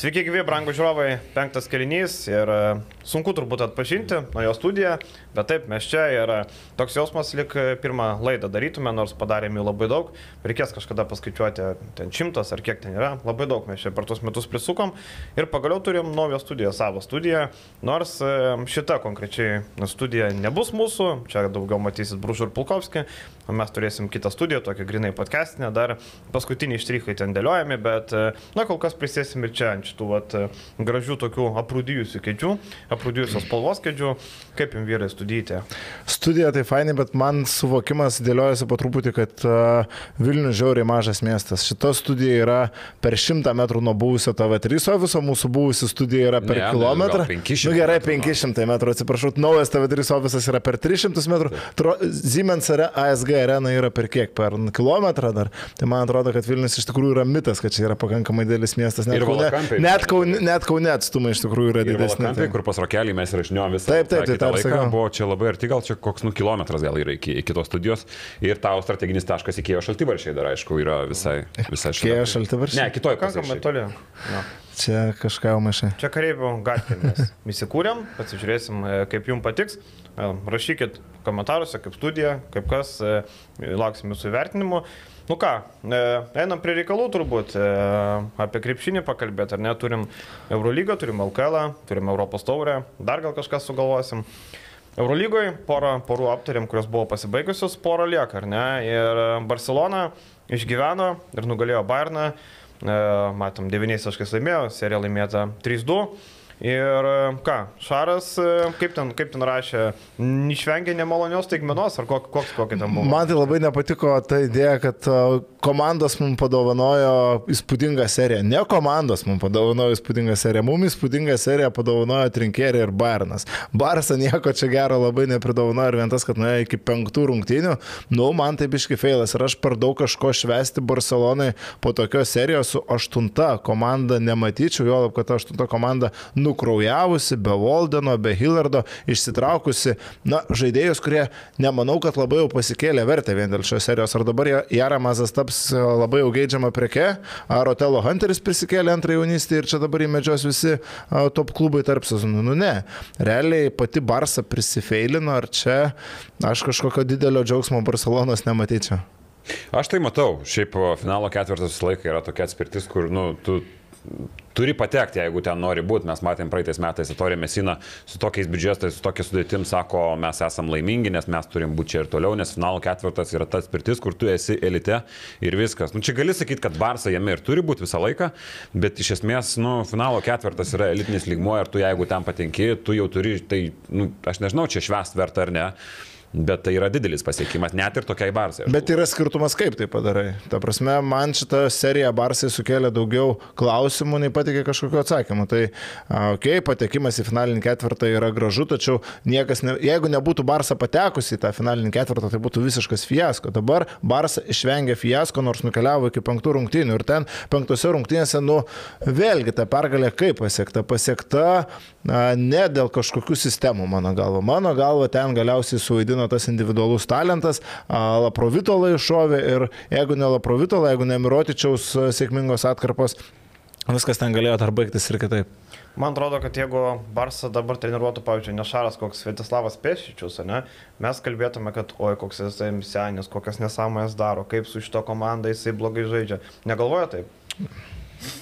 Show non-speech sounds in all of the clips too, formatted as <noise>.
Sveiki, gyvi, brangų žiūrovai, penktas kelinys ir e, sunku turbūt atpažinti nuo jo studiją, bet taip, mes čia ir e, toks jausmas, lik e, pirmą laidą darytume, nors padarėme jų labai daug, reikės kažkada paskaičiuoti, ten šimtas ar kiek ten yra, labai daug mes čia per tuos metus prisukom. Ir pagaliau turim naują studiją, savo studiją, nors šita konkrečiai studija nebus mūsų, čia daugiau matysit Bružų ir Pulkovskį, o mes turėsim kitą studiją, tokią grinai podcastinę, dar paskutiniai štrichai ten dėliojami, bet na kol kas prisėsim ir čia ant šitų vat, gražių tokių aprūdijusių kėdžių, aprūdijusios spalvos kėdžių. Kaip jums vyrai studijate? Studija tai fainai, bet man suvokimas dėliojasi po truputį, kad uh, Vilnius žiauriai mažas miestas. Šita studija yra per 100 metrų nuo buvusio TV3 ofiso, mūsų buvusi studija yra per ne, kilometrą. Ne, 500 nu, gerai, 500 metrų, atsiprašau, naujas TV3 ofisas yra per 300 metrų, Tro, Siemens ASG arena yra per kiek, per kilometrą dar. Tai man atrodo, kad Vilnius iš tikrųjų yra mitas, kad čia yra pakankamai didelis miestas. Net, kaune, net, kaune, net kaune atstumai iš tikrųjų yra didesni. Tai. Kur pas rokelį mes rašinėjom visą taip, taip, taip, laiką. Buvo čia labai arti, gal čia koks nu, kilometras gal yra iki, iki tos studijos. Ir tavo strateginis taškas iki jo šaltibaršiai dar, aišku, yra visai, visai šalia. Iki šaltibaršiai? Ne, kitoj. Pakankamai toli. No. Čia kažką maišai. Čia kareivių gatvėmis. Įsikūrėm, pasižiūrėsim, e, kaip jums patiks. E, rašykit komentaruose, kaip studija, kaip kas, e, lauksim jūsų įvertinimų. Nu ką, einam prie reikalų turbūt, apie krepšinį pakalbėti, ar ne, turim Eurolygą, turim LKL, turim Europos taurę, dar gal kažką sugalvosim. Eurolygoje porą porų aptarėm, kurios buvo pasibaigusios, porą lieka, ar ne, ir Barcelona išgyveno ir nugalėjo Bayerną. E, matom, 9 taškais laimėjo, serija laimėta 3-2. Ir e, ką, Šaras, e, kaip ten, kaip ten rašė, išvengė nemalonios taigmenos, ar kok, koks kokia ten buvo? Man tai labai nepatiko ta idėja, kad e, komandos mums padovanojo įspūdingą seriją. Ne komandos mums padovanojo įspūdingą seriją, mums įspūdingą seriją padovanojo Trinkėrė ir Bairnas. Barsą nieko čia gero labai nepridovanojo ir vien tas, kad nuėjo iki penktų rungtynių, nu, man tai biški feilas ir aš per daug kažko švesti Barcelonai po tokios serijos su aštunta komanda nematyčiau, jo lab, kad aštunta komanda nu nukraujavusi, be Voldeno, be Hillardo, išsitraukusi, na, žaidėjus, kurie nemanau, kad labai jau pasikėlė vertę vien dėl šios serijos. Ar dabar Jaramazas taps e, labai jau geidžiama preke, ar Otelo Hunteris prisikėlė antrą jaunystę ir čia dabar įmedžios visi e, top klubai tarp sezonų. Nu ne, realiai pati Barsa prisifeilino, ar čia aš kažkokio didelio džiaugsmo Barcelonos nematyčiau. Aš tai matau, šiaip finalo ketvirtas laikai yra tokia atspirtis, kur, nu, tu turi patekti, jeigu ten nori būti. Mes matėm praeitais metais Atorė Mesina su tokiais biudžetais, su tokia sudėtim, sako, mes esam laimingi, nes mes turim būti čia ir toliau, nes finalo ketvirtas yra tas pirtis, kur tu esi elite ir viskas. Nu, čia gali sakyti, kad Barsa jame ir turi būti visą laiką, bet iš esmės, nu, finalo ketvirtas yra elitinis lygmuo ir tu jeigu ten patenki, tu jau turi, tai, nu, aš nežinau, čia švest verta ar ne. Bet tai yra didelis pasiekimas, net ir tokiai Barsai. Bet yra skirtumas, kaip tai padarai. Ta prasme, man šitą seriją Barsai sukėlė daugiau klausimų, nei patikė kažkokio atsakymų. Tai, okei, okay, patekimas į finalinį ketvirtą yra gražu, tačiau niekas, ne, jeigu nebūtų Barsa patekusi į tą finalinį ketvirtą, tai būtų visiškas fiasko. Dabar Barsa išvengė fiasko, nors nukeliavo iki penktų rungtynių. Ir ten penktose rungtynėse, nu, vėlgi ta pergalė kaip pasiekta? Pasiekta ne dėl kažkokių sistemų, mano galva. Mano galva ten galiausiai suvaidino išryškino tas individualus talentas, Laprovitolą iššovė ir jeigu ne Laprovitolą, jeigu ne Mirotičiaus sėkmingos atkarpos, viskas ten galėjo dar baigtis ir kitaip. Man atrodo, kad jeigu Barsa dabar treniruotų, pavyzdžiui, Nešaras koks Svetislavas Pešičius, ne, mes kalbėtume, kad oi, koks jisai senis, kokias nesąmonės daro, kaip su šito komanda jisai blogai žaidžia. Negalvoja taip?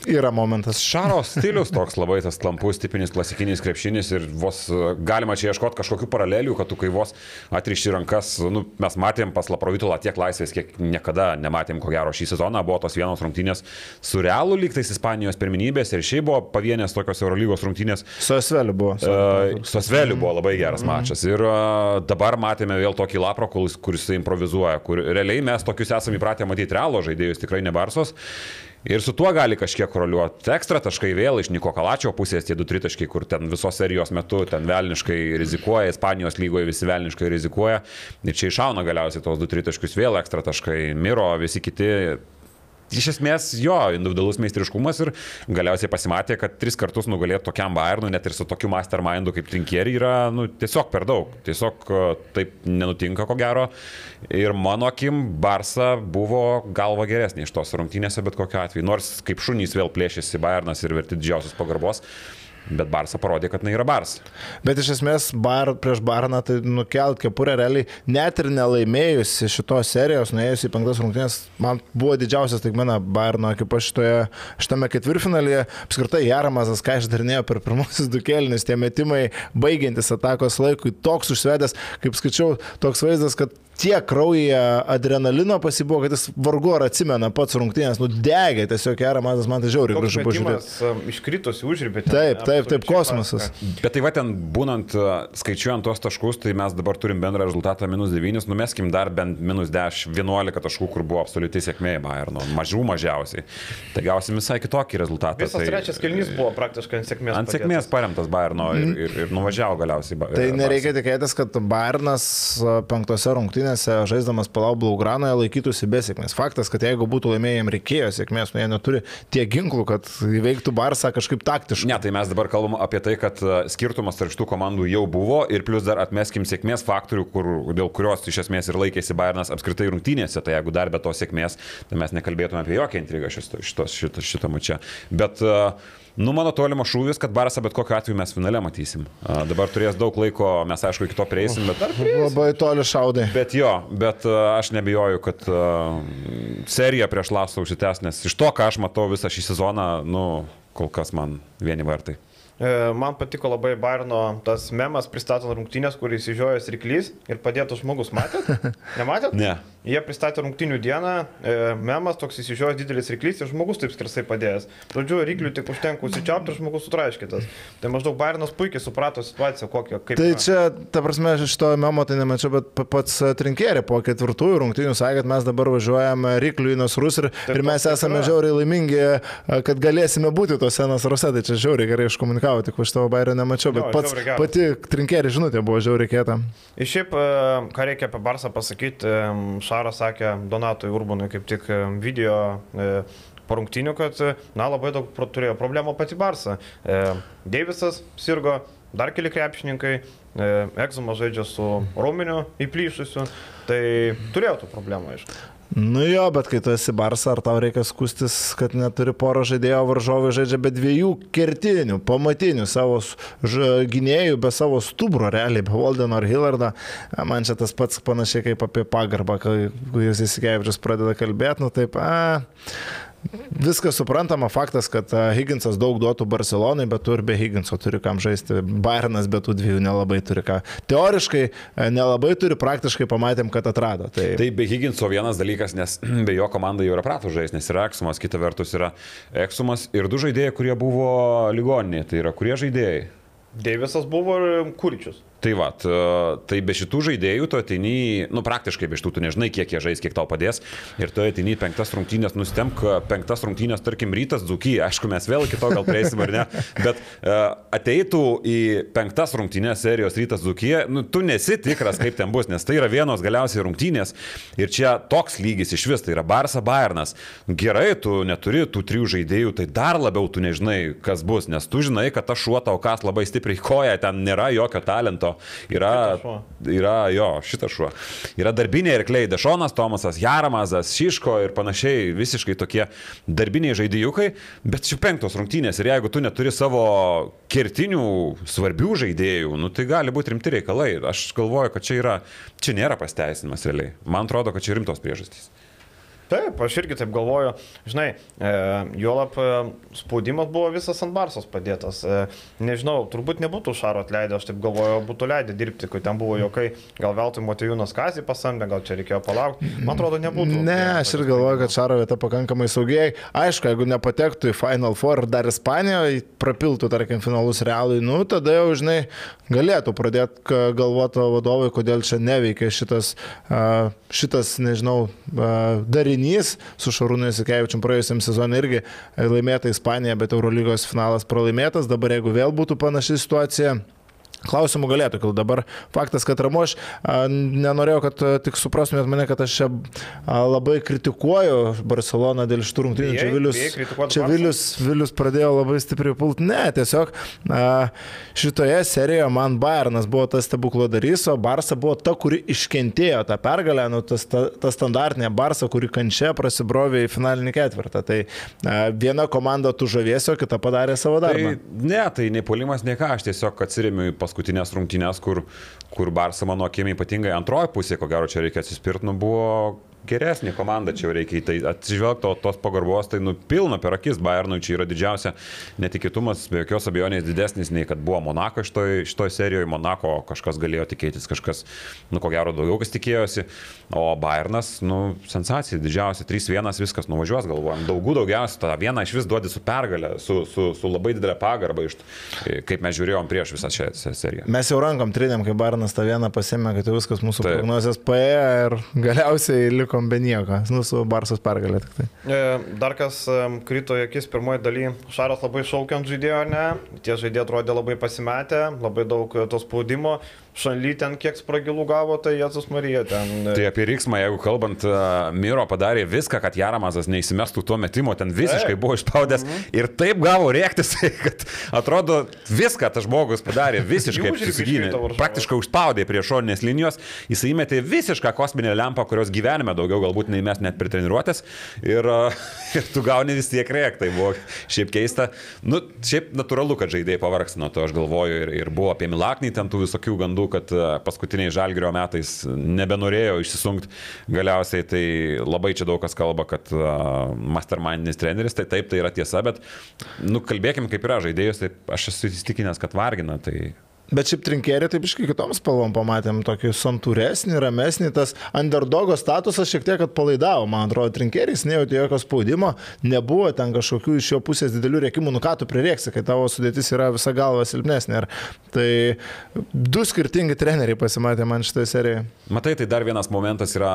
Yra momentas. Šaro stilius toks labai tas klampus, tipinis klasikinis krepšinis ir vos e, galima čia ieškoti kažkokių paralelių, kad tu kai vos atrišti rankas, nu, mes matėm pas Laprovitulą tiek laisvės, kiek niekada nematėm, ko gero šį sezoną, buvo tos vienos rungtynės su realu lygtais Ispanijos pirminybės ir šiaip buvo pavienės tokios Eurolygos rungtynės. Su Asveliu buvo. Uh, su Asveliu buvo labai geras mm. mačas ir uh, dabar matėme vėl tokį Lapro, kuris, kuris improvizuoja, kur realiai mes tokius esame įpratę matyti realo žaidėjus, tikrai ne Barsos. Ir su tuo gali kažkiek koroliuoti. Ekstra taškai vėl iš Niko Kalačio pusės, tie du tritaškai, kur ten visos serijos metu ten velniškai rizikuoja, Ispanijos lygoje visi velniškai rizikuoja. Ir čia išauna galiausiai tos du tritaškius vėl ekstra taškai, Miro, visi kiti iš esmės jo individualus meistriškumas ir galiausiai pasimatė, kad tris kartus nugalėti tokiam Bayernui, net ir su tokiu mastermindu kaip Trinkieri, yra nu, tiesiog per daug. Tiesiog e, taip nenutinka, ko gero. Ir mano akim, Barsa buvo galva geresnė iš tos rungtynėse, bet kokiu atveju. Nors kaip šunys vėl plėšėsi Bayernas ir verti didžiausios pagarbos. Bet Barsa parodė, kad tai yra Barsa. Bet iš esmės bar, prieš Barną tai nukelt kepurę realiai, net ir nelaimėjusi šitos serijos, nuėjus į penktas rungtynės, man buvo didžiausias taigmena Barno ekipa šitoje, šitame ketvirtfinalyje. Apskritai Jaramazas, ką išdarinėjo per pirmosius du kelnius, tie metimai baigiantis atakos laikui, toks užsvedęs, kaip skaičiau, toks vaizdas, kad tiek kraujyje adrenalino pasibuvo, kad jis vargu ar atsimena pats rungtynės, nudegė tiesiog Jaramazas, man tai žiauriai gražu pažiūrėti. um, Iškritusi užribė. Taip, taip, taip, kosmosas. Bet tai va ten būnant, uh, skaičiuojant tuos taškus, tai mes dabar turim bendrą rezultatą minus 9, numeskim dar bent minus 10, 11 taškų, kur buvo absoliuti sėkmė Bayerno, mažų mažiausiai. Tai gausim visai kitokį rezultatą. Visas tai, trečias kelnys buvo praktiškai ant sėkmės. Ant sėkmės paremtas Bayerno ir, ir, ir nuvažiavo galiausiai. Ba- Tai Barsa. nereikia tikėtis, kad Bairnas a, penktose rungtynėse žaisdamas Palau Blaugranoje laikytųsi be sėkmės. Faktas, kad jeigu būtų laimėję, jam reikėjo sėkmės, nu jie neturi tiek ginklų, kad įveiktų Barsą kažkaip taktiškai. Ne, tai mes dabar kalbam apie tai, kad uh, skirtumas tarp šitų komandų jau buvo ir plus dar atmeskim sėkmės faktorių, kur, dėl kurios iš esmės ir laikėsi Bayernas apskritai rungtynėse. Tai jeigu dar be to sėkmės, tai mes nekalbėtume apie jokią intrigą šito, šito, šito, šito mačia. Bet uh, Nu, mano tolimo šūvis, kad Barsą bet kokiu atveju mes finale matysim. A, dabar turės daug laiko, mes aišku iki to prieisim, bet... Labai toli šaudai. Bet jo, bet a, aš nebijoju, kad a, serija prieš Lasą užsitęs, nes iš to, ką aš matau visą šį sezoną, nu, kol kas man vieni vartai. E, Man patiko labai Bairno tas memas pristatant rungtynės, kur įsižiojęs ryklys ir padėtas žmogus. Matėt? <laughs> Nematėt? Ne. Jie pristatė rungtynių dieną, e, memas toks įsižiojęs didelis ryklys ir žmogus taip skersai padėjęs. Žodžiu, ryklių tik užtenka užsičiaupti ir žmogus sutraiškytas. Tai maždaug Bairnas puikiai suprato situaciją, kokią. Kaip Tai čia, ta prasme, aš šito memo tai nemačiau, bet pa- pats trinkėrė po ketvirtųjų rungtynių sakė, kad mes dabar važiuojame ryklių į Nasrus ir, ir mes taip esame yra. žiauriai laimingi, a, kad galėsime būti tose Nasruose. Tai čia žiauriai gerai iškomunikavo, tik už tavo bairę nemačiau, bet Jo, pats pati trinkėrė žinutė buvo žiauriai kieta. Ir šiaip, e, ką reikia apie Barsą pasakyti, e, Šaras sakė Donatui Urbonui kaip tik e, video e, po rungtynių, kad, e, na, labai daug turėjo problemų pati Barsa. Deivisas sirgo, dar keli krepšininkai, Egzumas žaidžia su Rominiu įplyšusiu, tai turėjo tų problemų, aišku. Nu jo, bet kai tu esi Barsa, ar tau reikia skustis, kad neturi poro žaidėjo, varžovai žaidžia be dviejų kertinių, pamatinių savo gynėjų, be savo stubro, realiai, be Valdeno ar Hillardo. Man čia tas pats panašiai kaip apie pagarbą, kai jūs įsikeivičius pradeda kalbėti, nu taip, a, Viskas suprantama, faktas, kad a, Higginsas daug duotų Barcelonai, bet tu ir be Higginso turi kam žaisti. Bayernas be tų dviejų nelabai turi ką. Teoriškai a, nelabai turi, praktiškai pamatėm, kad atrado. Tai, Tai be Higginso vienas dalykas, nes <clears throat> be jo komanda jau yra pratų žaisti, nes yra Eksumas, kita vertus yra Eksumas ir du žaidėjai, kurie buvo ligoninėje. Tai yra kurie žaidėjai? Deivisas buvo ir Kuričius. Tai va, tai be šitų žaidėjų tu ateini, nu praktiškai be šitų, tu nežinai, kiek jie žais, kiek tau padės. Ir tu ateini penktas rungtynės, nustemk, penktas rungtynės, tarkim, rytas Dzukyje, aišku, mes vėl kito gal prieisim ar ne, bet uh, ateitų į penktas rungtynės serijos rytas Dzukyje, nu tu nesi tikras, kaip ten bus, nes tai yra vienos galiausiai rungtynės ir čia toks lygis iš vis, tai yra Barsa Bayernas. Gerai, tu neturi tų trijų žaidėjų, tai dar labiau tu nežinai, kas bus, nes tu žinai, kad ta šuo tau kas labai stipriai koja, ten nėra jokio talento. Yra, Šitas šuo. yra jo, šitas šuo. Yra darbiniai arkliai, Dešonas, Tomasas, Jaramazas, Šiško ir panašiai, visiškai tokie darbiniai žaidėjukai, bet šių penktos rungtynės ir jeigu tu neturi savo kertinių svarbių žaidėjų, nu, tai gali būti rimti reikalai. Aš galvoju, kad čia, yra, čia nėra pasteisinimas realiai. Man atrodo, kad čia rimtos priežastys. Taip, aš irgi taip galvoju. Žinai, e, juolap e, spaudimas buvo visas ant Barsos padėtas. E, nežinau, turbūt nebūtų Šaro atleidę, aš taip galvoju, būtų leidę dirbti, kai ten buvo jokai. Gal veltui Motijūnas Kazį pasamdė, gal čia reikėjo palaukti. Man atrodo, nebūtų. Ne, aš ir galvoju, kad Šaro vieta pakankamai saugiai. Aišku, jeigu nepatektų į Final Four ir dar Ispanijoje, prapiltų, tarkim, finalus realui, nu, tada jau, žinai, galėtų pradėti galvoti vadovai, kodėl čia neveikia šitas, šitas nežinau, a, darinys su Šarūnu Jasikevičium praėjusiam sezonui irgi laimėta Ispanija, bet Eurolygos finalas pralaimėtas. Dabar jeigu vėl būtų panaši situacija, Klausimų galėtų kilti. Dabar faktas, kad a, nenorėjau, kad tik suprastumėt mane, kad aš čia labai kritikuoju Barceloną dėl šitų rungtynių. Čia Vilius, čia? Vilius, Vilius pradėjo labai stipriai pult. Ne, tiesiog šitoje serijoje man Bayernas buvo tas stebukladarys, o Barça buvo ta, kuri iškentėjo tą pergalę, nu, tas, ta, ta standartinė Barça, kuri kančia prasibrovė į finalinį ketvirtą. Tai viena komanda tu žavėsio, kita padarė savo darbą. Tai ne, tai nei polimas, nei ką, aš tiesiog atsiremiu į paskutinės rungtynės, kur, kur Barsa mano akimi ypatingai antroji pusė, ko gero čia reikia atsispirti, nu buvo geresnė komanda, čia jau reikia į tai atsižvelgti, o tos pagarbos tai nupilna per akis, Bayernui čia yra didžiausia netikėtumas, be jokios abejonės didesnis nei kad buvo Monako šitoj, šitoj serijoje, Monako kažkas galėjo tikėtis, kažkas, nu ko gero daugiau kas tikėjosi, o Bayernas, nu, sensacija didžiausia, 3-1 viskas nuvažiuos, galvojam, daugų daugiausia, tą vieną iš vis duodi su pergalė, su, su, su labai didelė pagarba, iš, kaip mes žiūrėjom prieš visą šią seriją. Mes jau rankom trinėm, kai Barnas tą vieną pasėmė, kad jau viskas mūsų. Taip. prognozijas paėjo ir galiausiai likom be nieko. Nu, su Barsos pergalė tik tai. E, Dar kas e, krito į akis pirmoji daly, Šaras labai šaukiant žaidėjo, ne, tie žaidėjai atrodė labai pasimetę, labai daug e, to spaudimo, Šanly ten kiek spragilų gavo, tai Jėzus Marija ten. e, Tai apie Riksmą, jeigu kalbant, a, Miro padarė viską, kad Jaramazas neįsimestų tuo metimo, ten visiškai Taip. buvo išspaudęs ir taip gavo rėktis, <laughs> kad atrodo viską tas žmogus padarė visiškai varžovas. Praktiškai užspaudė prie šoninės linijos, jis įmetė visišką kosminę lempą, kurios gyvenime daugiau galbūt nei mes net pritreniruotės ir, a, <laughs> ir tu gauni vis tiek rėk, tai buvo šiaip keista. Nu, šiaip natūralu, kad žaidėjai pavargs nuo to, aš galvoju, ir, ir buvo apie Milaknį ten tų visokių gandų, kad a, paskutiniai žalgerio metais nebenorėjo išsisunkti galiausiai, tai labai čia daug kas kalba, kad a, mastermindinis treneris, tai taip, tai yra tiesa, bet, nu, kalbėkim kaip yra žaidėjus, tai aš esu įsitikinęs, kad vargina, tai Bet šiaip trinkėrį taip iškai kitom spalvom pamatėm, tokį santūresnį, ramesnį, tas underdogo statusas šiek tiek atpalaidavo, man atrodo, trinkėris nejautė jokio spaudimo, nebuvo ten kažkokių iš jo pusės didelių rėkimų, nu ką tu prireiksi, kai tavo sudėtis yra visa galva silpnesnė. Ir tai du skirtingi treneriai pasimatė man šitoje serijoje. Matai, tai dar vienas momentas yra,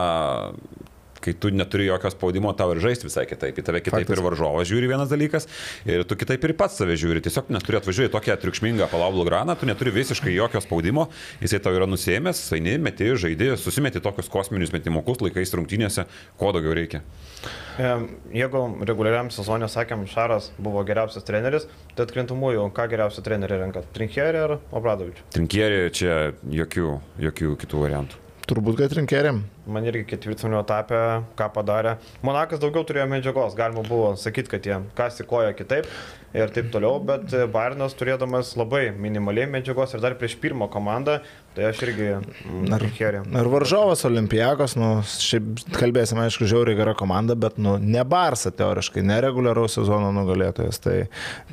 kai tu neturi jokio spaudimo, tau ir žaisti visai kitaip. Į tave kitaip Faktas. Ir varžovas žiūri vienas dalykas, ir tu kitaip ir pats save žiūri. Tiesiog neturi atvažiuoti tokią triukšmingą palablų graną, tu neturi visiškai jokio spaudimo, jisai tau yra nusėmęs, eini, meti, žaidži, susimeti tokius kosminius metimukus laikais rungtynėse, ko daugiau reikia. Jeigu reguliariam sezonė, sakėm, Šaras buvo geriausias treneris, tai atkrintamųjų, ką geriausią trenerį renkat? Trinkierį ar Obradovičių? Trinkierį čia jokių, jokių kitų variantų. Turbūt, kad trinkėrėm. Man irgi ketvirtfinio etapė, ką padarė. Monakas daugiau turėjo medžiagos, galima buvo sakyti, kad jie kasikoja kitaip ir taip toliau, bet Bairnas turėdamas labai minimaliai medžiagos ir dar prieš pirmą komandą, tai aš irgi mm, Trinkierį. Ir varžovas Olimpijakos, nu, šiaip kalbėsime, aišku, žiauriai gera komanda, bet, nu, ne Barsa teoriškai, ne reguliaraus sezono nugalėtojas. Tai,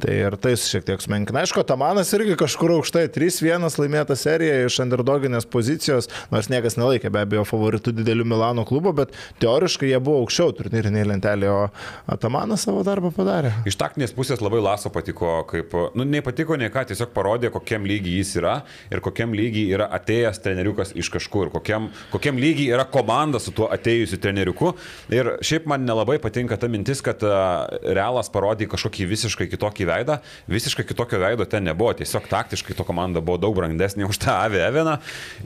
tai ir tai šiek tiek sumenkina. Aišku, Tamanas irgi kažkur aukštai, 3-1 laimėta serija iš underdoginės pozicijos, nors niekas nelaikė be abejo favoritų didelių Milano klubo, bet teoriškai jie buvo aukščiau turnyriniai lentelė, o Tamanas savo darbą padarė. Iš taktinės pusės labai Laso patiko, kaip, nu, nei patiko, nei ką, tiesiog parodė, kokiam lygiai jis yra ir kokiam lygiai yra atėjęs treneriukas iš kažkur, kokiam, kokiam lygiai yra komanda su tuo atėjusiu treneriuku. Ir šiaip man nelabai patinka ta mintis, kad uh, Realas parodė kažkokį visiškai kitokį veidą, visiškai kitokio veido ten nebuvo, tiesiog taktiškai to komanda buvo daug brandesnė už tą Avę Eveną.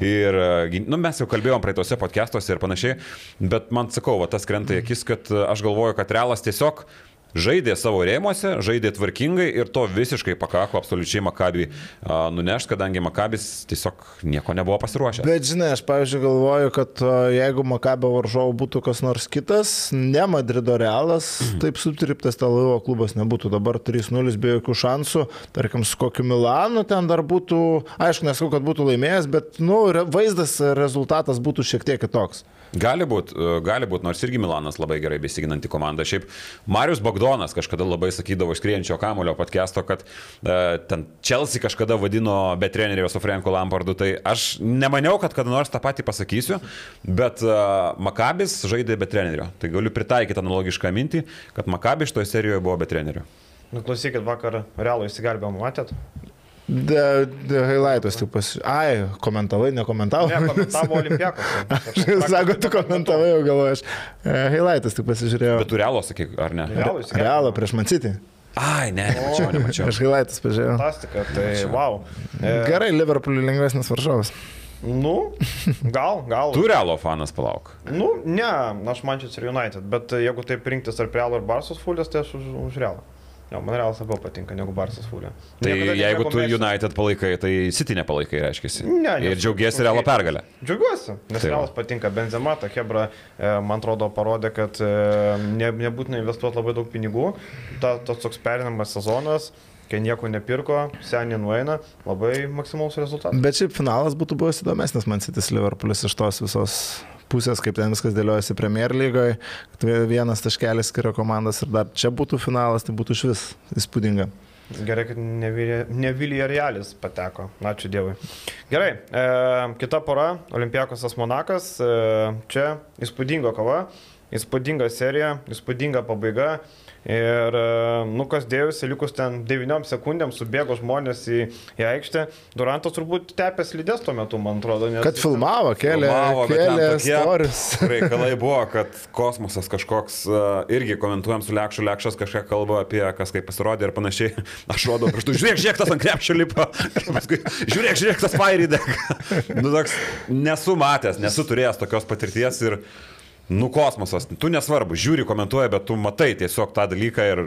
Ir, gyn- nu, mes jau kalbėjom praeitose podcastuose ir panašiai, bet man sakau, va, tas krenta į akis, kad uh, aš galvoju, kad Realas tiesiog žaidė savo rėmuose, žaidė tvarkingai ir to visiškai pakako absoliučiai Makabį nunešti, kadangi Makabis tiesiog nieko nebuvo pasiruošęs. Bet žinai, aš pavyzdžiui galvoju, kad jeigu Makabio varžovų būtų kas nors kitas, ne Madrido realas, taip sutriptas Telavivo klubas nebūtų. Dabar 3-0 be jokių šansų. Tarkim, su kokiu Milanu ten dar būtų, aišku, nesakau, kad būtų laimėjęs, bet nu, vaizdas, rezultatas būtų šiek tiek kitoks. Gali būti, gali būt, nors irgi Milanas labai gerai besiginanti komanda. Šiaip Marius Bagdonas kažkada labai sakydavo iš skrienčio kamulio podcast'o, kad e, ten Chelsea kažkada vadino be trenerio su Franku Lampardu. Tai aš nemaniau, kad kada nors tą patį pasakysiu, bet e, Makabis žaidė be trenerio. Tai galiu pritaikyti analogišką mintį, kad Makabis šitoje serijoje buvo be trenerio. Nu, klausykit, vakar realų įsigelbėjom, matėt? Highlightus tik pas... Ai, komentavai, nekomentavai. Ne, komentavo Olimpiakos. <laughs> Sako, tu komentavai, jau galvoju, aš. E, Highlightus tik pasižiūrėjau. Bet tu realo sakyk, ar ne? Įsigelbėjom. Realą prieš Mancitį. Ai, ne, nemačiau, nemačiau. Aš gailaitis pažiūrėjau. Fantastika, tai wow. E, Gerai, Liverpooliui lengvesnis varžovas. Nu, gal, gal. Tu realo fanas palauk. Nu, ne, aš Manchester United, bet jeigu taip rinktis tarp Realo ir Barsos fulės, tai aš už, už Realą. Jo, man Realas labiau patinka negu Barsas fulė. Tai Niekada jeigu tu. United palaikai, tai City nepalaikai, reiškia. Ne, Ir nes- džiaugiesi realo <laughs> pergalę. Džiaugiuosi, nes Tai. Realas patinka. Benzema, ta Hebra, e, man atrodo, parodė, kad e, ne, nebūtina investuoti labai daug pinigų. Ta, tas toks perinamas sezonas, kai nieko nepirko, seniai nueina, labai maksimalus rezultatas. Bet šiaip finalas būtų buvęs įdomesnis man City Liverpoolis iš tos visos pusės, kaip ten viskas dėliojasi Premier lygoje, vienas taškelis skiria komandas ir dar čia būtų finalas, tai būtų iš vis įspūdinga. Gerai, kad ne Vilija Realis pateko. Ačiū Dievui. Gerai, e, kita pora - Olimpiakosas Monakas. E, čia įspūdinga kova, įspūdinga serija, įspūdinga pabaiga. Ir, e, nu, kas dėjusi, likus ten 9 sekundėm subėgo žmonės į, į aikštę. Durantas turbūt tepės lydės tuo metu, man atrodo. Nes Kad filmavo, kėlė, Filmavo, kėlė storius. <laughs> Reikalai buvo, kad kosmosas kažkoks, uh, irgi komentuojam su Lekšu, Lekšas kažką kalba apie kas kaip pasirodė ir panašiai. <laughs> Aš rodau pirštų, žiūrėk, žiūrėk, tas ant krepšio lipa. <laughs> Paskui, žiūrėk, žiūrėk, tas fairydė. nu, toks, nesu matęs, nesu turėjęs tokios patirties ir, nu, kosmosas, tu nesvarbu, žiūri, komentuoja, bet tu matai tiesiog tą dalyką ir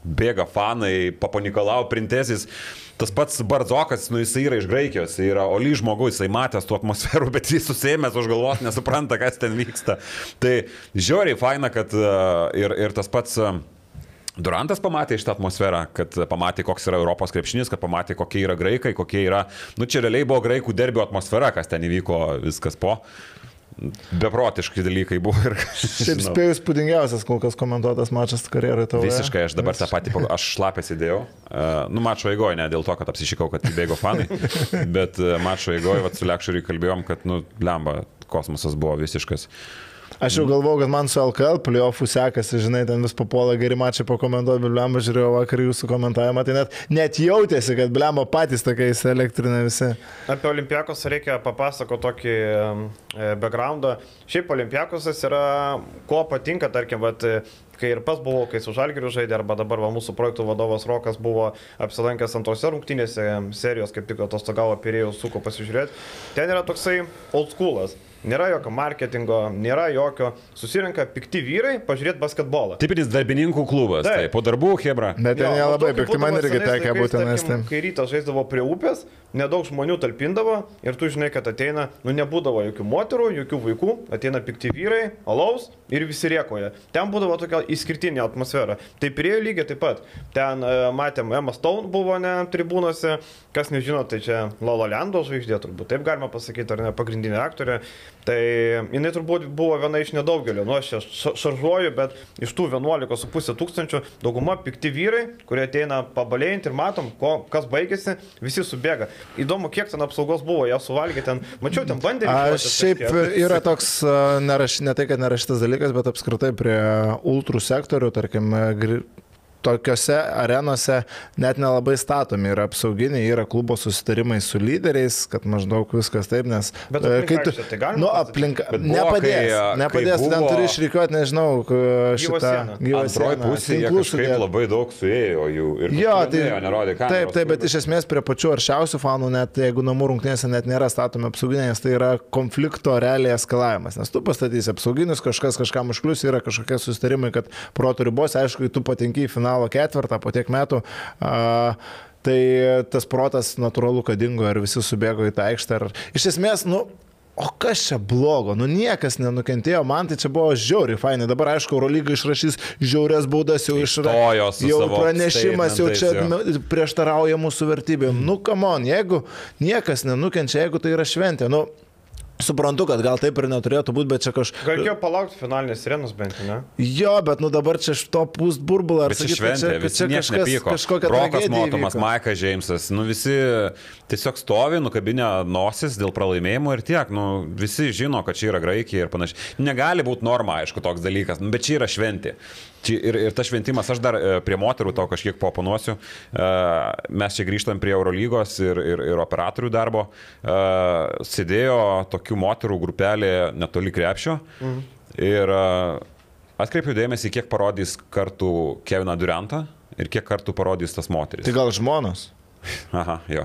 bėga fanai, paponikalau, printesis. Tas pats Bardzokas, nu jis yra iš Graikijos, jis yra Oli žmogus, jisai matęs tų atmosferų, bet jis susėmęs už galvos, nesupranta, kas ten vyksta. Tai žiauriai faina, kad e, ir, ir tas pats e, Durantas pamatė šitą atmosferą, kad pamatė, koks yra Europos krepšinis, kad pamatė, kokie yra graikai, kokie yra, nu čia realiai buvo graikų derbio atmosfera, kas ten įvyko, viskas po. Beprotiški dalykai buvo ir... <laughs> Šiaip žinau. spėjus spūdingiausias kol kas komentuotas mačas karjerai tavo. Visiškai, aš dabar tą patį, aš šlapęs įdėjau. Uh, nu, mačo eigoje, ne dėl to, kad apsišykau, kad įbėgo fanai, <laughs> bet uh, mačo eigoje, vad su Lekšuriui kalbėjom, kad, nu, lemba, kosmosas buvo visiškas. Aš jau galvojau, kad man su LKL playoffų sekasi, žinai, ten vis papuola geri mačiai pakomentuoti, bet blemba žiūrėjau vakar jūsų komentavimą, tai net, net jautėsi, kad blemba patys tokiais elektrinė visi. Apie Olimpiakos reikia papasakoti tokį e, backgroundą. Šiaip Olimpiakosas yra, ko patinka, tarkim, e, kai ir pas buvau, kai su Žalgiriu žaidė, arba dabar va, mūsų projektų vadovas Rokas buvo apsilankęs antrose rungtynėse serijos, kaip tik atostogavo Pirėjų suko pasižiūrėti. Ten yra toksai old schoolas. Nėra jokio marketingo, nėra jokio. Susirenka pikti vyrai pažiūrėti basketbolą. Tipinis darbininkų klubas, Taip. tai po darbų, Hebra. Bet ten nelabai, pikti man irgi tekia būti nes. Kai rytas žaisdavo prie upės, nedaug žmonių talpindavo ir tu žinai, kad ateina, nu nebūdavo jokių moterų, jokių vaikų, ateina pikti vyrai, alaus ir visi riekoja. Ten būdavo tokia išskirtinė atmosfera. Tai prie lygiai taip pat. Ten e, matėm, Emma Stone buvo ne tribūnose, kas nežino, tai čia Lola Lendo žvaigždė, turbūt taip galima pasakyti, ar ne pagrindinė aktorė. Tai jinai turbūt buvo viena iš nedaugelio, nu aš čia ša- šaržuoju, bet iš tų 11,5 tūkstančių dauguma pikti vyrai, kurie ateina pabalėjant ir matom, ko, kas baigėsi, visi subėga. Įdomu, kiek ten apsaugos buvo, jie suvalgė ten, mačiau, ten bandė. Aš šiaip yra toks, neraš, ne tai, kad nerašytas dalykas, bet apskritai prie ultrų sektorių, tarkim, gri- tokiuose arenose net nelabai statomi yra apsauginiai, yra klubo susitarimai su lyderiais, kad maždaug viskas taip, nes... Bet e, aplink kai tu... tai galima Nu, aplink... Bet buvo, Nepadės, kai, kai nepadės, tu ten buvo- turi išrikiuoti, nežinau, šitą... Antroji pusė, kažkaip labai daug suėjo jų. Ir Jo, tai nerodė kameros. Taip, taip, bet iš esmės prie pačių aršiausių fanų, net jeigu namų rungtynėse net nėra statomi apsauginiai, nes tai yra konflikto realiai eskalavimas. Nes tu pastatysi apsauginius, kažkas kažkam užklius, yra kažkokie susitarimai, kad proto ribos, aišku, kai tu patenki į finalo ketvirtą po tiek metų. A, Tai tas protas natūralu, kad dingo ir visi subėgo į tą aikštę. Ir iš esmės, nu, O kas čia blogo? Nu niekas nenukentėjo, man tai čia buvo žiauriai fainai. Dabar aišku, Eurolyga išrašys žiaurias baudas jau Išstojo su Jau pranešimas jau čia nu, prieštarauja mūsų vertybėm. Nu, kamon, jeigu niekas nenukenčia, jeigu tai yra šventė, nu, suprantu, kad gal taip ir neturėtų būti, bet čia kažkas... Gal reikėjo palaukti finalinės sirenos bent, jau, ne? Jo, bet nu dabar čia to pūst burbulą ar čia sakyt, kad šventė, kad niekas kažkas, kažkokia tragedija Motomas. Maikas Džeimsas, nu visi tiesiog stovi, nukabinę nosis dėl pralaimėjimų ir tiek, nu visi žino, kad čia yra Graikija ir panašiai. Negali būti norma, aišku, toks dalykas, nu, bet čia yra šventė. Ir, ir tas šventimas, aš dar e, prie moterų tau kažkiek paponuosiu, E, mes čia grįžtam prie Eurolygos ir, ir, ir operatorių darbo. E, Sėdėjo tokių moterų grupelė netoli krepšio ir e, atkreipiu dėmesį, kiek parodys kartų Keviną Durantą ir kiek kartų parodys tas moteris. Tai gal žmonos? Aha, jo.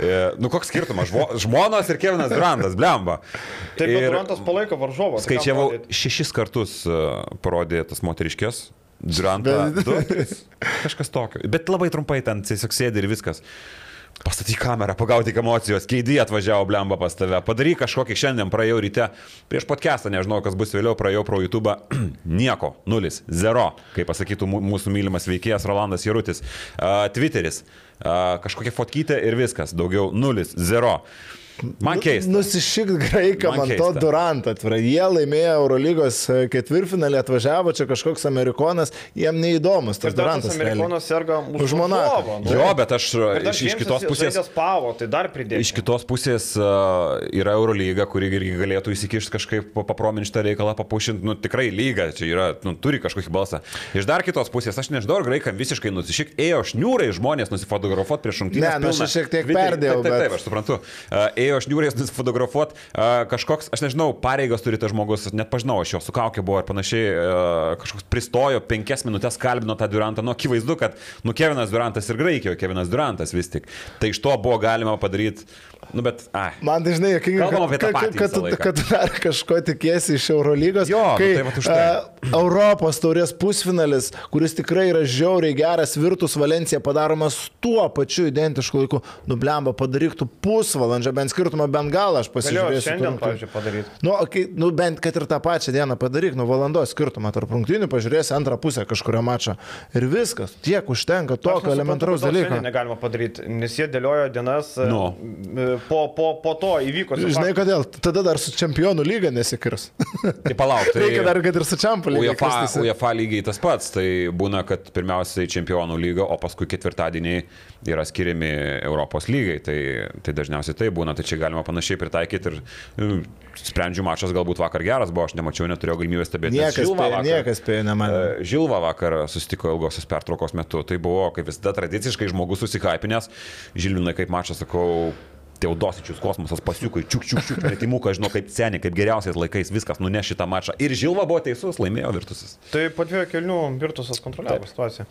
E, nu koks skirtumas, žmo, žmonos ir Kevinas Durantas, blemba. Taip, Ir Durantas palaiko varžovą. tai Skaičiavau, parodyt? šešis kartus e, parodė tas moteriškės. Durantą. Kažkas tokio. Bet labai trumpai ten tiesiog sėdi ir viskas. Pastatyk kamerą, pagaudyk emocijos, keidį atvažiavo blemba pas tave, padaryk kažkokį šiandien, praėjau ryte, prieš podcastą, nežinau, kas bus vėliau, praėjau pro YouTube, <clears throat> nieko, nulis, zero, kaip pasakytų mū- mūsų mylimas veikėjas Rolandas Jarutis, uh, Twitteris, uh, kažkokia fotkytė ir viskas, daugiau nulis, zero. Man keista. Nusišikt graikam Man ant to. Durantą atvirai. Jie laimėjo Eurolygos e, ketvirtfinalį, atvažiavo čia kažkoks amerikonas, jiem neįdomus tas Durantas. amerikonas serga už Monaką. nu. Jo, bet aš Ir dar iš, iš kitos pusės... Spavo, tai dar pridėti. Iš kitos pusės uh, yra Eurolyga, kuri irgi galėtų įsikišti kažkaip pa- paprominti šitą reikalą, papušinti, nu tikrai lyga, čia yra, nu, turi kažkokį balsą. Iš dar kitos pusės, aš nežinau, ar graikam visiškai nusišik, ėjo šniūrai žmonės nusifotografuoti prieš šimtinę. Ne, nu, aš šiek tiek perdėjau, Taip, taip, taip, bet- aš suprantu. Uh, ėjo šniūrais nusifotografuoti, kažkoks, aš nežinau, pareigas turi tas žmogus, net pažinau, aš jo sukaukė buvo ir panašiai, kažkoks pristojo, penkias minutės kalbino tą Durantą, nu, akivaizdu, kad, nu, Kevinas Durantas ir Graikijoje, Kevinas Durantas vis tik. Tai iš to buvo galima padaryti, nu, bet, ai. Man dažnai jokinga, Kalbam apie tą kad, patį kad, kad, kad dar kažko tikėsi iš Eurolygos. Jo, nu kai tai vat už tai. e, Europos taurės pusfinalis, kuris tikrai yra žiauriai geras, Virtus Valencija padaromas tuo pačiu identišku laiku. Nublemba, padaryk tu pusvalandžio, bent skirtumą bent galą aš Galėjau pasižiūrėsiu. šiandien, tų rungtynių. pavyzdžiui, padaryti. Nu, okay, nu, bent kad ir tą pačią dieną padaryk, nu, valandos skirtumą tarp rungtynių, pažiūrėsi antrą pusę kažkurio mačo. Ir viskas, tiek užtenka tokio elementaraus dalyko. šiandien Negalima padaryti, nes jie dėliojo dienas e, Nu. e, po, po, po to įvyko. Žinai kodėl? Tada dar su čempionų lyga nesikirs. Tai palauk, tai... Reikia dar, kad ir su čempionų lyga. UEFA. UEFA lygiai tas pats, tai būna, kad pirmiausiai čempionų lyga, o paskui ketvirtadieniai yra skiriami Europos lygai, tai, tai dažniausiai tai būna, tai čia galima panašiai pritaikyti ir mm, sprendžiu mačas galbūt vakar geras buvo, aš nemačiau, neturėjau galimybės stebėti. Niekas, Žilva spėjo, vakar- niekas spėjo, nemanau. E, Žilva vakar susitiko ilgosios pertraukos metu. Tai buvo, kaip visada, tradiciškai žmogus susikaipinęs. Žilvinai, kaip mačas, sakau, Teodosičius kosmosas pasiukai, čiuk, čiuk, čiuk, metimuką, žinau, kaip seniai, kaip geriausiais laikais viskas nuneš šitą mačą. Ir Žilva buvo teisus, laimėjo Virtusis. Tai po dviejų kelnių Virtusas kontroliavo situaciją.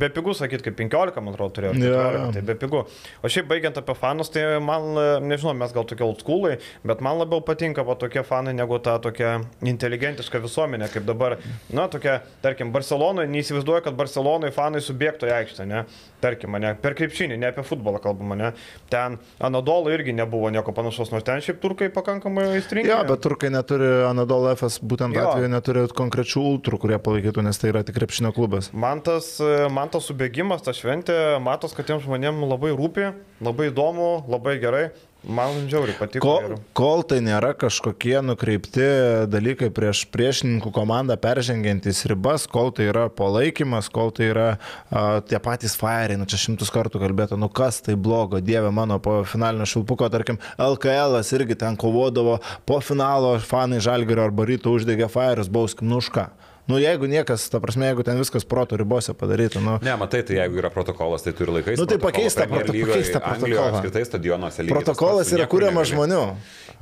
Be pigų, sakyt, kaip 15, man atrodo, turėjo. Jo, 14, jo. tai be pigų. O šiaip baigiant apie fanus, tai man, e, nežinau, mes gal tokie old schoolai, bet man labiau patinka va, tokie fanai negu ta tokia inteligentiška visuomenė, kaip dabar, na, tokia, tarkim, Barcelonoje, neįsivaizduoju, kad Barcelonoje fanai subėgtų į aikštę, ne? Tarkim, ne, per krepšinį, ne apie futbolą kalbama, ne? Ten Anadolo irgi nebuvo nieko panašaus, nors ten šiaip turkai pakankamai įstringi. Jo, bet turkai neturi, Anadolu FS būtent Jo. atveju neturi konkrečių ultrų, kurie palaikytų, nes tai yra tik krepšinio klubas. Man tas, man tas subėgimas, ta šventė, matos, kad tiem žmonėm labai rūpi, labai įdomu, labai gerai. Man žiauriai patiko. Ko, ir- kol tai nėra kažkokie nukreipti dalykai prieš priešininkų komandą peržengiantys ribas, kol tai yra palaikymas, kol tai yra a, tie patys fairiai, nu čia šimtus kartų kalbėta, nu kas tai blogo, dieve mano, po finalinio šilpuko, tarkim, LKL irgi ten kovodavo, po finalo fanai Žalgirio arba ryto uždegė fairius, bauskim, nu už ką. Nu jeigu niekas, ta prasme, jeigu ten viskas proto ribose padaryta, nu... Ne, matai, tai jeigu yra protokolas, tai turi laikais. Nu, tai pakeist tą proto- pakeist tą protokolą. Apskritai stadionuose. lygiai Protokolas yra kuriamas žmonių.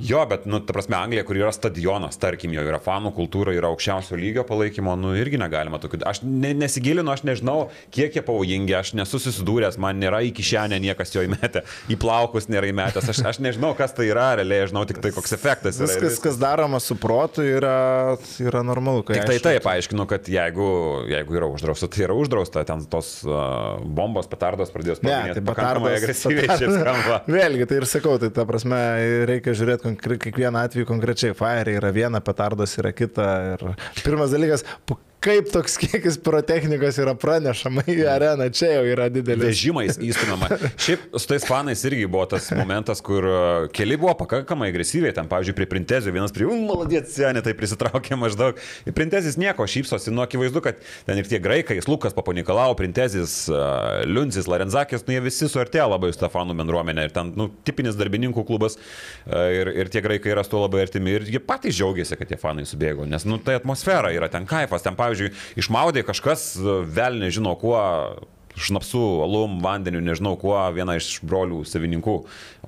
Jo, bet, nu, ta prasme, Anglija, kur yra stadionas, tarkim, jo yra fanų kultūra, yra aukščiausio lygio palaikymo, nu, irgi negalima tokių. Aš ne, nesigilinu, aš nežinau, kiek jie pavojingi, aš nesu susidūręs, man nėra į kišenę niekas jo įmetę, į plaukus nėra įmetęs, aš, aš nežinau, kas tai yra, realiai, žinau tik tai, koks efektas yra. Viskas, kas daroma su protu, yra, yra normalu. Tik tai taip, aiškinu, kad jeigu, jeigu yra uždrausta, tai yra uždrausta, ten tos uh, bombos, petardos pradėjo Ne, sproginėti tai petardas- agresyviai šiaip skamba. <laughs> Vėlgi, tai ir sakau, tai ta prasme, reikia žiūrėti kiekvieną atvejį konkrečiai. Fire yra viena, petardas yra kita. Ir pirmas dalykas, kaip toks kiekis pirotechnikos yra pranešama į areną, čia jau yra didelis. Vežimais <laughs> įstumama. Šiaip su tais fanais irgi buvo tas momentas, kur uh, keli buvo pakankamai agresyviai, ten, pavyzdžiui, prie Printezio vienas prie, um, maladėt, senė, tai prisitraukė maždaug. Ir Printezis nieko šypsosi, nu, akivaizdu, kad ten ir tie graikai, Lukas Paponikalau, Printezis, uh, Liunzis, Larenzakis, nu, jie visi suartėjo labai su tą fanų bendruomenė. Ir ten, nu, tipinis darbininkų klubas uh, ir, ir tie graikai yra su tuo labai artimi. Ir jie patys džiaugiasi, kad tie fanai subėgo, nes, nu, tai atmosfera yra ten kaifas. Ten, pavyzdžiui, išmaudė kažkas, vėl nežino kuo, šnapsu, alum, vandeniu, nežinau kuo, viena iš brolių savininkų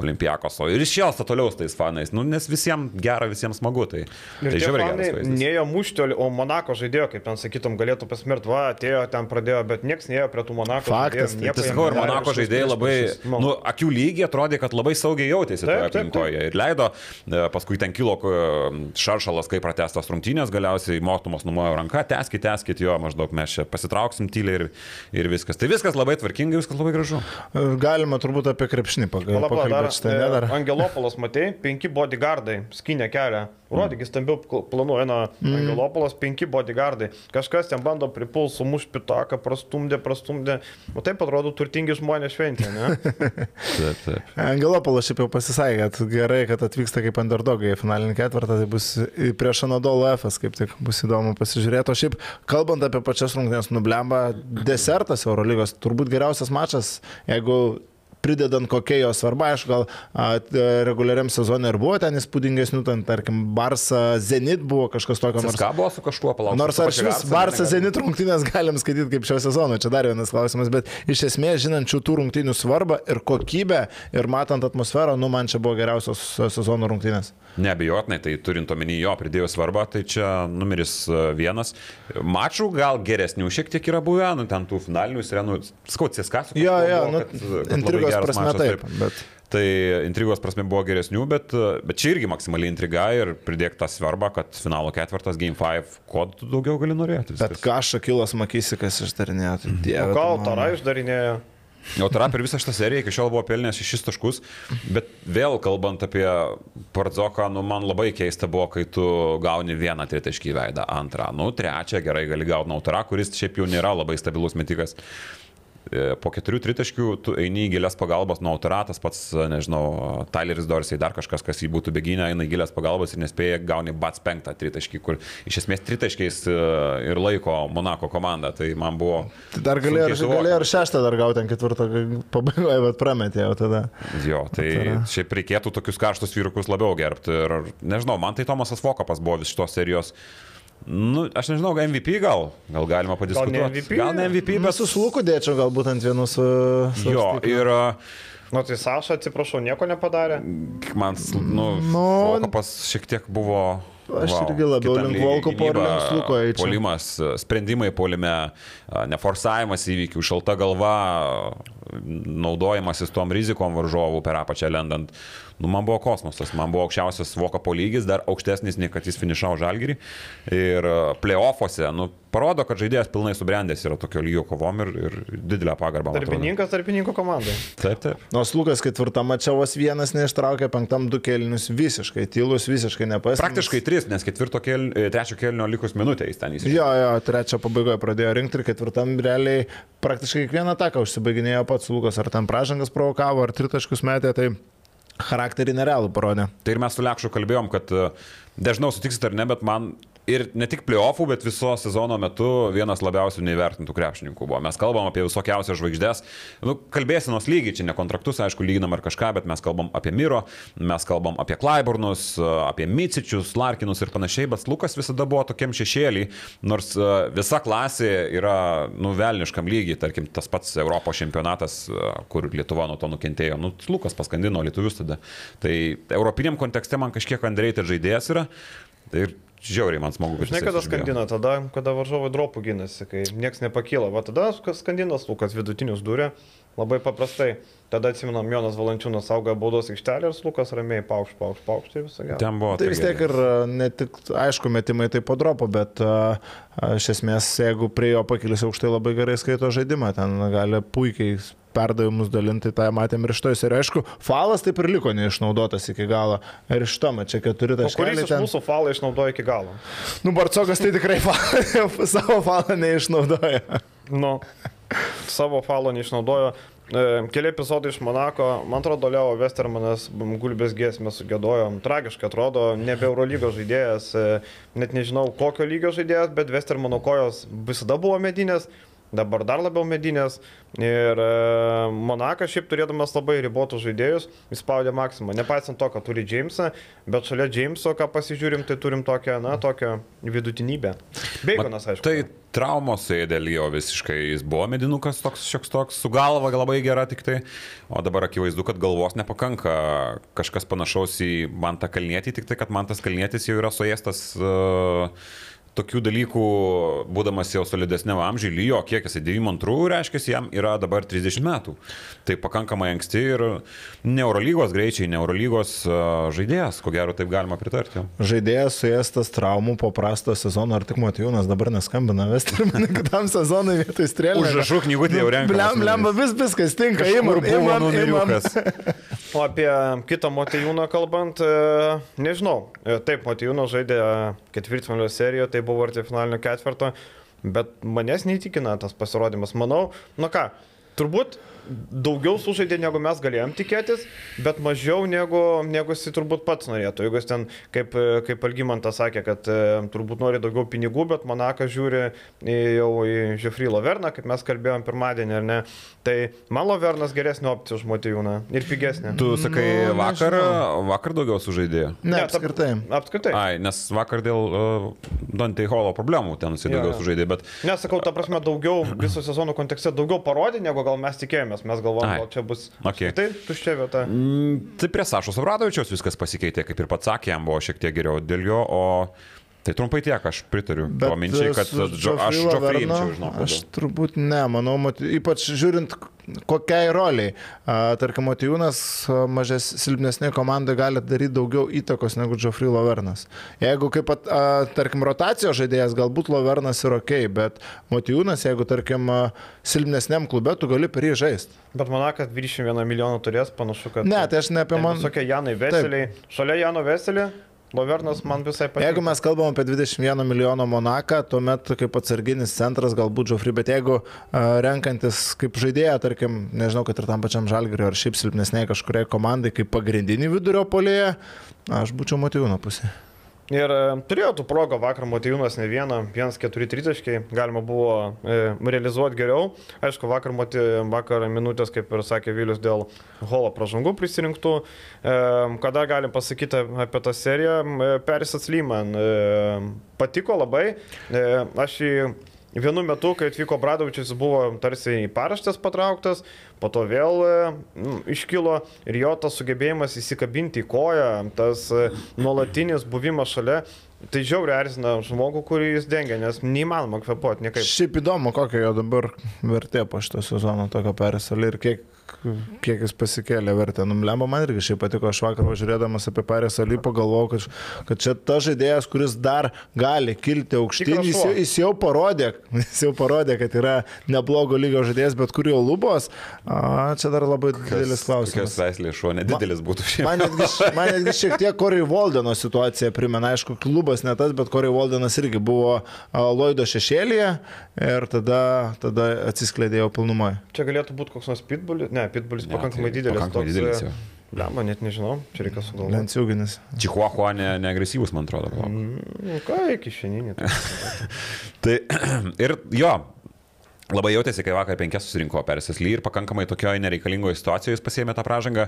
Olimpiakoso. Ir išėlsta toliau su tais fanais, nu, nes visiems gera, visiems smagu. Tai, Ir tai žiauriai vaizdas. Nėjo mušti, o Monako žaidėjo, kaip ten sakytum, galėtų pasmirt, va, atėjo, ten pradėjo, bet niekas neėjo prie tų Monako. Faktas, žaidėjų, nieko Tai sakau, ir Monako žaidėjai labai, priešus. Nu. nu, akių lygiai atrodė, kad labai saugiai jautėsi toje aplinkoje. Ir leido, e, paskui ten kilo e, šaršalas, kai pratestas rungtynės, galiausiai motumas numojo ranką, teskit, teskit jo, maždaug mes čia pasitrauksim tyliai ir, ir viskas. Tai viskas labai tvarkingai, viskas labai gražu. Galima turbūt apie krepšinį pakalbėti e, Angelopolas, matei, penki bodyguardai, skinė kelią. Rodykis stambiau planų eina Mm. Angelopolas, penki bodyguardai. Kažkas ten bando pripuls, sumuš pitaką, prastumdė, prastumdė. O taip atrodo turtingi žmonės šventė, ne? <laughs> Taip, taip. Angelopolas šiaip jau pasisakė, kad gerai, kad atvyksta kaip underdogai į finalinį ketvirtą, tai bus prieš Anadolo FS, kaip tik bus įdomu pasižiūrėti. O šiaip, kalbant apie pačias rungtynės, nublemba desertas Eurolygos, turbūt geriausias mačas, jeigu pridedant kokia jo svarba, aišku, gal a, reguliariam sezonui ir buvo ten įspūdingesnių, ten tarkim, Barsa, Zenit buvo kažkas tokio. Nors, Ką buvo su kažkuo palaukti? nors ar šis Barsa, Zenit rungtynės galim skaityti kaip šio sezono, čia dar vienas klausimas, bet iš esmės žinant šių rungtynių svarbą ir kokybę ir matant atmosferą, nu man čia buvo geriausios sezono rungtynės. Neabijotinai, tai turint omeny jo pridėjo svarbą, tai čia numeris e, vienas. Mačų gal geresnių šiek tiek yra buvę, nu ten tų finalinių sirenų, skautsės kas. Jo, jo, nu, intrigos prasme taip, bet- Tai intrigos prasme buvo geresnių, bet, bet čia irgi maksimaliai intriga ir pridėk tą svarbą, kad finalo ketvirtas Game 5, ko tu daugiau gali norėti. Bet viskas. ką Šakilas Makysikas išdarinėjo, tai dieve. O gal Tara išdarinėjo? O Tara per visą šitą seriją iki šiol buvo pelnęs 6 taškus, bet vėl kalbant apie Pardzoką, nu man labai keista buvo, kai tu gauni vieną tritaškį veidą, antrą, nu trečią gerai gali gauti Nautarą, kuris šiaip jau nėra labai stabilus metikas. E, Po keturių tritaškių tu eini į gilias pagalbas nuo autoratas, pats, e, nežinau, Tyleris Dorsiai, dar kažkas, kas jį būtų beginę, eina į gilias pagalbas ir nespėja gauni bats penktą tritaškį, kur iš esmės tritaškiais e, ir laiko Monako komanda. Tai man buvo... Tai dar galėjo, ir- galėjo ir šeštą dar gauti ant ketvirto pabaigoje, bet prametė jau tada. Jo, tai Atara. šiaip reikėtų tokius karštus vyrukus labiau gerbti. Ir nežinau, man tai Tomasas Vokapas buvo vis šitos serijos. Nu, aš nežinau, gal MVP gal, gal galima padiskutuoti. MVP? Gal ne MVP, bet Bet su sluku dėčiau galbūt ant vienų su... su Jo, ir a, Nu tai Saša, atsiprašau, nieko nepadarė. man, nu, Nu, Vokapas šiek tiek buvo... Aš irgi labiau link Volkopo ir link Sluko eičiau. Polimas, sprendimai polime, neforsavimas įvykių, šalta galva, naudojimasis tom rizikom varžovų per apačią lendant. Nu, man buvo kosmosas, man buvo aukščiausias Vokapo lygis, dar aukštesnis nei kad jis finišavo žalgerį. Ir a, playoffuose, nu, parodo, kad žaidėjas pilnai subrendęs yra tokio lygio kovom ir, ir didelę pagarbą. Darbininkas darbininko komandai. Taip, taip. Nors Lukas ketvirtam mačiavos vienas neištraukė, penktam du kelnius visiškai, tylus visiškai nepasakė. Praktiškai tris, nes ketvirto kel, e, trečio kelnio likus minutė jis ten įsivažiavo. Jo, jo, trečio pabaigoje pradėjo rinkti ir ketvirtam realiai praktiškai kiekvieną ataką užsibaiginėjo pats Lukas, ar ten pražangas provokavo, ar tritaškus metė, tai charakterį nerealų parodė. Tai ir mes su Lekšu kalbėjom, kad e, dažnau sutiksit ar ne, bet man ir ne tik playoffų, bet viso sezono metu vienas labiausiai neįvertintų krepšininkų buvo. Mes kalbam apie visokiausias žvaigždės. Nu, kalbėsinos lygiai, čia ne kontraktus, aišku, lyginam ar kažką, bet mes kalbam apie Miro, mes kalbam apie Klaiburnus, apie Micičius, Larkinus ir panašiai, bet Lukas visada buvo tokiam šešėlį, nors e, visa klasė yra nuvelniškam lygiai, tarkim, tas pats Europos čempionatas, e, kur Lietuva nuo to nukentėjo. Nu, Lukas paskandino lietuvius tada. Tai europiniam kontekste man kažkiek Andrei tai žaidėjas yra. Ir žiauriai man smagu, Žinai, kada skandina, tada, kada varžovai dropų gynasi, kai niekas nepakyla. Va tada kas skandinas Lukas vidutinius durė, labai paprastai. Tada atsiminam, Jonas Valančiūnas saugoja baudos aikštelę ir Lukas ramiai paukš, paukš, paukš, tai visą gerą. Ten buvo. Tai vis tiek ir a, ne tik, aišku, metimai tai podropo, bet a, iš esmės, jeigu prie jo pakilis aukštai labai gerai skaito žaidimą, ten gali puikiai perdavimus dalinti, tai matėm ir iš to jis. Ir aišku, falas taip ir liko neišnaudotas iki galo. Ir iš to, čia keturi O kuris iš ten. mūsų falą išnaudoja iki galo? Nu, Barcokas tai tikrai falą, <laughs> savo falą neišnaudoja. Nu, savo falo neišnaudojo. E, Keli epizodai iš Monako, man atrodo, Leo Westermanas gulbės giesmę sugėdojo. Tragiškai atrodo, nebe Eurolygos žaidėjas, e, net nežinau kokio lygio žaidėjas, bet Westermano kojos visada buvo medinės. Dabar dar labiau medinės. Ir e, Monakas šiaip turėdamas labai ribotus žaidėjus, įspaudė maksimumą. Nepaisant to, kad turi Jamesą, bet šalia Jameso, ką pasižiūrim, tai turim tokią, na, tokią vidutinybę. Baconas, aišku. Tai traumos įdėlėjo visiškai, jis buvo medinukas toks šioks toks, su galva labai gera tik tai, o dabar akivaizdu, kad galvos nepakanka. Kažkas panašaus į Mantą Kalnietį, tik tai, kad Mantas Kalnietis jau yra suėstas uh, tokių dalykų, būdamas jau solidesniam amžiui, lyjo, kiek jisai 92, reiškia, jam yra dabar 30 metų. Tai pakankamai anksti ir neurolygos greičiai, neurolygos žaidėjas, ko gero taip galima pritarti. Žaidėjas suėstas traumų po prasto sezono, ar tik Matijūnas dabar neskambina Vestermanui kitam sezonui vietoj strėlės. Užrašų knygutė jau renka. Bliam, bliam, vis viskas tinka, įmur, buvo numeriukas. O apie kitą Matijūną kalbant, nežinau. Taip, Matijūnas žaidė ketvirtfinalio serijoje, tai buvo arti finalinio ketvirto, bet manęs neįtikina tas pasirodymas. Manau, nu ką, turbūt daugiau sužaidė, negu mes galėjom tikėtis, bet mažiau negu, negu jis turbūt pats norėtų. Jeigu jis ten, kaip, kaip Algymantas sakė, kad e, turbūt nori daugiau pinigų, bet Monakas žiūri jau į Žefry Loverną, kaip mes kalbėjom pirmadienį, ar ne, tai man Lovernas geresnė opcija už Motijūną ir pigesnė. Tu sakai, nu, vakar, vakar daugiau sužaidė? Ne, ne apskritai. Apskritai. Ai, nes vakar dėl uh, Dante Holo problemų ten jisai daugiau ja. sužaidė, bet... Nesakau, ta prasme, daugiau viso sezono kontekste daugiau parodė, negu gal mes tikėjomės. Mes galvojame, gal čia bus okay. tai tuščia vieta. Mm, tai prie Sašos Abradovičiaus viskas pasikeitė, kaip ir pats sakė, jam buvo šiek tiek geriau dėl jo, o Tai trumpai tiek, aš pritariu Bet minčiai, kad džo, aš Džofrį imčiau, žinau. Aš turbūt ne, manau, ypač žiūrint kokiai roliai. A, tarkim, Motijūnas mažes silpnesnė komanda gali daryti daugiau įtakos negu Džofrį Lovernas. Jeigu kaip, at, a, tarkim, rotacijos žaidėjas, galbūt Lovernas yra ok, bet Motijūnas, jeigu, tarkim, silpnesniam klube, tu gali per jį žaisti. Bet manau, kad 21 milijonų turės, panašu, kad... Ne, tai aš ne apie man... Visokie Janai Veseliai. Taip. Šalia Jano Veselį Lovernas man visai patinka. Jeigu mes kalbam apie 21 milijono Monaką, tuomet kaip atsarginis centras galbūt Žofri, bet jeigu uh, renkantis kaip žaidėją, tarkim, nežinau, kad ir tam pačiam Žalgiriui ar šiaip silpnesnei kažkuriai komandai kaip pagrindinį vidurio polėje, aš būčiau motyvūno pusė. Ir e, turėjo tų progą vakar Motijūnas ne vieną, 1-4 tritaškai, galima buvo e, realizuoti geriau. Aišku, vakar, moti, vakar minutės, kaip ir sakė Vilius, dėl holo pražangų prisirinktų. E, kada galim pasakyti apie tą seriją, e, Perisas Lyman e, patiko labai. E, aš jį Vienu metu, kai atvyko Bradovičius, buvo tarsi į paraštės patrauktas, po to vėl mm, iškilo ir jo tas sugebėjimas įsikabinti į koją, tas e, nuolatinis buvimas šalia, Tai žiauriai erzina žmogų, kurį jis dengia, nes neįmanoma kvepuoti niekaip. Šiaip įdomu, kokia jo dabar vertė po šito sezono tokio perėsalį ir kiek kiek jis pasikėlė vertę. Numlemba man irgi šiaip patiko, aš vakar važiuodamas apie Parės Alį pagalvojau, kad, kad čia ta žaidėjas, kuris dar gali kilti aukštyn, jis, jau, jis jau parodė, <laughs> jis jau parodė, kad yra neblogo lygio žaidėjas, bet kur jo lubos, a, čia dar labai didelis klausimas. Kokios veislės šuo, nedidelis būtų šiaip. Man netgi, man netgi šiek tiek <laughs> Corey Voldeno situacija primena, aišku, klubas ne tas, bet Corey Voldenas irgi buvo Lloydo šešėlyje ir tada, tada atsiskleidė jau pilnumoje. Čia galėtų būti koks nors pitbulis, ne, pitbulis ne, pakankamai tai didelis. Pakankamai toks, didelis jau. Lemba, net nežinau, čia reikia sugalvoti. Lenciūginis. Čihuahua neagresyvus, ne man atrodo. Mm, ką, iki šiandien. tai <laughs> <clears throat> ir jo, Labai jautėsi, kai vakar penkias susirinko Persas Ly ir pakankamai tokioje nereikalingoje situacijoje jis pasėmė tą pražangą.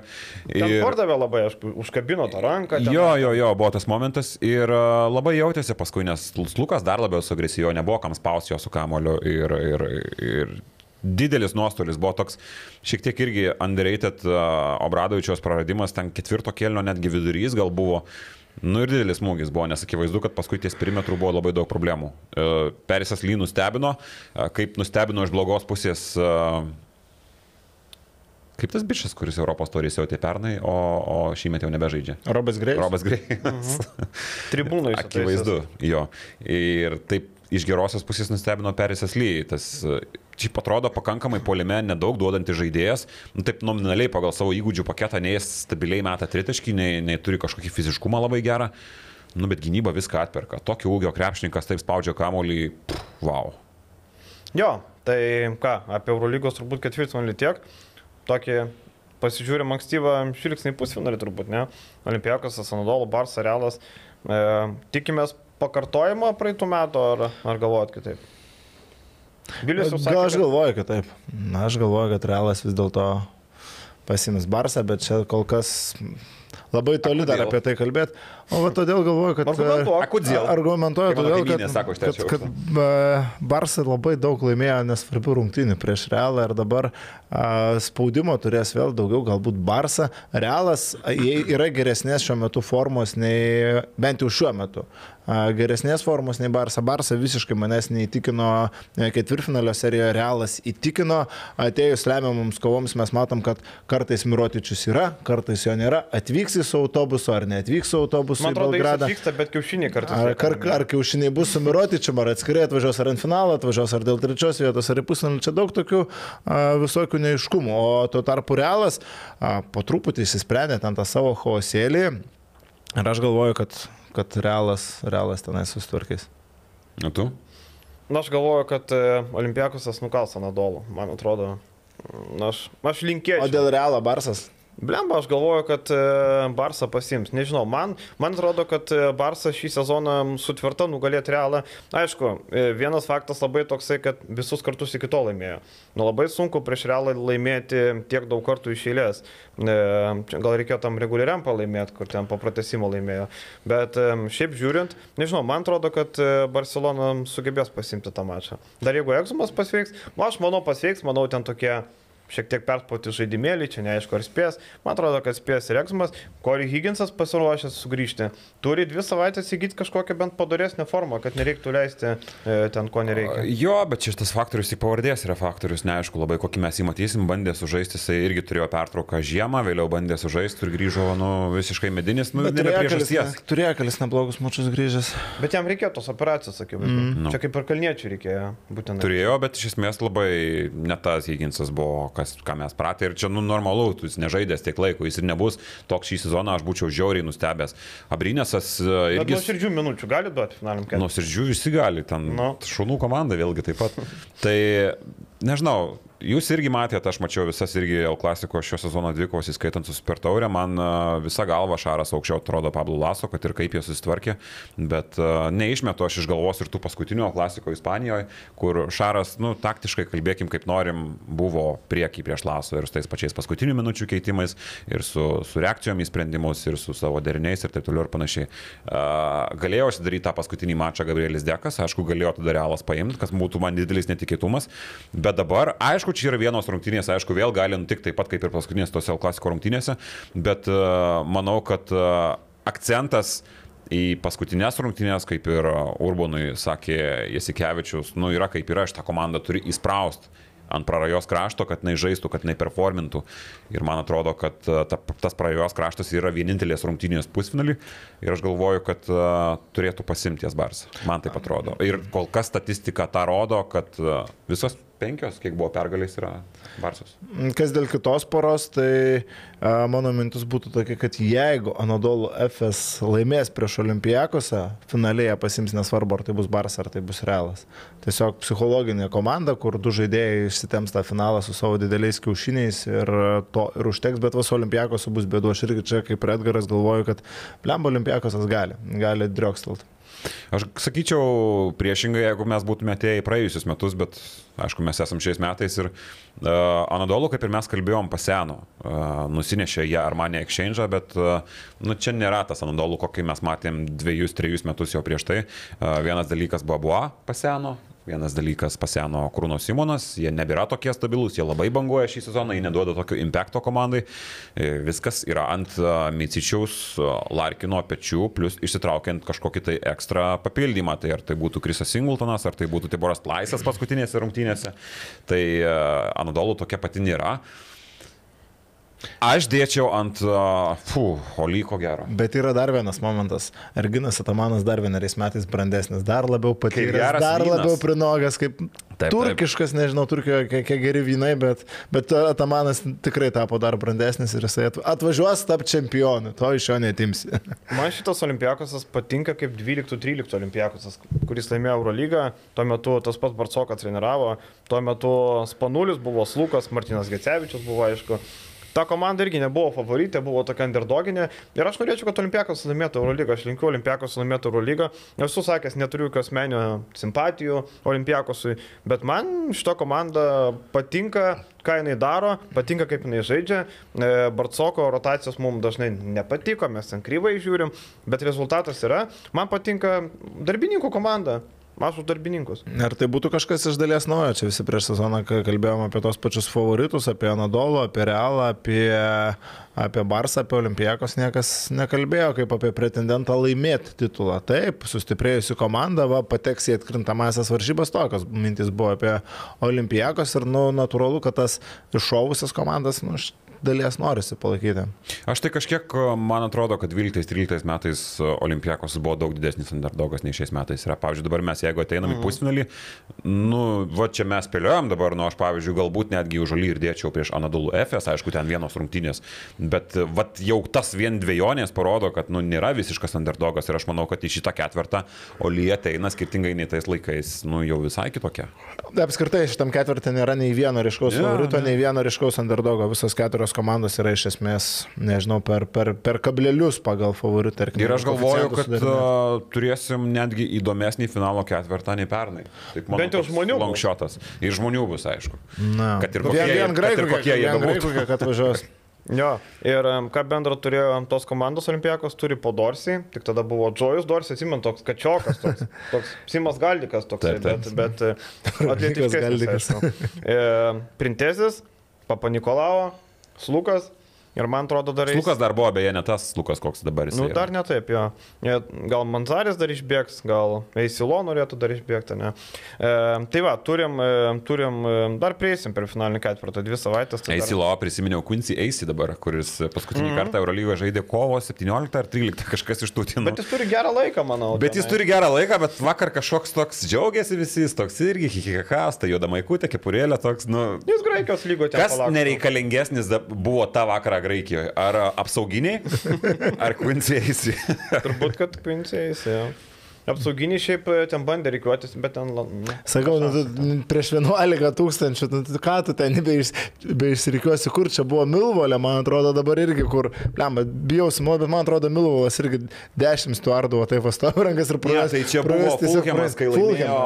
Ir... Pardavė labai, aš užkabino tą ranką. Ten... Jo, jo, jo, buvo tas momentas ir labai jautėsi paskui, nes Lukas dar labiau suagresyvo, nebuvo kam spausti jo su kamoliu ir, ir, ir didelis nuostolis, buvo toks šiek tiek irgi underrated Obradovičios praradimas, ten ketvirto kelio netgi vidurys gal buvo. Nu ir didelis smūgis buvo, nes akivaizdu, kad paskui ties perimetrų buvo labai daug problemų. Uh, Perisas Ly nustebino, kaip nustebino iš blogos pusės Kaip tas bičias, kuris Europos torys jau tai pernai, o, o šį metą jau nebežaidžia. Robas Greis. Robas Greis. Mhm. Tribūnai. Akivaizdu, jo. Ir taip iš gerosios pusės nustebino Perisas Ly. Tas šiaip atrodo pakankamai polime, nedaug duodantis žaidėjas, nu, taip nominaliai pagal savo įgūdžių paketą, nei jis stabiliai meta tritaškį, nei, nei turi kažkokį fiziškumą labai gerą, nu, bet gynyba viską atperka. Tokio ūgio krepšininkas taip spaudžia kamolį, pff, wow. Jo, tai ką, apie Eurolygos turbūt ketvirtfinalį tiek. Tokį pasižiūrim ankstyvą žvilgsnį pusfinalį turbūt, ne? Olimpijakos, Sanadolo, Barsa, Realas. E, tikimės pakartojimo praeitų metų ar, ar galvojat kitaip? Vilius jau sakė, Gal aš kad- galvoju, kad taip. Na, aš galvoju, kad Realas vis dėlto pasims Barsą, bet čia kol kas labai toli dar apie tai kalbėti. O va todėl galvoju, kad... Kodėl? Argumentuoju mano todėl, kad, sako kad, kad aukšto. e, Barsai labai daug laimėjo nesvarbių rungtynių prieš Realą ir dabar a, spaudimo turės vėl daugiau, galbūt Barsą. Realas yra geresnės šiuo metu formos nei, bent jau šiuo metu, geresnės formos nei Barsa. Barsa visiškai manęs neįtikino e, ketvirtfinalio serijoje, Realas įtikino, atėjus lemiamoms kovoms mes matom, kad kartais Mirotičius yra, kartais jo nėra, atvyks į su autobusu ar neatvyks su autobusu Man atrodo, Belgradą. atvyksta, bet kiaušiniai kartais. Ar, ar, ar kiaušiniai bus su Mirotičium, ar atskirai atvažiuos ar ant finalo, atvažiuos ar dėl trečios vietos, ar į pusfinalį. Čia daug tokių a, visokių neiškumų. O tuo tarpu Realas a, po truputį įsisprendė ten tą savo chaosėlį. Ir aš galvoju, kad, kad Realas, Realas tenai sustvarkys. O tu? Na, aš galvoju, kad e, Olimpiakosas nukals Anadolų, man atrodo. Na, aš, aš linkėčiau. O dėl Realo Barsas? Blemba, aš galvoju, kad e, Barsa pasims. Nežinau, man, man atrodo, kad e, Barsa šį sezoną su tvirta nugalėti realą. Aišku, e, vienas faktas labai toksai, kad visus kartus iki to laimėjo. Nu, labai sunku prieš realą laimėti tiek daug kartų iš eilės. Gal reikėjo tam reguliariam pralaimėti, kur ten po pratesimo laimėjo. Bet šiaip žiūrint, nežinau, man atrodo, kad Barcelona sugebės pasimti tą mačą. Dar jeigu Egzumas pasveiks, nu, aš manau pasveiks, manau ten tokie šiek tiek perspauti žaidimėlį, čia neaišku ar spės. Man atrodo, kad spės Reksmas, Corey Higginsas pasiruošęs sugrįžti. Turi dvi savaitės įgyti kažkokią bent padaresnę formą, kad nereiktų leisti e, ten, ko nereikia. Jo, bet šitas faktorius į pavardės yra faktorius, neaišku labai kokį mes jį matysim, bandė sužaisti, jisai irgi turėjo pertrauką žiemą, vėliau bandė sužaisti ir grįžo, nu, visiškai medinis, nu, ne be priežasties. turėjo kelis neblogus mačius grįžęs. Bet jam reikėjo tos operacijos, sakiau. Mm. Čia kaip ir kalniečių reikėjo būtent. Turėjo, bet iš esmės labai ne tas Higginsas buvo, kas, ką mes pratę ir čia, nu, normalu, jis nežaidęs tiek laiko, jis ir nebus toks šį sezoną, aš būčiau žiauriai nustebęs. Abrinėsas e, irgi... nuo širdžių minučių gali duoti finaliniam keliui. Nusirdžių visi gali, ten Nu. šunų komanda vėlgi taip pat. <laughs> tai nežinau, jūs irgi matėte, aš mačiau visas irgi L klasiko šio sezono dvikovos, įskaitant su Super Taurė, man visa galva Šaras aukščiau atrodo Pablo Laso, kad ir kaip jie susitvarkė, bet neišmetu aš iš galvos ir tų paskutinių L klasiko Ispanijoje, kur Šaras, nu, taktiškai kalbėkim kaip norim, buvo prieki prieš Laso ir su tais pačiais paskutinių minučių keitimais, ir su, su reakcijom į sprendimus, ir su savo deriniais ir taip toliau ir panašiai. Galėjo užsidaryti tą paskutinį mačą Gabrielis Dekas, aišku, galėjo tada realas paimti, kas būtų man didelis netikėtumas, bet dabar, aišku, čia yra vienos rungtynės, aišku, vėl gali nutikti taip pat kaip ir paskutinės tose klasiko rungtynėse, bet a, manau, kad a, akcentas į paskutinės rungtynės, kaip ir Urbonui sakė Jasikevičius, nu yra kaip yra, šitą komandą turi įspraust ant prarajos krašto, kad jinai žaistų, kad jinai performintų. Ir man atrodo, kad ta, tas prarajos kraštas yra vienintelės rungtynės pusfinalį ir aš galvoju, kad a, turėtų pasimties Bars. Man taip atrodo. Ir kol kas statistika tą rodo, kad a, visos penkios, kiek buvo pergalės, yra Barsos. Kas dėl kitos poros, tai a, mano mintis būtų tokia, kad jeigu Anadolu FS laimės prieš Olimpijakosą, finaliai jie pasims nesvarbu, ar tai bus Baras, ar tai bus Realas. Tiesiog psichologinė komanda, kur du žaidėjai išsitems tą finalą su savo dideliais kiaušiniais ir to ir užteks, bet vas Olimpijakosų bus bėdu. Aš irgi čia kaip ir Edgaras galvoju, kad Lemba Olimpijakosas gali, gali driokstelt. Aš sakyčiau priešingai, jeigu mes būtume atėję į praėjusius metus, bet aišku, mes esam šiais metais ir uh, Anadolu, kaip ir mes kalbėjom, paseno, uh, nusinešė ją Armanė Exchange, bet uh, nu, čia nėra tas Anadolu, kokį mes matėm dviejus, trejus metus jau prieš tai. Uh, vienas dalykas buvo Bua paseno, Vienas dalykas paseno Krūno Simonas, jie nebėra tokie stabilūs, jie labai banguoja šį sezoną, jie neduoda tokio impacto komandai. E, Viskas yra ant a, Micičiaus a, Larkino pečių, plus išsitraukiant kažkokį tai ekstra papildymą. Tai ar tai būtų Krisas Singletonas, ar tai būtų Tiboras Plaisas paskutinėse rungtynėse. Tai Anadolu tokia pati nėra. Aš dėčiau ant, uh, fu, Olyko gero. Bet yra dar vienas momentas. Erginas Atamanas dar vieneriais metais brandesnis, dar labiau patyręs, dar vynas. labiau prinogęs, kaip Taip, turkiškas, taip. nežinau, turkijoje kiek, geri vynai, bet, bet Atamanas tikrai tapo dar brandesnis ir jisai atva- atvažiuos tapti čempionu, to iš jo netimsi. <laughs> Man šitas olimpiakosas patinka kaip 12-13 olimpiakosas, kuris laimėjo Eurolygą, tuo metu tas pats Barcokas treniravo, tuo metu Spanulis buvo Slukas, Martinas Gecevičius buvo aišku. Ta komanda irgi nebuvo favoritė, buvo tokia underdoginė. Ir aš norėčiau, kad Olimpiakos laimėtų Eurolygą, aš linkiu Olimpiakos laimėtų Eurolygą. Esu sakęs, neturiu jokios menio simpatijų Olimpiakosui, bet man šita komanda patinka, ką jinai daro, patinka, kaip jinai žaidžia. E, Bartsoko rotacijos mums dažnai nepatiko, mes ten kryvai žiūrim, bet rezultatas yra. Man patinka darbininkų komanda. Už darbininkus. Ar tai būtų kažkas iš dalies naujo? Čia visi prieš sezoną kalbėjome apie tos pačius favoritus, apie Anadolo, apie Realą, apie, apie Barsą, apie Olimpijakos. Niekas nekalbėjo kaip apie pretendentą laimėti titulą. Taip, sustiprėjusi komanda, va, pateks į atkrintamasias varžybas, tokios mintis buvo apie Olimpijakos ir, nu, natūralu, kad tas iššovusias komandas, nu, dalies norisi palaikyti. Aš tai kažkiek, man atrodo, kad 12-13 metais Olimpiakos buvo daug didesnis underdogas nei šiais metais. Yra, pavyzdžiui, dabar mes jeigu ateinam mm. į pusfinalį, nu, va čia mes spėliojam dabar, nu aš, pavyzdžiui, galbūt netgi užalį ir dėčiau prieš Anadolų FS, aišku, ten vienos rungtynės, bet va jau tas vien dviejonės parodo, kad, nu, nėra visiškas underdogas ir aš manau, kad į šitą ketvirtą Olyje ateina skirtingai nei tais laikais, nu, jau visai kitokia. Apskritai, šitam ketvirtį nėra nei vieno ryškaus ja, favorito, nei vieno ryškaus underdogo, visos keturios komandos yra iš esmės, nežinau, per, per, per kablelius pagal favoritą. Ir aš galvoju, kad uh, turėsim netgi įdomesnį finalo ketvirtą nei pernai. Taip, Bent jau žmonių. Longšotas. Ir žmonių bus, aišku. Na, kad ir kokie, vien, vien graikų, kokie jie bebūtų. Kad važiuos. <laughs> Jo, ir ką bendro turėjo tos komandos olimpijakos, turi po Dorsi, tik tada buvo Džojus Dorsi, atsimint, toks kačiokas, toks, <laughs> toks Simas Galdikas, toks, taip, taip. bet, bet <laughs> atletiškas. E, Printezis, Papa Nikolao, Slukas. Ir man atrodo dar... Lukas dar buvo, beje, ne tas Lukas, koks dabar jis. Nu, dar ne taip, jo. Gal Manzaris dar išbėgs, gal Eisilo norėtų dar išbėgti, ne. E, tai va, turim, e, turim, e, dar prieisim per finalinį ketvirtą, dvi savaitės. Tai Eisilo, dar... prisiminiau Quincy Eisi dabar, kuris paskutinį mm -hmm. kartą Eurolygoje žaidė kovo 17 ar 13, <laughs> kažkas iš tų tinų. Bet jis turi gerą laiką, manau. Bet jis turi gerą laiką, bet vakar kažkoks toks džiaugiasi visi, jis toks irgi hihihakas, tai juoda maikutė, kepurėlė toks, nu... Jis Graikijos lygo ten. Kas nereikalingesnis buvo tą vakarą Graikijoje? Ar apsauginiai, ar Quincy? Turbūt, kad Quincy, jo. Apsauginiai šiaip e, ten bandė reikiuotis, bet ten... Nu, Sakau, nu, tu, prieš 11 tūkstančių, nu, ką tu ten nebeišsirikiuosi, kur čia buvo Milvolė, man atrodo dabar irgi, kur, lemba, bijausi, bet man atrodo Milvolas irgi 10 stuardavo, tai vastovi rankas ir praėjo. Ja, tai čia buvo Fulhamas, kai laimėjo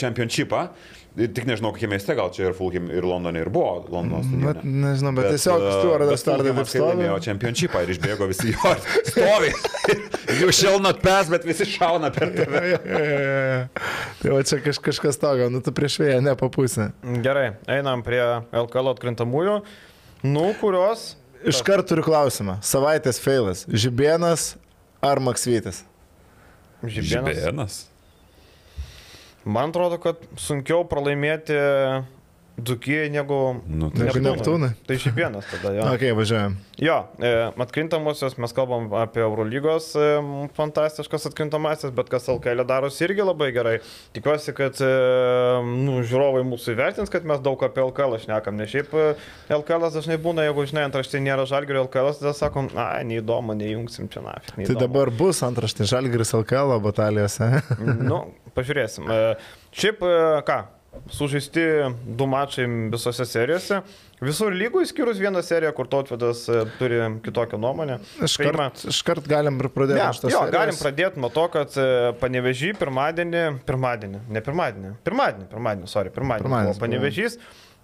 Championshipą. Tik nežinau, kokie mieste, gal čia ir Fulham, ir Londone ir buvo Londono stadione. Bet, nežinau, bet, bet tiesiog Stuartas Stardai taip stovi. Laimėjo čempionšipą ir išbėgo visi jo stovi. Jų šelnat pes, bet visi šauna per tave. ja, ja, ja, ja. Tai va čia kaž, kažkas tokio, nu tu prieš vėją, ne papusė. Gerai, einam prie LKL atkrintamųjų, nu kurios... Iškart turiu klausimą. Savaitės feilas. Žibienas ar Maksvytis? Žibienas. Žibienas. Man atrodo, kad sunkiau pralaimėti Dzukijai negu, nu, tai negu Neptūnai. Tai šiaip vienas tada, jo. Ok, važiuojam. Jo, e, atkrintamosios, mes kalbam apie Eurolygos e, fantastiškas atkrintamasis, bet kas LKL darosi irgi labai gerai. Tikiuosi, kad e, nu, žiūrovai mūsų įvertins, kad mes daug apie LKL šnekam, nes šiaip LKL dažnai būna, jeigu žinai, antraštė nėra žalgerio LKL, tada sakom, na, neįdomu, neįjungsim čia nafik. Tai dabar bus antraštė žalgeris LKL batalijose. nu, pažiūrėsim. Šiaip ką, sužaisti du mačai visose serijose. Visur lygų išskyrus vieną seriją, kur Tautvidas e, turi kitokią nuomonę. Iškart, iškart galim ir pradėti. Ja, jo, galim pradėti nuo to, kad e, panevežį pirmadienį, pirmadienį, ne pirmadienį, pirmadienį, pirmadienį, sorry, pirmadienį, pirmadienį panevežys.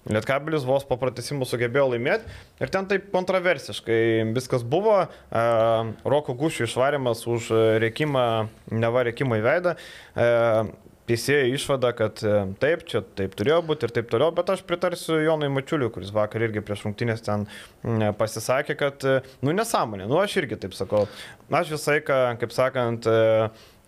Lietkabilis vos po pratesimų sugebėjo laimėti ir ten taip kontroversiškai viskas buvo. E, Roko Gušių išvarimas už reikimą, neva reikimą į veidą. E, teisėjai išvada, kad e, taip, čia taip turėjo būti ir taip toliau, bet aš pritarsiu Jonui Mačiuliu, kuris vakar irgi prieš rungtynės ten pasisakė, kad, nu, nesąmonė, nu, aš irgi taip sakau. Aš visai, kaip sakant,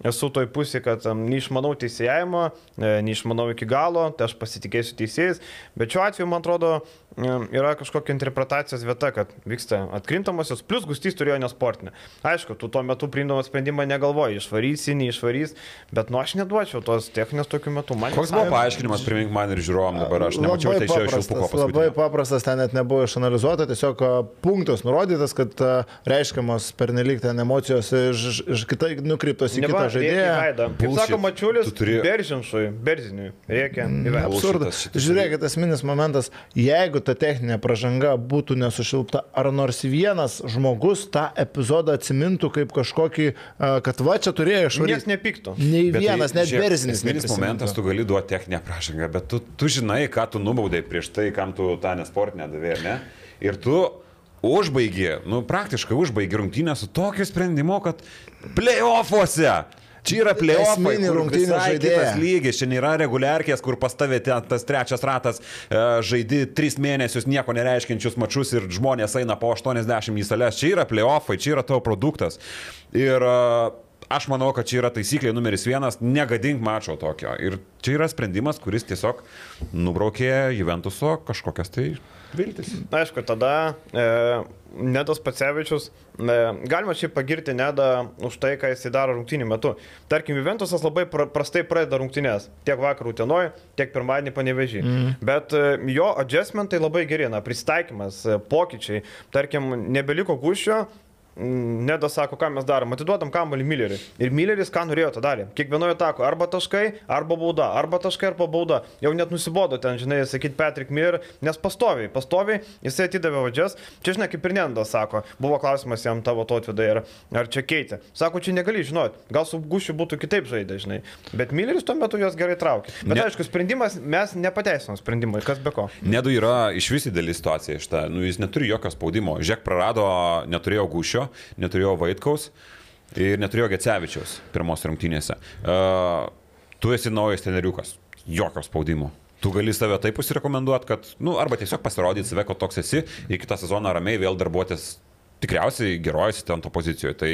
esu toj pusėje, kad neišmanau teisėjimo, neišmanau iki galo, tai aš pasitikėsiu teisėjais, bet šiuo atveju, man atrodo, yra kažkokia interpretacijos vieta, kad vyksta atkrintamosios, plus gustys turėjo nesportinę. Aišku, tu tuo metu priimdamas sprendimą negalvoji, išvarysi, neišvarys, bet nu aš neduočiau tos techninės tokiu metu. Man Koks buvo paaiškinimas, primink man ir žiūrovom dabar, aš nemačiau, tai čia iš šilpuko. Labai paprastas, ten net nebuvo išanalizuota, tiesiog punktas nurodytas, kad reiškiamos pernelyg ten emocijos iš, iš kitai nukreiptos į kitą rungtynės žaidėją. Kaip sako Mačiulis, Tu turi- Beržinšui, Berziniui, reikia įvertinti. Absurdas. Žiūrėkit, esminis momentas, jeigu ta techninė pažanga būtų nesušilpta, ar nors vienas žmogus tą epizodą atsimintų kaip kažkokį, kad va čia turėjo Niekas išvaryti. nepyktų. Nei Bet vienas, tai, net žiūrėk, berzinis. Esminis momentas, tu gali duoti techninę pražangą, bet tu, tu žinai, ką tu nubaudai prieš tai, kam tu tą nesportinę davėjai, ar ne? Ir tu užbaigi, nu praktiškai užbaigi rungtynę su tokiu sprendimu, kad playoffuose. Čia yra kur rungtynių kitas lygis, čia nėra reguliarkės, kur pas tavę ten tas trečias ratas, e, žaidi tris mėnesius nieko nereiškinčius mačius ir žmonės eina po 80 į sales. Čia yra playoffai, čia yra tavo produktas. Ir e, aš manau, kad čia yra taisyklė numeris vienas, negadink mačo tokio. Ir čia yra sprendimas, kuris tiesiog nubraukė Juventuso kažkokias tai viltis. Na, aišku, tada e, Nedas Pacevičius, e, galima šiaip pagirti Nedą už tai, ką jis daro rungtynių metu. Tarkim, Juventusas labai pra, prastai pradeda rungtynės, tiek vakar Utenoje, tiek pirmadienį panevežį. Mm. Bet e, jo adjustmentai labai geri, na, pristaikymas, e, pokyčiai. Tarkim, nebeliko gušio, Nedas sako, ką mes darom, atiduodam kamuolį Milleriui. Ir Milleris ką norėjo, tą darė. Kiekvienoje atako, arba taškai, arba bauda, arba taškai, arba bauda. Jau net nusibodo ten, žinai, sakyti Patrick Miller, nes pastoviai, pastoviai jisai atidavė vadžias. Čia, žinai, kaip ir Nedas sako, buvo klausimas jam tavo to atvedai, ar, ar čia keitė. Sako, čia negali žinoti, gal su Gušiu būtų kitaip žaidė, žinai. Bet Milleris tuo metu juos gerai traukė. Bet Ne- aišku, sprendimas, mes nepateisinam sprendimui, kas be ko. Nedu yra iš vis didelį situaciją šitą, nu, jis neturi jokio spaudimo. Žek prarado, neturėjo Gušio, neturėjo Vaitkaus ir neturėjo Gecevičiaus pirmos rungtynėse. Uh, tu esi naujas teneriukas, jokio spaudimo. Tu gali save taip užsirekomenduoti, kad, nu, arba tiesiog pasirodyti save, kad toks esi, į kitą sezoną ramiai vėl darbuotis tikriausiai gerojasi ten to pozicijoje. Tai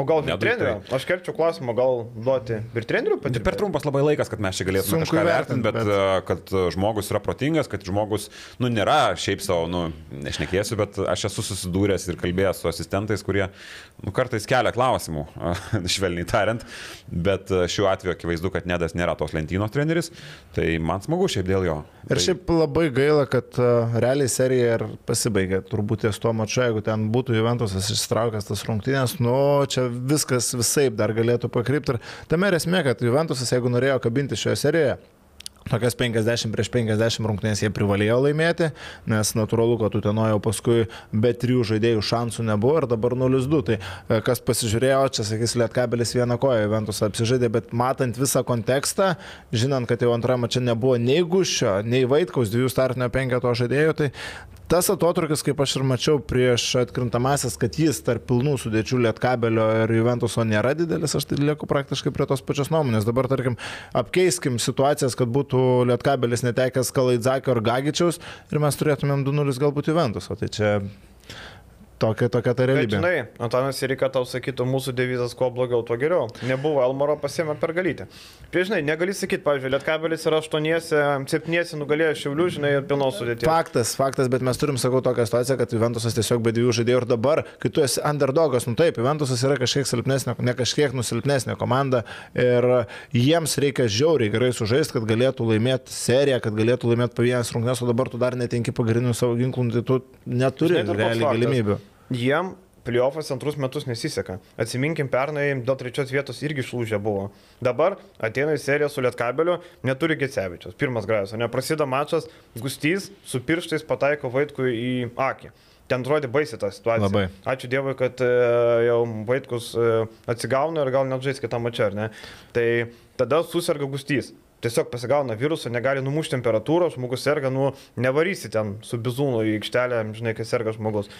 O gal ir trenerių? Aš kelčiau klausimą, gal duoti ir trenerių Tai patirti? per trumpas labai laikas, kad mes čia galėtume Sunku kažką vertinti, bet, bet- bet kad e, žmogus yra protingas, kad žmogus, nu, nėra šiaip savo, nu, nešnekėsiu, bet aš esu susidūręs ir kalbėjęs su asistentais, kurie, nu, kartais kelia klausimų, <laughs> švelniai tariant, bet e, šiuo atveju akivaizdu, kad Nedas nėra tos lentynos treneris, tai man smagu šiaip dėl jo. Ir tai, šiaip labai gaila, kad realiai serija ir pasibaigė. Turbūt ties tuo maču, jeigu ten būtų Juventusas ištraukęs tas rungtynės, nu, čia viskas visai dar galėtų pakrypti. Ir tame esmė, kad Juventusas, jeigu norėjo kabinti šioje serijoje, Tokias 50 prieš 50 rungtynės jie privalėjo laimėti, nes natūralu, kad Utenojo paskui be trijų žaidėjų šansų nebuvo ir dabar 0-2. Tai e, kas pasižiūrėjo, čia sakys, Lietkabelis vieną koją, Ventus apsižaidė, bet matant visą kontekstą, žinant, kad jau antrame čia nebuvo nei Gušio, nei Vaitkaus, dviejų startinio penketo žaidėjų, tai tas atotrukis, kaip aš ir mačiau prieš atkrintamasis, kad jis tarp pilnų sudėčių Lietkabelio ir Juventuso nėra didelis, aš tai lieku praktiškai prie tos pačios nuomonės. Dabar, tarkim, apkeiskim situacijas, kad būtų Lietkabelis netekęs Kalaidzakio ir Gagičiaus ir mes turėtumėm 2-0 galbūt Juventuso. Tai čia tokia, tokia ta Bet realybė. žinai, Antanas Irika tau sakytų, mūsų devizas kuo blogiau, tuo geriau. Nebuvo Elmoro pasiemę per galytę. Prieš, žinai, negali sakyti, pavyzdžiui, Lietkabelis yra 8-7 nugalėjęs Šiaulių, žinai, ir pilnos sudėties. Faktas, faktas, bet mes turim, sakau, tokią situaciją, kad Juventusas tiesiog be dviejų žaidėjų ir dabar, kai tu esi underdogas, nu taip, Juventusas yra kažkiek silpnesnė, ne kažkiek nusilpnesnė komanda ir jiems reikia žiauriai gerai sužaisti, kad galėtų laimėti seriją, kad galėtų laimėti pavienas rungtynes, o dabar tu dar netenki pagrindinių savo ginklų, tai tu neturi Žinai, realiai faktas? Jiem playoffas antrus metus nesiseka. Atsiminkim, pernai dėl trečios vietos irgi išlūžę buvo. Dabar ateina į seriją su Lietkabeliu, neturi Gecevičius. Pirmas grajas, o neprasideda mačas, Gustys su pirštais pataiko Vaitkui į akį. Ten atrodė baisi ta situacija. Labai. Ačiū Dievui, kad e, jau Vaitkus e, atsigauna ir gal net žais kitą mačą, ar ne? Tai tada susirga Gustys. Tiesiog pasigauna virusą, negali numušti temperatūros, žmogus serga, nu, nevarysi ten su bizūnu į aikštelę, žinai, kai serga žmogus.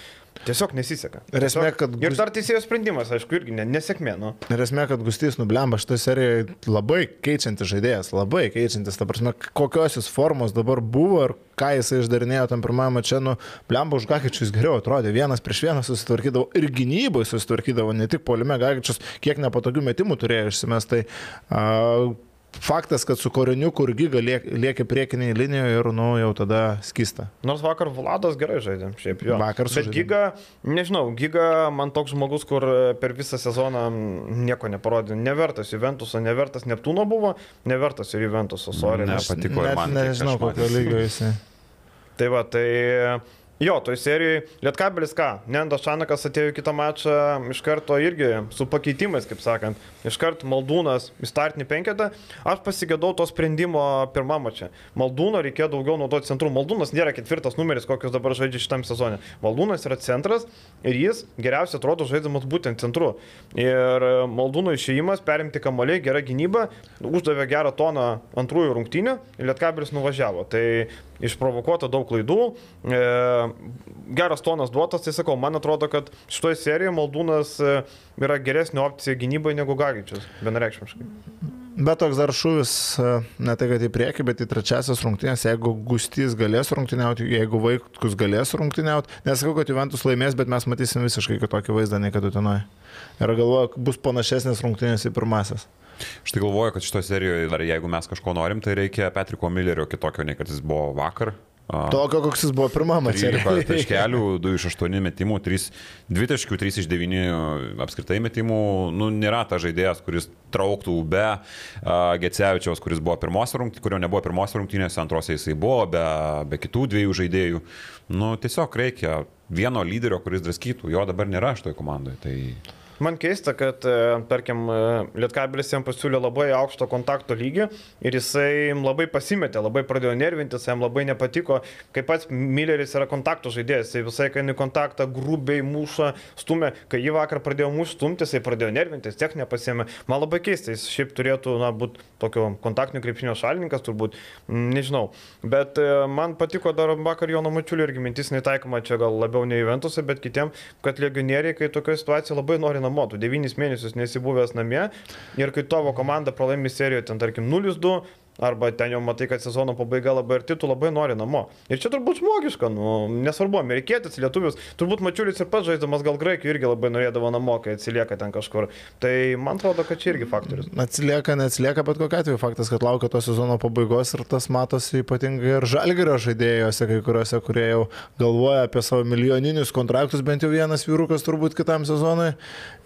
Tiesiog nesiseka. Ir esmė, Tiesiog- kad Ir dar teisėjo sprendimas, aišku, irgi ne, nesėkmė, nu. Ir esmė, kad Gustys nublemba šitą seriją labai keičiantis žaidėjas, labai keičiantis, ta prasme, kokios jis formos dabar buvo ir ką jisai išdarinėjo tam pirmajame čia, nu, blemba už Gagičius geriau atrodė, vienas prieš vieną susitvarkydavo ir gynyboje susitvarkydavo, ne tik polime Gagičius, kiek nepatogių metimų turėjo išsimest. Tai, uh, Faktas, kad su Koriniuku ir Giga liek- lieki priekiniai linijoje ir, nu, jau tada skista. Nors vakar Vladas gerai žaidė, šiaip jo. Vakar Bet sužaidė. Giga, nežinau, Giga man toks žmogus, kur per visą sezoną nieko neparodė. Nevertas Juventuso, nevertas Neptūno buvo, nevertas ir Juventuso, sorry. Ne, patiko ir Net man, kiek Nežinau, aš matęs. kokio lygio jisai. <laughs> Tai va, tai Jo, toj serijoje Lietkabelis ką, Nendas Šanakas atėjo į kitą mačą iš karto irgi su pakeitimais, kaip sakant. Iš karto Maldūnas į startinį penketą. Aš pasigėdau to sprendimo pirmą mačą. Maldūno reikėjo daugiau naudoti centrų. Maldūnas nėra ketvirtas numeris, kokius dabar žaidžia šitam sezonė. Maldūnas yra centras ir jis geriausiai atrodo žaidžiamas būtent centru. Ir Maldūno išėjimas, perimti kamoliai, gera gynyba, uždavė gerą toną antrųjų rungtynių ir Lietkabelis nuvažiavo. Tai išprovokuota daug klaidų, e, geras tonas duotas, tai sakau, man atrodo, kad šitoje serijoje Maldūnas e, yra geresnė opcija gynybai negu Gagičius, vienareikšmiškai. Bet toks dar šuvis, e, ne tai kad į priekį, bet į trečiasias rungtynės, jeigu Gustys galės rungtyniauti, jeigu Vaikus galės rungtyniauti, nesakau, kad Juventus laimės, bet mes matysim visiškai kitokį vaizdą nei kad Utenoje. Ir galvoju, bus panašesnės rungtynės į pirmasis. Aš tai galvoju, kad šitoje serijoje, dar jeigu mes kažko norim, tai reikia Patriko Millerio kitokio, nei kad jis buvo vakar. Tokio, koks jis buvo mačą. 13 taškelių, 2 iš 8 metimų, 3, 2 taškių, 3 iš 9 apskritai metimų. Nu, nėra ta žaidėjas, kuris trauktų be uh, Gecevičiaus, kuris buvo pirmos rungtynės, kurio nebuvo pirmos rungtynės, antrose jisai buvo, be, be kitų dviejų žaidėjų. Nu, tiesiog reikia vieno lyderio, kuris draskytų. Jo dabar nėra šitoje komandoje. Tai... Man keista, kad, e, tarkim, e, Lietkabelis jam pasiūlė labai aukšto kontakto lygį ir jisai labai pasimetė, labai pradėjo nervintis, jam labai nepatiko, kaip pats Milleris yra kontakto žaidėjas, jisai visai, kai į kontaktą grubiai muša, stumė, kai jį vakar pradėjo mušti, stumti, jisai pradėjo nervintis, tiek nepasėmė. Man labai keista, jis šiaip turėtų, būti tokio kontaktinio krepšinio šalininkas, turbūt, nežinau. Bet e, man patiko dar vakar Jono Mačiulio irgi mintis netaikoma čia gal labiau ne Juventusai, bet kitiem, kad legionieriai, kai tokia situacija labai nori namo, tu 9 mėnesius nesibuvęs namie ir kai tavo komanda pralaimi serijoje, ten tarkim 0-2, Arba ten jau matai, kad sezono pabaiga labai arti, tu labai nori namo. Ir čia turbūt žmogiška, nu, nesvarbu, amerikietis, lietuvis, turbūt mačiulis ir pats žaiddamas gal graikių irgi labai norėdavo namo, kai atsilieka ten kažkur. Tai man atrodo, kad čia irgi faktorius. Atsilieka, neatsilieka, bet kokia atveju faktas, kad laukia to sezono pabaigos ir tas matosi ypatingai ir žalgerio žaidėjose, kai kuriuose, kurie jau galvoja apie savo milijoninius kontraktus, bent jau vienas vyrukas turbūt kitam sezonui,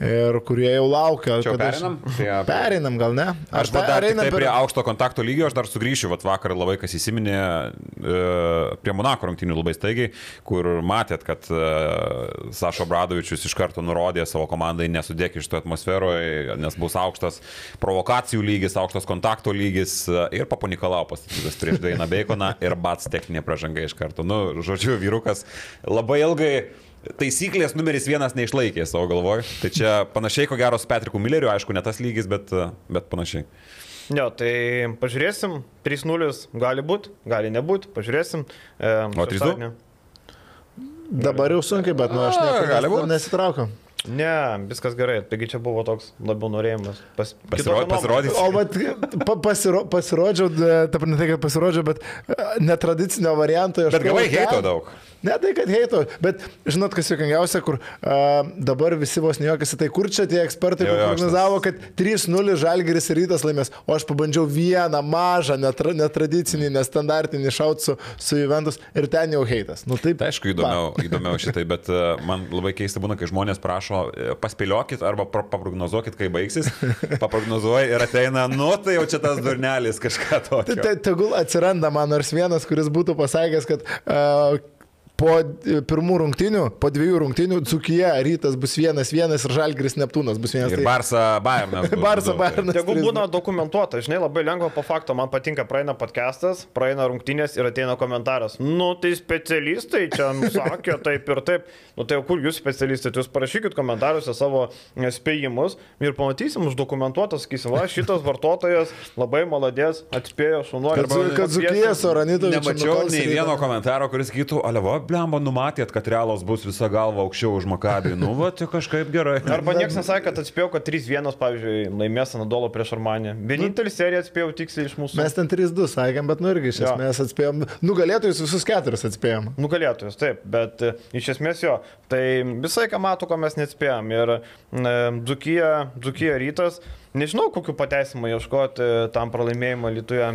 ir kurie jau laukia. Čia perinam? Prie... Perinam gal ne? Aš dar einam prie aukšto kontakto lygio lygio aš dar sugrįšiu, vat vakar labai kas įsiminė e, prie Monako rungtynių labai staigiai, kur matėt, kad e, Sašo Bradovičius iš karto nurodė savo komandai nesudėk iš to atmosferoje, nes bus aukštas provokacijų lygis, aukštas kontakto lygis e, ir papunikalau pastatytas prieš Dainą Beikoną ir bats techninė pražanga iš karto. Nu, žodžiu, vyrukas labai ilgai taisyklės numeris vienas neišlaikė savo galvoj. Tai čia panašiai ko gero su Patriku Milleriu, aišku, ne tas lygis, bet, bet panašiai. Jo, tai pažiūrėsim, 3-0 gali būti, gali nebūti, pažiūrėsim. E, o 3-2? Dabar jau sunkiai, bet nu, aš ne, nesitraukiu. Ne, viskas gerai, taigi čia buvo toks labiau norėjimas. Pas, Pasiro, pasirodyti. O bet pa, pasiro, pasirodžiau, ta ne tai, kad pasirodžiau, bet e, netradicinio varianto. Bet gavai heito daug. Ne tai, kad heito, bet žinot, kas juokingiausia, kur a, dabar visi vos nejuokasi, tai kur čia tie ekspertai jo, jo, prognozavo, kad 3-0 žalgeris ir rytas laimės, o aš pabandžiau vieną mažą, netra, netradicinį, nestandartinį šaut su, su Juventus ir ten jau heitas. Nu, taip, tai aišku, įdomiau, va. įdomiau šitai, bet uh, man labai keista būna, kai žmonės prašo, e, paspėliokit arba paprognozuokit, kai baigsis, <laughs> paprognozuoja ir ateina, nu tai jau čia tas durnelis kažką tokio. Tai, tai tegul atsiranda man nors vienas, kuris būtų pasakęs, kad uh, po pirmų rungtinių, po dviejų rungtinių Dzukija rytas bus vienas vienas ir Žalgris Neptūnas bus vienas. Ir tai... Barsa Bayernas. <laughs> Barsa Bayernas. Jeigu būna dokumentuota, žinai, labai lengva po fakto, man patinka, praeina podcastas, praeina rungtinės ir ateina komentaras. Nu, tai specialistai čia <laughs> sakė taip ir taip. Nu, tai kur jūs specialistai, jūs parašykit komentaruose savo spėjimus ir pamatysim uždokumentuotas, sakysim, va, šitas vartotojas labai maladės, atspėjo šunuolį. Kad, kad Dzukija su Ranitovičiu. Nemačiau nei vieno komentaro, kuris sakytų, Alevo, blemba, numatėt, kad realos bus visa galva aukščiau už Makabį. Nu, va, tai kažkaip gerai. <laughs> Arba niekas nesakė, kad atspėjau, kad 3-1, pavyzdžiui, laimės Anadolo prieš Armanį. Vienintelį seriją atspėjau tiksliai iš mūsų. Mes ten 3-2 sakėm, bet nu irgi iš esmės atspėjom. Nugalėtojus visus keturis atspėjom. Nugalėtojus, taip, bet e, iš esmės jo. Tai visai ką matau, ko mes neatspėjom. Ir e, Dzukija, Dzukija rytas. Nežinau, kokiu pateisimu ieškoti tam pralaimėjimui Lietuvoje.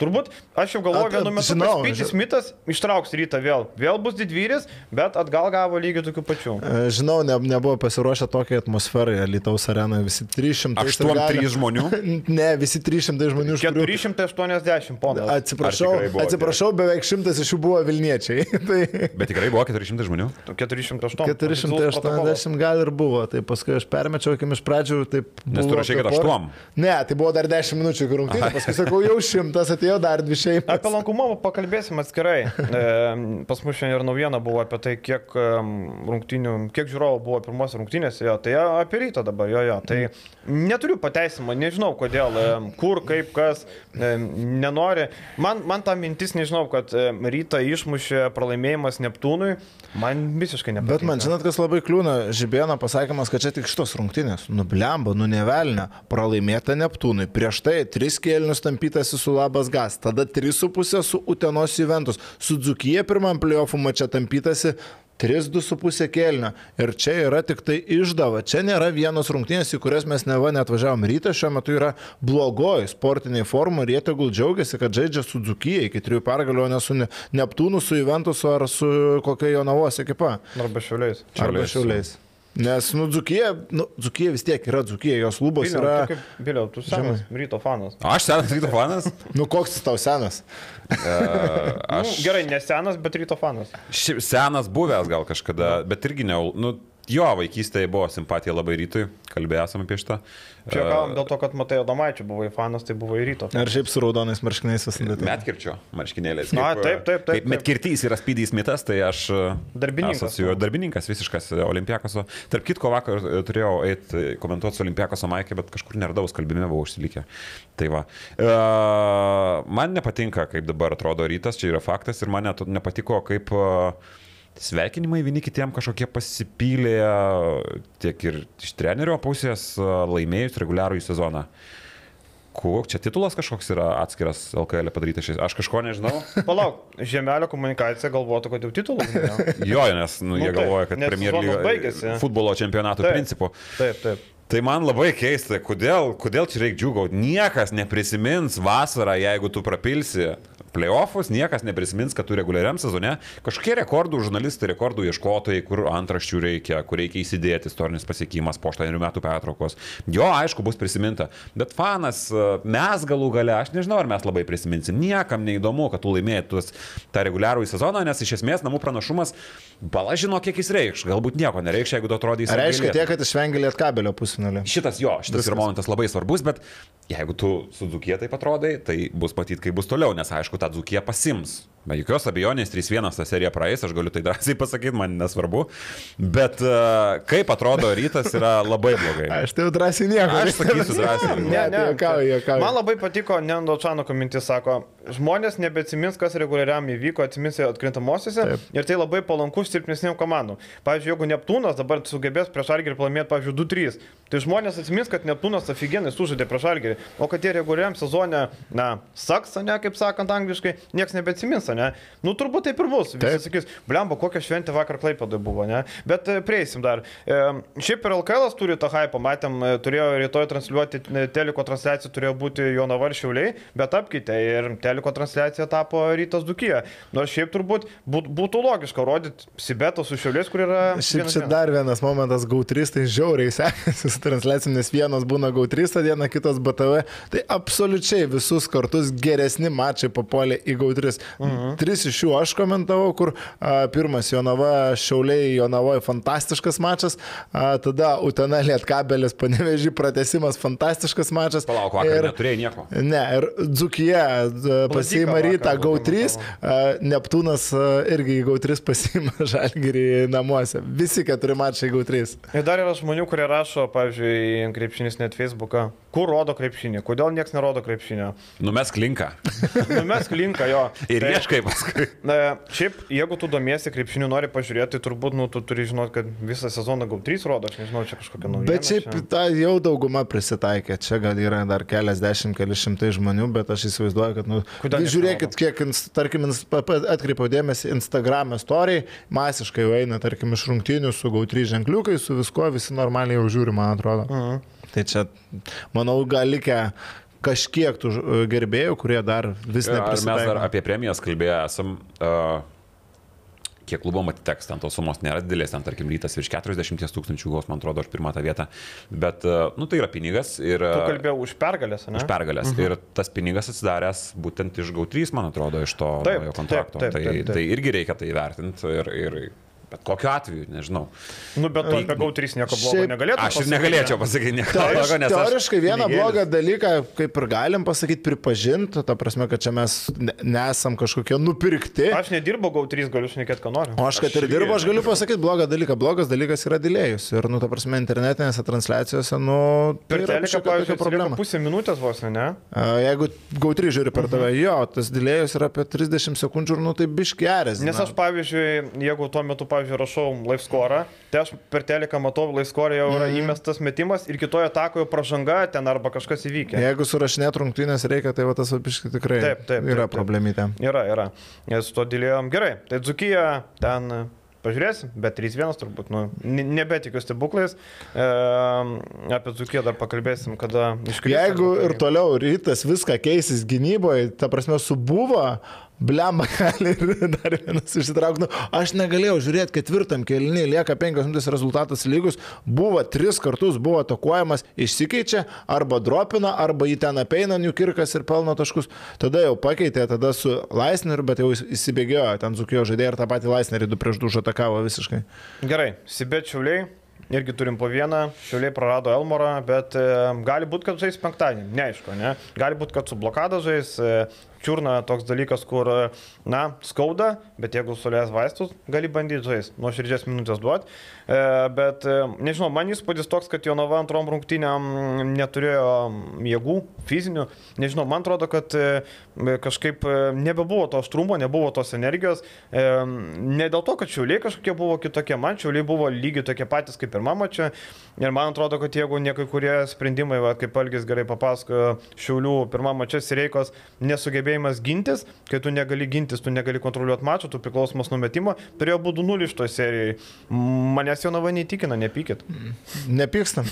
Turbūt, aš jau galvoju, vienu metu, žinau, žinau. Mitas ištrauks rytą vėl. Vėl bus didvyris, bet atgal gavo lygiai tokių pačių. Žinau, ne, nebuvo pasiruošę tokiai atmosferai, Lietuvos arenoje visi 300. 8-3 žmonių. <laughs> Ne, visi 300 žmonių iš kurių 480 ponas. Atsiprašau, atsiprašau, beveik šimtas iš jų buvo Vilniečiai. <laughs> tai Bet tikrai buvo 400 žmonių. 408. 480 gal ir buvo, tai paskui aš permečiau, kai iš pradžių taip... Nes tu buvo rašei, kad aštuom. Ne, tai buvo dar 10 minučių iki rungtynių, paskui sakau, jau šimtas, atėjo dar dvi šeimas. Apie lankomumą pakalbėsim atskirai. <laughs> E, pas mus šiandien ir naujiena buvo apie tai, kiek rungtynių, kiek žiūrovų buvo pirmos rungtynėse, jo, tai apie rytą dabar, jo, jo. Tai neturiu pateisimą, nežinau kodėl, em, kur, kaip, kas, em, nenori. Man, man ta mintis, nežinau, kad em, rytą išmušė pralaimėjimas Neptūnui, man visiškai nepatinka. Bet man, žinot, kas labai kliūna, Žibėno pasakymas, kad čia tik šitos rungtynės. Nublemba, nunevelnė, pralaimėta Neptūnui. Prieš tai 3 kėlinius tampytasi su Labas Gas, tada 3,5 su Utenos Juventus. Su Dzukyje pirmam playoffų mačia tampytasi 3-2,5 kėlinio. Ir čia yra tik tai išdava. Čia nėra vienos rungtynės, į kurias mes neva net važiavom. Rytas šiuo metu yra blogoji sportiniai forma ir jie tegul džiaugiasi, kad žaidžia su Dzukyje iki trijų pergalių, o ne su Ne- Neptūnu, su Juventusu ar su kokia Jonavos ekipa. Arba šiuliais. Arba Šiauliais. šiauliais. Nes, nu, Dzukija, nu, Dzukija vis tiek yra Dzukija, jos lubos Biliau, yra... tu kaip Biliau, tu senas ryto fanas. Aš senas ryto fanas. <laughs> Nu, koks tau senas? <laughs> Aš... Nu, gerai, nesenas, bet ryto fanas. Šiaip senas buvęs gal kažkada, bet irgi ne. Nu, jo, vaikystėje buvo simpatija labai rytui, kalbėjome apie šitą. Čia gal dėl to, kad matai, Adomaičių buvai fanas, tai buvo į ryto. Ar šiaip su raudonais marškiniais visada. Metkirčio marškinėliais. Na, taip, taip, taip, Kaip taip. metkirtys yra spydys mitas, tai aš... e, Darbininkas. Asocijuoju, darbininkas visiškas e, Olimpiakoso. Tarp kitko, vakar e, turėjau eiti komentuoti su Olimpiakoso Maikė, bet kažkur nerdaus kalbime buvau užsilikę. Tai va. E, man nepatinka, kaip dabar atrodo rytas, čia yra faktas, ir man net nepatiko, kaip... e, Sveikinimai vieni kitiem kažkokie pasipylė tiek ir iš trenerio pusės e, laimėjus reguliarų į sezoną. Kuk, čia titulas kažkoks yra atskiras LKL padarytas šis. Aš kažko nežinau. <laughs> Palauk, žemelio komunikacija galvotų, kad jau laimėjo. <laughs> Jo, nes nu, Nu jie taip, galvoja, kad Premier lyga futbolo čempionato Taip. principu. Taip, taip. Tai man labai keista, kodėl, kodėl čia reikia džiugauti. Niekas neprisimins vasarą, jeigu tu prapilsi playoffus, niekas neprisimins, kad tu reguliariam sezone kažkokie rekordų žurnalistai, rekordų ieškotojai, kur antraščių reikia, kur reikia įsidėti istorinis pasiekimas po 8 metų pertraukos. Jo, aišku, bus prisiminta. Bet fanas, e, mes galų gale, aš nežinau, ar mes labai prisiminsim. Niekam neįdomu, kad tu laimėjai tuos- tą reguliarų sezoną, nes iš esmės namų pranašumas, bala žino, kiek jis reikš. Galbūt nieko nereikš, jeigu tu atrodys. Reiškia tiek, kad išvengia lietkabelio pusfinalį? Šitas jo, šitas Viskas. yra momentas labai svarbus, bet jeigu tu su Dzukie taip atrodai, tai bus matyti, kaip bus toliau, nes aišku, tą Dzukie pasims. Be jokios abejonės 3-1 ta serija praeis, aš galiu tai drąsiai <laughs> pasakyti, man nesvarbu. Bet uh, kaip atrodo rytas yra labai blogai. <laughs> Aš tai drąsiai nieko. Aš sakysiu drąsiai. Ne, ne, juokauju, juokauju. Man labai patiko Nendo Čanoko mintis, sako, žmonės nebeatsimins, kas reguliariam įvyko, atsimins atkrintamosiose ir tai labai palankus silpnesniem komandom. Pavyzdžiui, jeigu Neptūnas dabar sugebės prieš Algerį pralaimėti, pavyzdžiui, 2-3, tai žmonės atsimins, kad Neptūnas aфиgenai sužaidė prieš Algerį, o kad jie reguliariam sezone, na, saks, ne, kaip sakant angliškai, niekas nebeatsimins, ne. Nu, turbūt taip ir bus. Visi Taip. sakys, blemba, kokia šventė vakar Klaipėdai buvo, ne. Bet e, prieisim dar. E, šiaip ir LKL turi tą hypą, matėm, e, turėjo rytoj transliuoti e, teliko transliacija, turėjo būti Jono Varšiauliai, bet apkeitė ir teliko transliacija tapo Rytas Dukyje. Nors šiaip turbūt būt, būtų logiška rodyti Sibetą su Šiauliais, kur yra... Šiaip čia dar vienas momentas, GAU3, tai žiauriai sekasi su transliacijom, nes vienas būna GAU3 tą dieną, kitas BTV. Tai absoliučiai visus kartus geresni mačai papuolė į GAU3. Mhm. Tris iš jų aš komentavau, kur a, pirmas Jonava, Šiauliai, Jonavoje fantastiškas mačas, a, tada Utena Lietkabelis, Panevežį pratesimas, fantastiškas mačas. Palauk, vakar neturėjai nieko. Ne, ir Dzukija pasiima rytą buvo GAU3, a, Neptūnas a, irgi į GAU3 pasiima <laughs> žalgyrį namuose. Visi keturi mačai GAU3. Ir dar yra žmonių, kurie rašo, pavyzdžiui, krepšinis net Facebooką, kur rodo krepšinį, kodėl niekas nerodo krepšinio. Numes klinką. <laughs> Nu, mes klinka jo. <laughs> Ir Tai- ieškai paskui. <laughs> Na, šiaip, jeigu tu domiesi krepšiniu, nori pažiūrėti, tai turbūt, nu, tu turi žinoti, kad visą sezoną GAU3 rodo, aš nežinau, čia kažkokia naujiena. Bet šiaip čia. ta jau dauguma prisitaikė. Čia gal yra dar keliasdešimt, keli šimtai žmonių, bet aš įsivaizduoju, kad, nu, Kodėl žiūrėkit, kiek, tarkim, atkreipiau dėmesį, Instagram istoriai masiškai jau eina, tarkim, iš rungtynių su GAU3 ženkliukai, su viskuo, visi normaliai jau žiūri, man atrodo. Mhm. Tai čia, manau, gal likę kažkiek tų ž- gerbėjų, kurie dar vis Ar mes dar neprisitaiko. apie premijas kalbėję esam, uh, kiek klubom atiteks, ten tos sumos nėra didelės, ten tarkim rytas virš 40 tūkstančių gaus, man atrodo, aš pirmą tą vietą, bet, uh, nu tai yra pinigas ir... Tu kalbėjau už pergalės, ne? Už pergalės. Mhm. Ir tas pinigas atsidaręs būtent iš GAU3, man atrodo, iš to Taip, naujo kontrakto. taip, taip, tai, taip, taip. tai irgi reikia tai vertinti ir, ir bet kokiu atveju, nežinau. Nu, bet tu apie GAU3 nieko blogo Šiaip- negalėtum. Aš ir negalėčiau ne? pasakyti nieko Teoriš, blogo, nes aš... teoriškai vieną pinigėlis. blogą dalyką, kaip ir galim pasakyti, pripažinti, ta prasme, kad čia mes ne- nesam kažkokie nupirkti. Aš nedirbau GAU3, galiu šnekėti, ką noriu. O aš, kad Aš ir dirbu, aš galiu pasakyti blogą dalyką. Blogas dalykas yra dėlėjus. Ir, nu, ta prasme, internetinėse transliacijose, nu, tai Per yra teleką, pavyzdžiui, problema. Pusę minutės vos, ne? A, Jeigu gautri žiūri per tave, jo, tas dėlėjus yra apie 30 sekundžių ir, nu, tai biškerės. Nes aš, pavyzdžiui, jeigu tuo metu, pavyzdžiui, rašau live score, tai aš per teleką matau, live score jau yra įmestas metimas ir kitoje atakoje pražanga ten arba kažkas įvykė. Jeigu surašinėt rungtynės reikia, tai va tas apiškai tikrai Taip, taip, yra taip, taip. problemytė. Yra, yra. Nes to dėlėjom gerai. Tai Dzukyje ten pažiūrėsim, bet 3-1 turbūt, nu, ne- nebetikiu stebuklais. E, apie Dzukyje dar pakalbėsim, kada iškris. Jeigu ir toliau rytas viską keisis gynyboje, ta prasme, subuvo, blemba gali ir dar vienas išsitraukti. Nu, aš negalėjau žiūrėti ketvirtam kelniui, lieka penkios minutės rezultatas lygus, buvo tris kartus, buvo atakuojamas, išsikeičia, arba dropina, arba jį ten apeina Niukirkas ir pelno taškus. Tada jau pakeitė, tada su Laisneriu, bet jau jis įsibėgiojo, ten Zukijo žaidėjai ir tą patį Laisnerį du prieš du atakavo visiškai. Gerai, Sibet Šiauliai. Irgi turim po vieną, Šiauliai prarado Elmorą, bet e, gali būti, kad žais penktadienį, neaišku, ne? Gali būti, kad su blokada žais, e, čiurna toks dalykas, kur, na, skauda, bet jeigu sulės vaistus, gali bandyti žais, nuo širdžies minutės duoti. E, bet, e, nežinau, man įspūdis toks, kad Jonava antrom rungtynėm neturėjo jėgų, fizinių. Nežinau, man atrodo, kad e, kažkaip e, nebebuvo to aštrumo, nebuvo tos energijos. E, ne dėl to, kad šiauliai kažkokie buvo kitokie, man šiauliai buvo lygiai tokie patys kaip pirmą mačią. Ir man atrodo, kad jeigu ne kai kurie sprendimai, va, kaip Algis gerai papasakojo, šiaulių pirmą mačią Sireikos nesugebėjimas gintis, kai tu negali gintis, tu negali kontroliuoti mačo, tu priklausomas nuo metimo, turėjo būti 0 iš to serijai. Manęs Jonava neįtikina, nepykit. Nepykstam.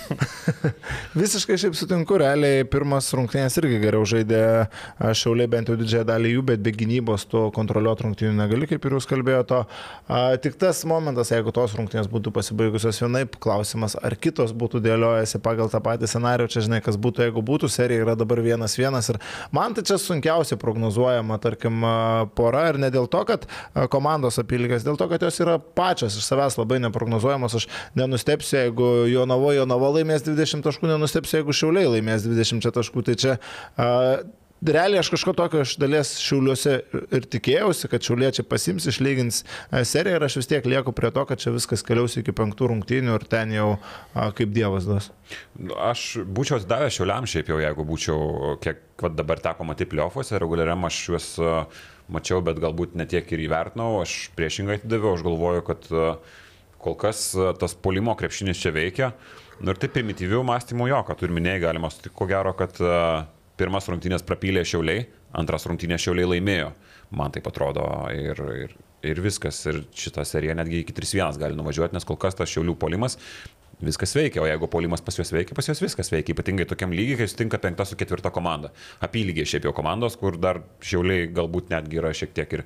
<laughs> Visiškai šiaip sutinku, realiai pirmas rungtynės irgi geriau žaidė a, šiauliai bent jau didžiąją dalį jų, bet be gynybos tu kontroliuoti rungtynių negali, kaip ir jūs kalbėjote. Tik tas momentas, jeigu tos rungtynės būtų pasibaigusios vienaip, klausimas, ar kitos būtų dėliojasi pagal tą patį scenarių, čia žinai, kas būtų, jeigu būtų, serija yra dabar vienas vienas ir man tai čia sunkiausiai prognozuojama, tarkim, pora ir ne dėl to, kad komandos apylygės, dėl to, kad jos yra pačios iš savęs labai neprognozuojamos. Aš nenustepsiu, jeigu Jonavo Jonavo laimės 20 taškų, nenustepsiu, jeigu Šiauliai laimės 20 taškų. Tai čia Realiai aš kažko tokio iš dalies šiauliuose ir tikėjausi, kad šiauliečiai pasims, išlygins a, seriją ir aš vis tiek lieku prie to, kad čia viskas keliaus iki penktų rungtynių ir ten jau a, kaip Dievas duos. Aš būčiau atidavęs šiuliam šiaip jau, jeigu būčiau, kiek dabar teko matyti plyoffuose, reguliariam aš juos a, mačiau, bet galbūt netiek ir įvertinau, aš priešingai atidaviau, aš galvoju, kad a, kol kas tas polimo krepšinis čia veikia. Nu ir taip primityvių mąstymų jo, ką tu ir minėjai, galima sutikti, ko gero, kad pirmas rungtynės prapylė šiauliai, antras rungtynės šiauliai laimėjo. Man tai atrodo ir, ir, ir viskas. Ir šitą seriją netgi iki 3-1 gali nuvažiuoti, nes kol kas tas šiaulių polimas viskas veikia, o jeigu polimas pas juos veikia, pas juos viskas veikia, ypatingai tokiam lygiai, kai sutinka penkta su ketvirta komanda. Apylygiai šiaip jau komandos, kur dar šiauliai galbūt netgi yra šiek tiek ir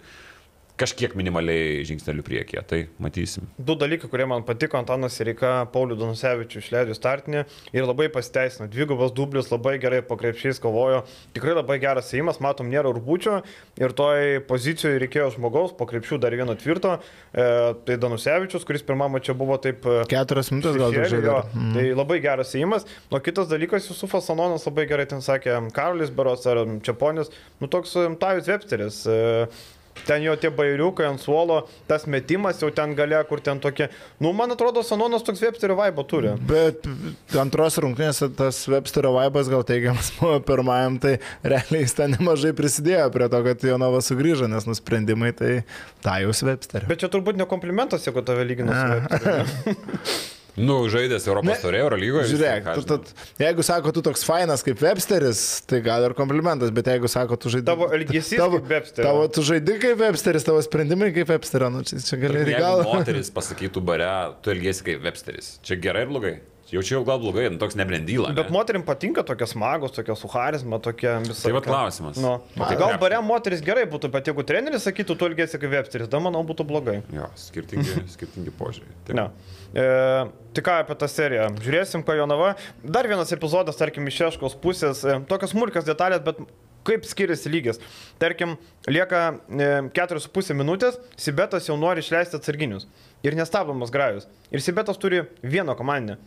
kažkiek minimaliai žingsnelių priekyje. Tai matysim. Du dalykai, kurie man patiko, Antanas Reika, Paulių Danusevičių išleido startinį ir labai pasiteisino. Dvigubas dublis, labai gerai po krepšiais kovojo. Tikrai labai geras įimas, matom, nėra rūbučio ir toj pozicijoje reikėjo žmogaus, po krepšių dar vieno tvirto. E, tai Danusevičius, kuris pirmame čia buvo taip... e, Keturias minutės gal dar Šešėlį, žaidė. jo, Tai labai geras įimas. O kitas dalykas, Jusufas Sanonas labai gerai ten sakė, Karolis Beros ar Čiaponis, nu toks e, Tajus Websteris. e, Ten jo tie bairiukai ant suolo, tas metimas jau ten galia, kur ten tokie. Nu, man atrodo, Sanonas toks Websterio vaibo turi. Bet antros rungtynėse tas Websterio vaibas gal teigiamas <laughs> buvo pirmajam, tai realiai jis ten nemažai prisidėjo prie to, kad Jonava sugrįžo, nes nusprendimai tai Tajus Websterio. Bet čia turbūt ne komplimentas, jeigu tave lygina su Websteriu. <laughs> Nu, žaidęs Europos taurė, Euro lygoje. Žiūrėk, tu, tu, jeigu sako, tu toks fainas kaip Websteris, tai gal ir komplimentas, bet jeigu sako, tu žaidži... Tavo elgesys tavo, kaip Websterio. Tavo, tu žaidži kaip Websteris, tavo sprendimai kaip Websterio, nu čia, čia gali ir į Jeigu moteris <laughs> pasakytų bare, tu elgėsi kaip Websteris. Čia gerai ir blogai? Čia Jaučiau gal blogai, nu, toks nebrendyla. Bet moterim patinka tokie smagus, tokie su charizma, tokie visai. Tai vat klausimas. Nu, tai Man- gal bare moteris gerai būtų, bet jeigu treneris sakytų, tu ilgėsi kaip Websteris, tada manau būtų blogai. Jo, skirtingi, <laughs> skirtingi požiūriai. Taip. Ne. E, tai ką apie tą seriją? Žiūrėsim, ką Jonava. Dar vienas epizodas, tarkim, iš Šeškos pusės. E, tokios smulkios detalės, bet kaip skiriasi lygis. Tarkim, lieka e, 4,5 minutės, Sibetas jau nori išleisti atsarginius. Ir nestabdomas grajus. Ir Sibetas turi vieną komandą.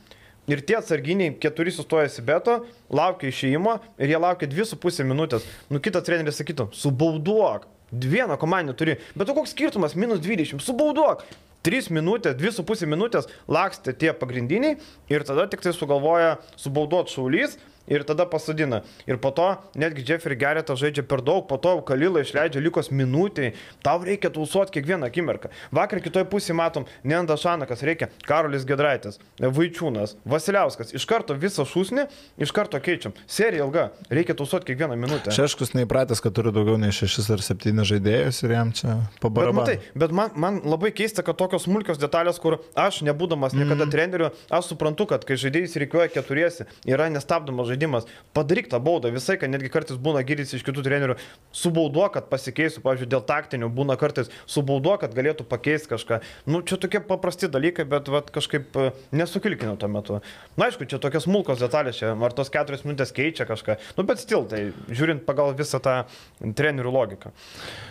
Ir tie atsarginiai, keturi sustoja Sibeto, laukia išėjimo ir jie laukia 2,5 minutės. Nu, kitas treneris sakytų, subauduok. Vieną komandą turi. Bet o koks skirtumas? Minus 20. Subauduok. 3 minutės, 2,5 minutės lakstė tie pagrindiniai ir tada tik tai sugalvoja subauduot šaulys ir tada pasodina. Ir po to netgi Jeffrey Garrettą žaidžia per daug, po to Kalilą išleidžia likus minutiai. Tau reikia tausuoti kiekvieną akimirką. Vakar kitoje pusėje matom Nenda Šanakas, reikia Karolis Gedraitis, Vaičiūnas, Vasiliauskas. Iš karto visą šūsnį, iš karto keičiam. Serija ilga, reikia tausuoti kiekvieną minutę. Šeškus neįpratęs, kad turi daugiau nei šešis ar septynis žaidėjus ir jam čia Bet, pabarama. matai, bet man, man labai keista, kad tokios smulkios detalės, kur aš, nebūdamas niekada mm. treneriu, aš suprantu, kad kai žaidėjai reikiuoja keturiesi, yra nestabdomas žaidimas. Padaryk tą baudą visai, kad netgi kartais būna girdis iš kitų trenerių, subauduok, kad pasikeisų, pavyzdžiui, dėl taktinių, būna kartais subauduok, kad galėtų pakeisti kažką. Nu, čia tokie paprasti dalykai, bet vat, kažkaip e, nesukilkinau tuo metu. Na, aišku, čia tokios smulkos detalės, čia, ar tos keturias minutės keičia kažką. Nu, bet stil, tai žiūrint pagal visą tą trenerių logiką.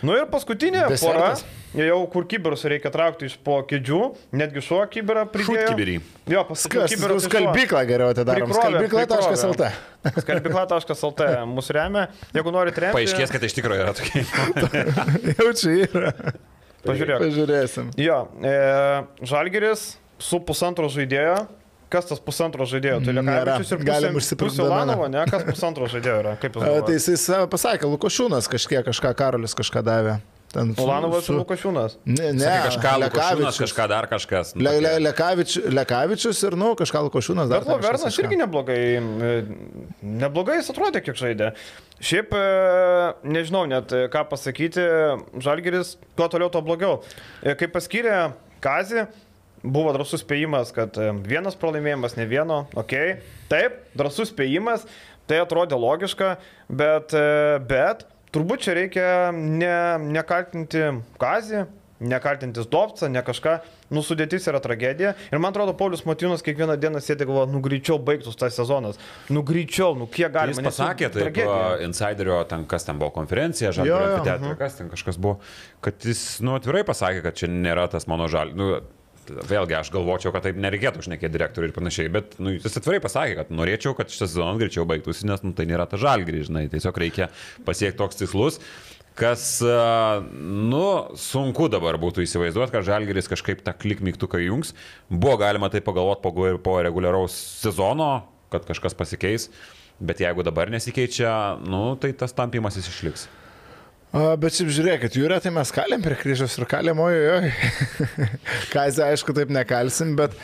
Nu ir paskutinė pora, Desertas. jau kur kiberus reikia traukti iš po kėdžių, netgi šuo kiberą pridėjo. Jo, paskui Kas, nu, skalbyklą geriau atidarom. Skalbykla.lt. Skalbykla.lt mus remia. Jeigu norite remti, Paaiškės, kad iš tikrųjų yra tokie. <laughs> Jau čia yra. pažiūrėk. Pažiūrėsim. Jo, e, Žalgeris su pusantro žaidėjo. Kas tas pusantro žaidėjo? Tai. Lekavičius ir Galim pusė- užsipirkt pusė domeną. Lanovo, ne? Kas pusantro žaidėjo yra? Kaip jis <laughs> Tai save pasakė, Lukošiūnas kažkiek kažką, Karolis kažką davė. Ten su- Ulanovas ir su- Lukašiūnas. Ne, ne, Sakė kažką, Lukašiūnas, Lekavičius. kažką dar kažkas. Nu, Le, le. Lekavič, Lekavičius ir, nu, kažką Lukošiūnas dar. Bet Lovernas irgi neblogai, e, neblogai jis atrodė, kiek žaidė. Šiaip, e, nežinau net e, ką pasakyti, Žalgeris, kuo toliau, tuo blogiau. E, Kai paskyrė Kazį, buvo drasus spėjimas, kad vienas pralaimėjimas, ne vieno, okei. Okay. Taip, drasus spėjimas, tai atrodė logiška, bet, bet turbūt čia reikia ne, nekaltinti Kazį, nekaltintis Dopsą, ne kažką, nu sudėtis yra tragedija. Ir man atrodo, Paulius Matinas kiekvieną dieną sėdė galvo, nu greičiau baigtus tas sezonas, nu greičiau, nu kiek galima. Jis pasakė, tai tragedija. insiderio, ten kas ten buvo konferencija, žalio jo, teatre, kas ten kažkas buvo, kad jis, nu, atvirai pasakė, kad čia nėra tas mano žalio. Nu, Vėlgi, aš galvočiau, kad taip nereikėtų užnekėti direktoriui ir panašiai, bet nu, jis atvirai pasakė, kad norėčiau, kad šitas sezonas greičiau baigtųsi, nes nu, tai nėra ta žalgrį, žinai, tiesiog reikia pasiekti toks tikslus, kas, a, nu, sunku dabar būtų įsivaizduoti, kad žalgeris kažkaip tą klik mygtuką jungs. Buvo galima tai pagalvoti po, po reguliaraus sezono, kad kažkas pasikeis, bet jeigu dabar nesikeičia, nu, tai tas tampimas jis išliks. Bet šiaip žiūrėkit, jūrė, tai mes kalėm prie kryžiaus ir kalėm, ojoj. <laughs> Kazė, aišku, taip nekalsim, bet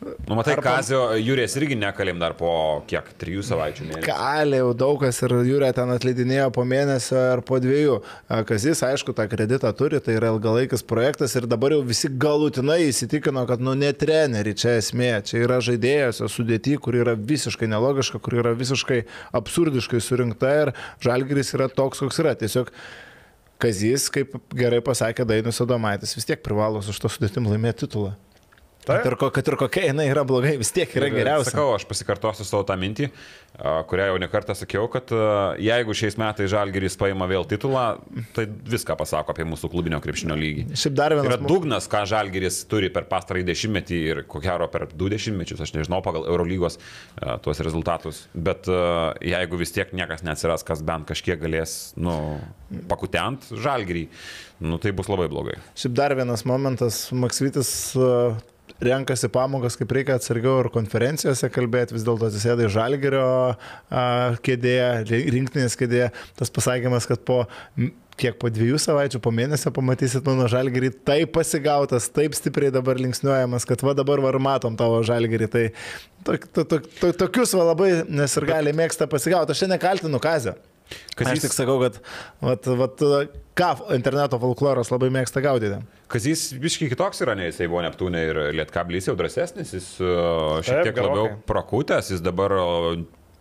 Nu, matai, Arba- Kazio Jūrės irgi nekalėm dar po kiek, trijų savaičių. mėnesių. kalė jau daug kas ir jūrė ten atleidinėjo po mėnesio ar po dviejų. Kazis, aišku, tą kreditą turi, tai yra ilgalaikis projektas ir dabar jau visi galutinai įsitikino, kad, nu, ne treneri čia esmė, čia yra žaidėjas sudėti, kur yra visiškai nelogiška, kur yra visiškai absurdiškai surinkta ir žalgeris yra toks, koks yra. Tiesiog Kazis, kaip gerai pasakė Dainius Adomaitis, vis tiek privalo su šito sudėtim laimėti titulą. Taip. Kad ir, kad ir kokia jinai yra blogai, vis tiek yra geriausia. Sakau, aš pasikartosiu savo tą mintį, kurią jau nekartą sakiau, kad jeigu šiais metais Žalgeris paima vėl titulą, tai viską pasako apie mūsų klubinio krepšinio lygį. Šiaip dar Yra vienas. dugnas, ką Žalgeris turi per pastarąjį dešimtmetį ir ko gero per du dešimtmečius, aš nežinau pagal Eurolygos tuos rezultatus, bet jeigu vis tiek niekas neatsiras, kas bent kažkiek galės nu, pakutent Žalgerį, nu, tai bus labai blogai. Šiaip dar vienas momentas, Maksvitis renkasi pamokas, kaip reikia atsargiau ir konferencijose kalbėti, vis dėlto atsisėda į žalgerio kėdėje, ri- rinktinės kėdėje. Tas pasakymas, kad po kiek po dviejų savaičių, po mėnesio pamatysit mano žalgerį taip pasigautas, taip stipriai dabar linksniuojamas, kad va dabar var matom tavo žalgerį. Tai to, to, to, to, tokius va labai nesirgaliai mėgsta pasigauti. Aš čia nekaltinu Kazio. Aš tik sakau, kad vat, vat, ką interneto folkloras labai mėgsta gaudyti. Kazys biškai kitoks yra, nei jisai buvo Neptūnė ir Lietkablys jau drąsesnis, jis šiek tiek labiau prakūtęs, jis dabar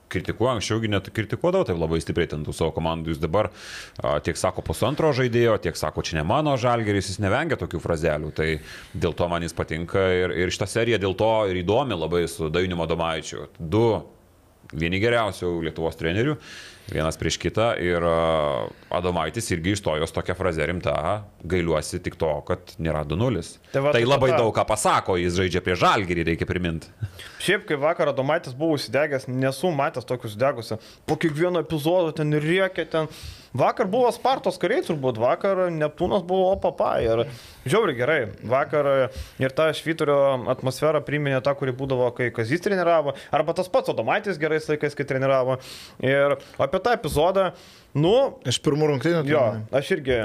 kritikuoja, anksčiaugi net kritikuodavo taip labai stipriai ten tų savo komandų, jis dabar a, tiek sako pusantro žaidėjo, tiek sako, čia ne mano žalgeris, jis nevengia tokių frazelių, tai dėl to man jis patinka ir, ir šitą seriją dėl to ir įdomi labai su Dainiu Madomaičiu. Du vieni geriausių Lietuvos trenerių, vienas prieš kitą ir a, Adomaitis irgi išstojo su tokia fraze rimta, gailiuosi tik to, kad nėra 2-0. Tai va, tai tai labai tada- daug ką pasako, jis žaidžia prie žalgerį, reikia priminti. Šiaip, kai vakar Adomaitis buvo užsidegęs, nesu matęs tokius degusių. Po kiekvieno epizodo ten rėkė, ten. Vakar buvo Spartos kariai, turbūt vakar Neptūnas buvo opapa ir žiauri gerai. Vakar ir ta švyturio atmosfera priminė tą, kuri būdavo, kai Kazys treniravo, arba tas pats Adomaitis gerais laikais, kai treniravo. Ir apie tą epizodą, nu, Iš pirmų rungtynių. tai Jo, ne. aš irgi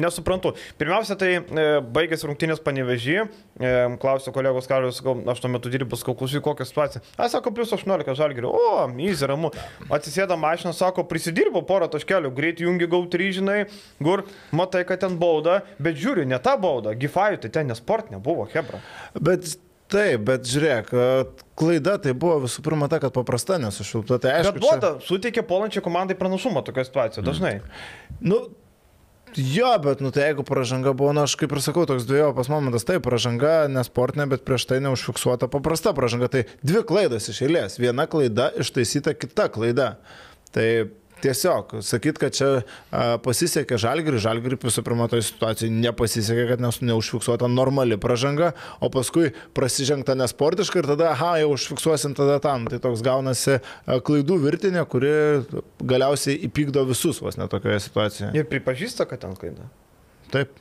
nesuprantu. Pirmiausia, tai e, baigėsi rungtynės panevežį, e, klausiu kolegos Karlius, sakau, aš tuo metu dirbu, sakau, klausyk, kokią situaciją. Aš sakau, plus 18 žalgirių, o, įzį ramu. Atsisėda mašiną, sako, prisidirbo porą taškelių, greit jungi gauti žinai, kur matai, kad ten bauda, bet žiūri, ne ta bauda, gifajų, tai ten nesport nebuvo, Hebra. Bet taip, bet žiūrėk, klaida tai buvo visų pirma ta, kad paprasta nesušilpta. Tai aišku, Bet duoda, suteikė polančiai komandai pranašumą tokia situacija, dažnai. Nu, Jo, bet, nu tai jeigu pažanga buvo, na, aš kaip ir sakau, toks dviejopas momentas, tai pažanga nesportinė, bet prieš tai neužfiksuota paprasta pažanga. Tai dvi klaidos iš eilės. Viena klaida ištaisyta kita klaida. Tai tiesiog sakyt, kad čia a, pasisekė žalgirį, žalgirį visų pirma toje situacijoje nepasisekė, kad nes neužfiksuota normali pažanga, o paskui prasižengta nesportiškai ir tada, aha, jau užfiksuosim tada tam. Tai toks gaunasi klaidų virtinė, kuri galiausiai įpykdo visus vos netokioje situacijoje. Ir pripažįsta, kad ten klaida. Taip.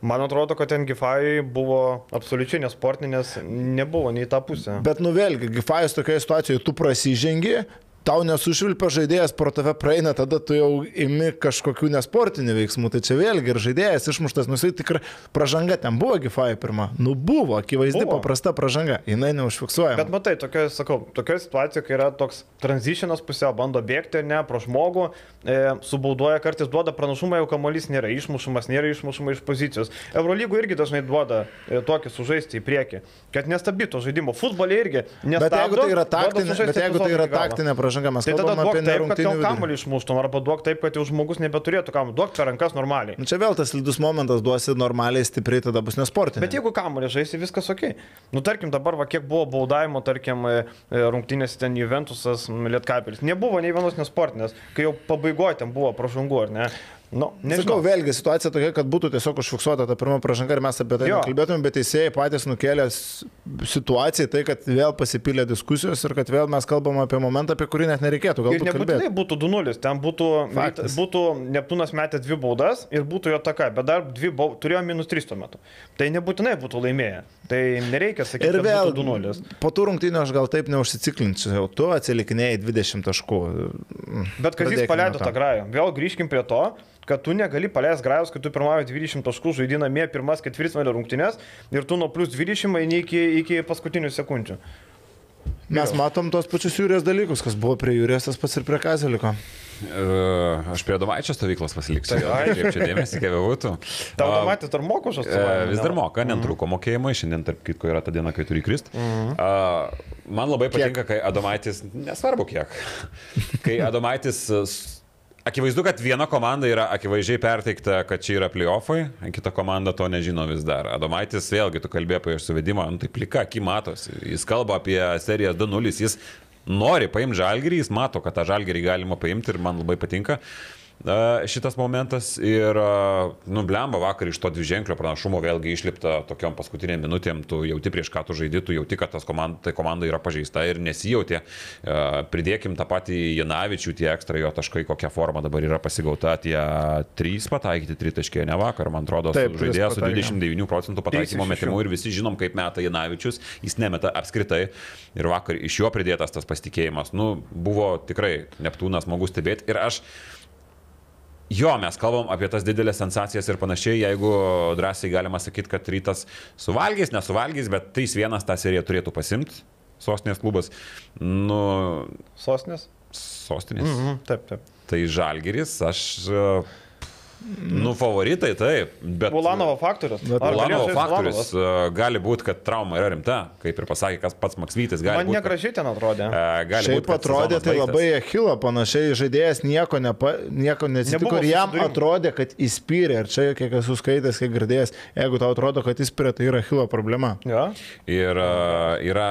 Man atrodo, kad ten gifai buvo absoliučiai nesportinės, nebuvo nei tą pusę. Bet nu vėlgi, Gifajus tokioje situacijoje tu prasižengi, tau nesušvilpia žaidėjas, pro tave praeina, tada tu jau imi kažkokių nesportinių veiksmų. Tai čia vėlgi ir žaidėjas išmuštas, nu jisai tikrai pražanga ten buvo Gifajui pirma. Nu buvo, akivaizdi Buvo. paprasta pražanga, jinai neužfiksuoja. Bet matai, tokia, sakau, tokia situacija, kai yra toks tranzitionas pusiau, bando bėgti, ne, pro žmogų, e, subaudoja, kartais duoda pranašumą, jau kamuolys nėra išmušamas, nėra išmušama iš pozicijos. Eurolygų irgi dažnai duoda e, tokį sužaisti į priekį, kad nestabdytų žaidimo. Futbolė irgi nestabdo. Bet jeigu tai yra taktinė, bet jeigu tai yra taktinė pražanga, mes Tai tada duok taip, kad jau kamuolį išmuštum, arba duok taip, kad jau žmogus nebeturėtų kamuolį. Duok per rankas normaliai. Nu, čia vėl tas lydus momentas duosi normaliai, stipriai, tada bus nesportinis. Bet jeigu kamuolį žaisi, viskas ok. Nu, tarkim, dabar, va, kiek buvo baudavimo, tarkim, e, e, rungtynės ten Juventusas, Lietkabelis. Nebuvo nei vienos nesportinės, kai jau pabaigoje ten buvo pražangų, ar ne? Nu, nežinau. vėlgi situacija tokia, kad būtų tiesiog užfiksuota ta pirma pražanga ir mes apie tai Jo. kalbėtume, bet teisėjai patys nukėlė situaciją tai, kad vėl pasipylė diskusijos ir kad vėl mes kalbam apie momentą, apie kurį net nereikėtų galbūt nebūtinai kalbėti. būtų 2-0, ten būtų, Faktas. būtų Neptūnas metė dvi baudas ir būtų jo taka, bet dar dvi bau, turėjo minus 3 tuo metu. Tai nebūtinai būtų laimėję. Tai nereikia sakyti, Ir vėl būtų 2-0. po tų rungtynių aš gal taip neužsiciklinčiau, tu atsilikinėjai 20 taškų. Bet kad jis paleido tą grają. Vėl grįžkim prie to, kad tu negali paleisti grajos, kai tu pirmauji 20 taškų, žaidinamie pirmas ketvirtfinalio rungtynės ir tu nuo plus 20 eini iki, iki paskutinių sekundžių. Mes matom tos pačius jūrės dalykus, kas buvo prie jūrės, tas pats ir prie kazeliko. E, Aš prie Domaičio stovyklos pasiliksiu. Tai ai. Kaip čia dėmesį, kaip būtų. Tau matyti, ar moko šios E, vis dar moka, netruko mokėjimai, šiandien tarp kitko yra ta diena, kai turi krist. Mhm. Man labai patinka, kai Adomaitis, nesvarbu kiek, <laughs> kai Adomaitis, akivaizdu, kad viena komanda yra akivaizdžiai perteikta, kad čia yra playoffai, kita komanda to nežino vis dar. Adomaitis vėlgi, tu kalbėjai apie suvedimą, nu, tai plika, aki matosi. Jis kalba apie seriją 2-0, jis nori paimti žalgerį, jis mato, kad tą žalgerį galima paimti ir man labai patinka. A, šitas momentas ir, a, nu, blemba vakar iš to dviženklio pranašumo vėlgi išlipta tokiom paskutiniam minutėm, tu jauti prieš ką tu žaidži, tu jauti, kad tas komanda, tai komanda yra pažeista ir nesijauti. Pridėkim tą patį Janavičių, tie ekstra jo taškai, kokia forma dabar yra pasigauta, tie 3 pataikyti, 3 taškai ne vakar, man atrodo, Taip, žaidėjas su pataikė. 29 procentų pataikymo metimų ir visi žinom, kaip meta Janavičius, jis nemeta apskritai ir vakar iš jo pridėtas tas pasitikėjimas. Nu, buvo tikrai Neptūnas smagu stebėti ir aš Jo, mes kalbam apie tas didelės sensacijas ir panašiai, jeigu drąsiai galima sakyti, kad rytas suvalgys, nesuvalgys, bet 3-1 tą seriją turėtų pasimti, sostinės klubas, nu, Sostinės? sostinės. Mhm, taip, taip. Tai Žalgiris, aš... Nu, favoritai taip, bet... Ulanovo faktorius. Bet Ar Ulanovo faktorius Ulanovas? e, gali būti, kad trauma yra rimta, kaip ir pasakė kas pats Maksvytis. gali Man negražiai ten atrodė. e, gali Šiaip būt, kad atrodė tai baigtas. labai Achilo panašiai, žaidėjas nieko, nepa, nieko nesitiko Nebuvo ir jam susidūrimų. atrodė, kad įspyrė. Ir čia, kiek esu skaitęs, kiek girdėjęs, jeigu tau atrodo, kad įspyrė, tai yra Achilo problema. Ja. Ir e, yra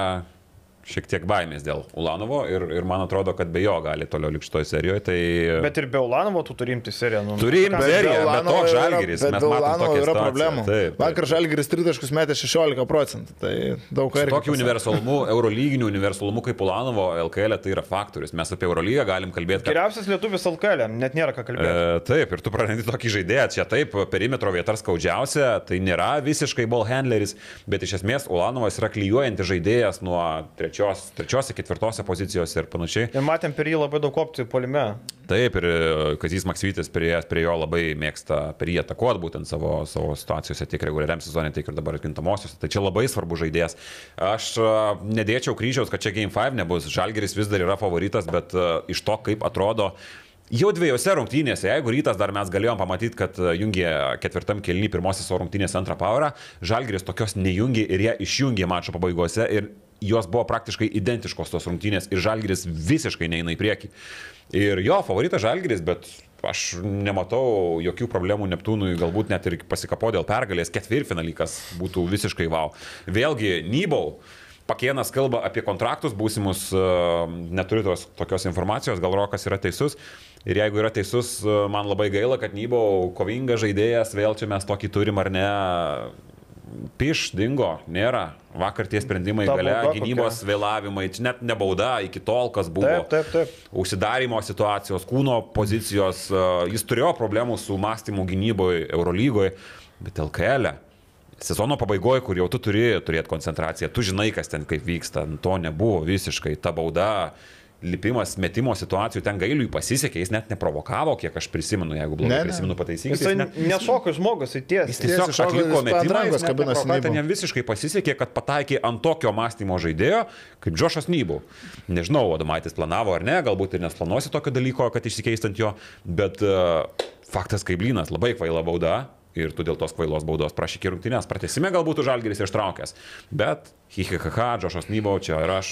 šiek tiek baimės dėl Ulanovo ir, ir man atrodo, kad be jo gali toliau likti šitoje serijoje. Tai... Bet ir be Ulanovo tu turi imti seriją. Nu, Turi imti seriją. be bet toks Žalgiris, Bet matom Ulanovo yra situaciją. problemų. Taip, taip. Vakar Žalgiris tritaškus metė 16 procentų. Tai daug ką Su tokiu universalumu, eurolyginiu universalumu kaip Ulanovo LKL tai yra faktorius. Mes apie Eurolygą galim kalbėti, kad Geriausias lietuvis LKL, net nėra ką kalbėti. E, taip, ir tu prarandi tokį žaidėją, čia taip, perimetro vieta skaudžiausia, tai nėra visiškai ball handleris, bet iš esmės Ulanovas yra klyjuojantis žaidėjas nuo trečios, trečios iki ketvirtos pozicijos ir panašiai. Ir matėm per jį labai daug opcijų polime. Taip, ir e, Kazys Maksytis prie, prie jo labai mėgsta prie jį atakuoti būtent savo, savo situacijose, tiek reguliariam sezonė, tiek ir dabar kintamosios. Tai čia labai svarbu žaidėjas. Aš e, nedėčiau kryžiaus, kad čia Game 5 nebus. Žalgeris vis dar yra favoritas, bet e, iš to, kaip atrodo. Jau dviejose rungtynėse, jeigu rytas dar mes galėjom pamatyti, kad jungė ketvirtam kelny pirmosios rungtynės antrą pavarą, Žalgeris tokios nejungė ir jie išjungė mačo pabaigose ir jos buvo praktiškai identiškos tos rungtynės ir Žalgeris visiškai neina į priekį. Ir jo favoritas Žalgeris, bet aš nematau jokių problemų Neptūnui, galbūt net ir pasikapo dėl pergalės, ketvirtfinalykas būtų visiškai wow. Vėlgi, Nybau. Pakienas kalba apie kontraktus būsimus, e, neturiu tos tokios informacijos, gal Rokas yra teisus. Ir jeigu yra teisus, e, man labai gaila, kad Nybau kovingas žaidėjas, vėl čia mes tokį turim ar ne. Piš, dingo, nėra. Vakar tie sprendimai Ta gale, bauda gynybos kokia? vėlavimai, čia net ne bauda iki tol, kas buvo Taip, taip, taip. užsidarimo situacijos, kūno pozicijos, e, jis turėjo problemų su mąstymu gynyboje Eurolygoje, bet LKL. E. Sezono pabaigoje, kur jau tu turi turėti koncentraciją, tu žinai, kas ten kaip vyksta, to nebuvo visiškai, ta bauda, lipimas, metimo situacijų, ten gailiui pasisekė, jis net neprovokavo, kiek aš prisimenu, jeigu blogai Ne, ne. prisimenu pataisykite. Jisai nešoka žmogus į Jis tiesį. tiesiog Tiesiai šoko, atliko jis ant metimą, jis net Nybau. ten jam visiškai pasisekė, kad pataikė ant tokio mąstymo žaidėjo, kaip Džošas Nybau. Nežinau, Adomaitis planavo ar ne, galbūt ir nesplanuosi tokio dalyko, kad išsikeistant jo, bet uh, faktas kaip blynas, labai kvaila bauda. Ir tu dėl tos kvailos baudos prašy iki rungtynės. Pratesime galbūt žalgeris ištraukęs. Bet, hihihaha, Džošas Nybau čia ir aš.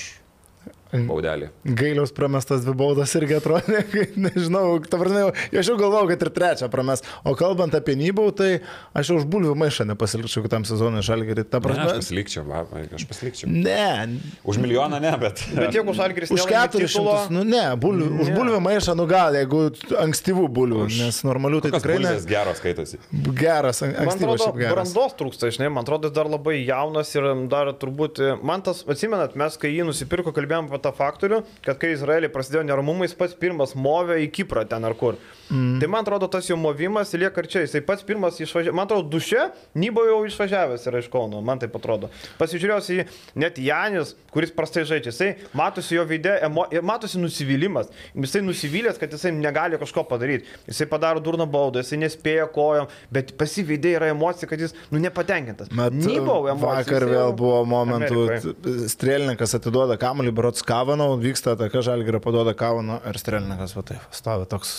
Baudelį. Gailiaus pramestas dvi baudas irgi atrodė, <laughs> nežinau, ta prasme, jau- aš jau galvojau, kad ir trečią prames. O kalbant apie Nybau, tai aš jau už bulvių maišą nepasilikčiau kitam sezonui žalgerį. Ta Ne, aš prasme, pasilikčiau, va, aš pasilikčiau. ne, Už milijoną ne, bet. Bet jeigu Žalgiris už keturis šimtus, nu ne, bulvių, už Ne. bulvių maišą, nu gal, jeigu ankstyvų bulvių, Už- nes normalių tai tikrai ne. geros skaitosi. Geras, ankstyvas geras. brandos trūksta, žinai, man atrodo, jis dar labai jaunas ir dar turbūt, man tas, atsimenat, mes kai jį nusipirko, kalbėjom apie tą faktorių, kad kai Izraeliai prasidėjo neramumai, jis pats pirmas movė į Kiprą ten ar kur. Mm. Tai man atrodo, tas jo movimas lieka ir čia, jisai pats pirmas išvažiavo, man atrodo, duše, Nybo jau išvažiavęs yra iš Kauno, man tai atrodo. Pasižiūrėjus į net Janis, kuris prastai žaidžia, jisai matosi jo veidė, emo, matosi nusivylimas, jisai nusivylęs, kad jisai negali kažko padaryti, jisai padaro durną baudą, jisai nespėja kojom, bet pasiveidė yra emocija, kad jis, nu, nepatenkintas. Mat, Nybau emocija. vakar vėl jau buvo momentų, Amerikoj. strėlininkas atiduoda kamuolį, berots Kavanau, vyksta ataka, žalgerio paduoda Kavanau ir strėlininkas, va taip, stovi toks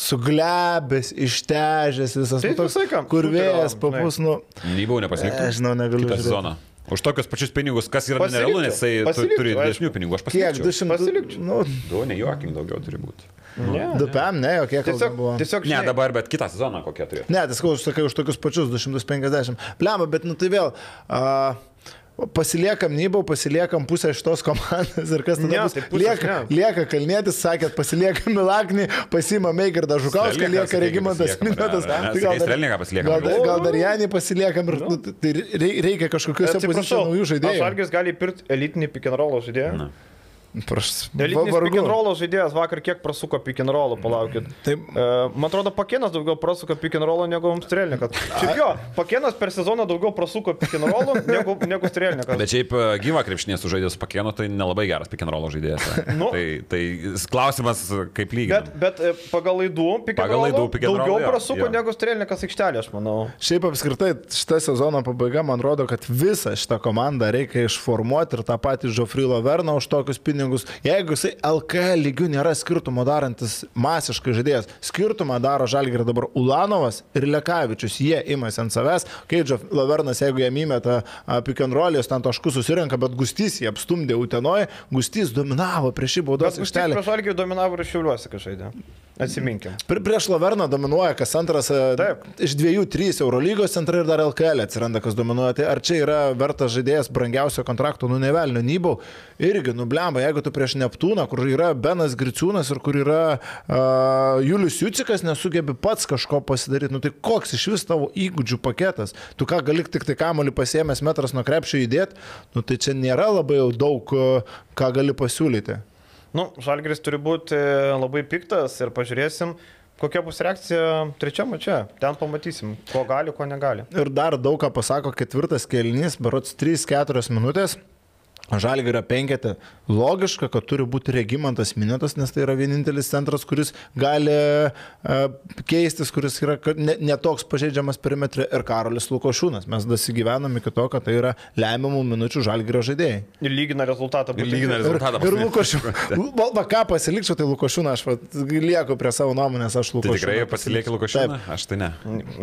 suglebęs, ištežęs visas, Tai nu, toks, kur vėjas papus, nu, Nybau nepasiliktų. aš žinau, negaliu. kitą sezoną. Už tokius pačius pinigus, kas yra nerealu, nes jisai tu- turi didesnių pinigų, aš Kiek? pasilikčiau. 200? Pasilikčiau. Nu, Du, nejuokim daugiau turi būti. Ne, du PM, ne, jokie Tiesiog, buvo. tiesiog Ne, dabar, bet kitą sezoną kokie turėtų. Ne, tai sakau, aš sakai už tokius pačius 250. Lemba, bet nu tai vėl. Uh, Pasiliekam Nybau, pasiliekam pusę šitos komandos ir kas tada Ne, bus? tai pusės lieka, ne. lieka Kalnėtis, sakėt, pasiliekam Milaknį, pasima Meigardą Žukauską, lieka Regimantas ne, Tai Strelniką pasiliekam. gal, dar- gal dar Janį pasiliekam ir nu, tai rei- reikia pozicijose naujų žaidėjų. Žalgis gali pirkti elitinį roll žaidėją. Na. And roll žaidėjas vakar kiek prasuko pick and roll, palaukit. Taip. E, man atrodo, Pakienas daugiau prasuko pick and roll negu Strelnikas. Šiaip jo, Pakienas per sezoną daugiau prasuko pick and roll negu, negu Strelnikas. Bet šiaip gyva krepšinės sužaidęs su Pakėnu, tai nelabai geras pikenrolo žaidėjas. Nu. tai, tai klausimas, kaip lygiai. Bet, bet pagal laidų and daugiau jo, prasuko jo. negu Strelnikas aikštelė, aš manau. Šiaip apskritai šitą sezono pabaiga man rodo, kad visą šitą komandą reikia išformuoti ir tą patį Žofrilo Verną už tokius pinigus pinigus. Jeigu jisai LKL lygių nėra skirtumo darantis masiškai žaidėjas, skirtumą daro Žalgirį dabar Ulanovas ir Lekavičius. Jie imasi ant savęs. Keidžio Lavernas, jeigu jie įmeta jis ten taškus susirenka, bet Gustys jį apstumdė Utenoje. Gustys dominavo prieš šį baudos aikštelę. tai Žalgirį dominavo ir šiuliuosi kažkaip. Atsiminkim. Pri- Prieš Laverną dominuoja kas antras, Taip. iš dviejų, trys Eurolygos centrai ir dar LKL atsiranda, kas dominuoja. Tai ar čia yra vertas žaidėjas brangiausio kontrakto, nu nevelnio, nybau. Irgi, nublemba, jeigu tu prieš Neptūną, kur yra Benas Griciūnas ir kur yra uh, Julius Jucikas, nesugebi pats kažko pasidaryti, nu tai koks iš vis tavo įgūdžių paketas? Tu ką gali tik tai kamolį pasiemęs metras nuo krepšio įdėti, nu tai čia nėra labai jau daug, uh, ką gali pasiūlyti. Nu, Žalgiris turi būti labai piktas ir pažiūrėsim, kokia bus reakcija trečiame čia. Ten pamatysim, ko gali, ko negali. Ir dar daug ką pasako ketvirtas kelnys, berots 3-4 minutės. Žalgirio yra penketė. Logiška, kad turi būti regimantas minėtas, nes tai yra vienintelis centras, kuris gali uh, keistis, kuris yra kad ne, netoks pažeidžiamas perimetrė ir Karolis Lukošūnas. Mes dasigyvenam iki to, kad tai yra lemiamų minučių Žalgirio žaidėjai. Ir lygina rezultatą. Ir lygina Ir, rezultatą. ir Lukošiūnas. <laughs> Va, va ką pasilikčiau, tai Lukošiūną, aš va, lieku prie savo nuomonės, aš Tai Lukošiūną. tikrai pasilieki Lukašeną? Aš tai ne.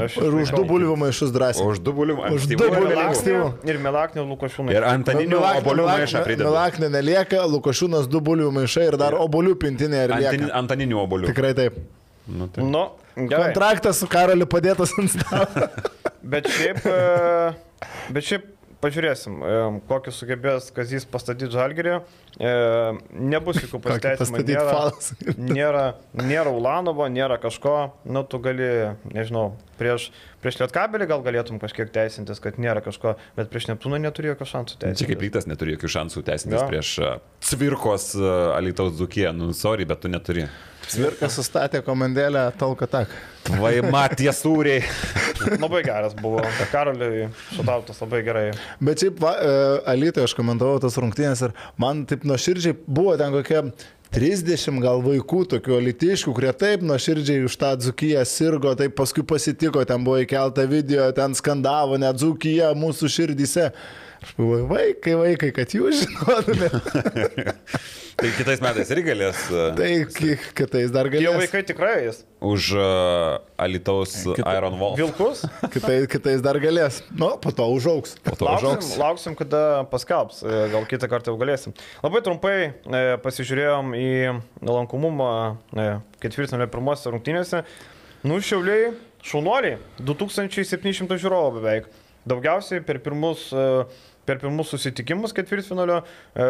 Aš Ir už du bulvių maišus drąsiai. Už du bulių. Už ankstyvų du lengviau. ankstyvų. Ir Melaknė Lukošiūnai. Ir antaninių obolių maišą prideda. Milaknė nelieka, Lukošiūnas du bulių maišai ir dar obolių pintinė lieka. Antaninių obolių. Tikrai taip. Nu, tai. Nu, gerai. Kontraktas su Karoliu padėtas ant stalo. <laughs> Bet šiaip, e, bet šiaip pažiūrėsim, e, kokį sugebės Kazys pastatyti žalgerį. Nebus jokių <laughs> pasiteisinimų. Nėra, <laughs> nėra, nėra Ulanovo, nėra kažko. Nu, tu gali, nežinau, prieš, prieš Lietkabelį gal galėtum kažkiek teisintis, kad nėra kažko, bet prieš Neptūną neturi jokio šansų Čia kaip teisintis. rytas neturi jokių šansų teisintis Jo. prieš uh, Cvirkos uh, Alitaus Dzukiją. Nu, sorry, bet tu neturi. Svirka sustatė komandėlę talką tak. Vai matė sūriai. <laughs> Labai geras buvo. Karoliui šutautas labai gerai. Bet šiaip va, e, Alytoje aš komentavau tas rungtynės ir man taip nuoširdžiai buvo ten kokie 30 gal vaikų tokių alitiškų, kurie taip nuoširdžiai už tą dzukiją sirgo, taip paskui pasitiko, ten buvo įkelta video, ten skandavo, net dzukija mūsų širdyse. Aš galvoju, vaikai, vaikai, kad jūs žinotumėte. <laughs> tai kitais metais irgi galės uh, Tai ki- kitais dar galės. vaikai tikrai jis. Už uh, Alitaus Kita- Iron Wolf. Vilkus. <laughs> Kitais, kitais dar galės. Nu, po to užauks. Po to Lauksim, užaugs. lauksim, kada paskelbs, e, gal kitą kartą jau galėsim. Labai trumpai e, pasižiūrėjom į lankomumą e, ketvirtinio pirmosios rungtynėse. Nu, šiauliai, šaunuoliai, 2700 žiūrovų beveik. Daugiausiai per pirmus, e, per pirmus susitikimus ketvirtfinalio. E,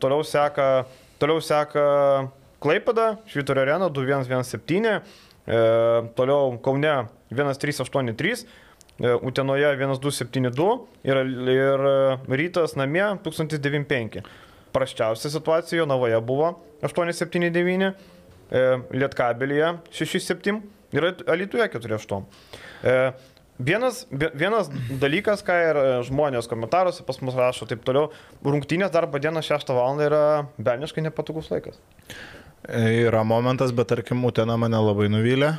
toliau seka, toliau seka Klaipada, Švitorio arena 2117. Toliau Kaune 1383. E, Utenoje 1272 ir, ir rytas namie 1095. Prasčiausia situacija Jonavoje buvo 879, e, Lietkabelyje 67 ir Alituje 48. E, Vienas, vie- vienas dalykas, ką ir žmonės komentaruose pas mus rašo taip toliau, rungtynės darbo dieną 6 val. yra belniškai nepatogus laikas. Yra momentas, bet tarkim, Utena mane labai nuvylė.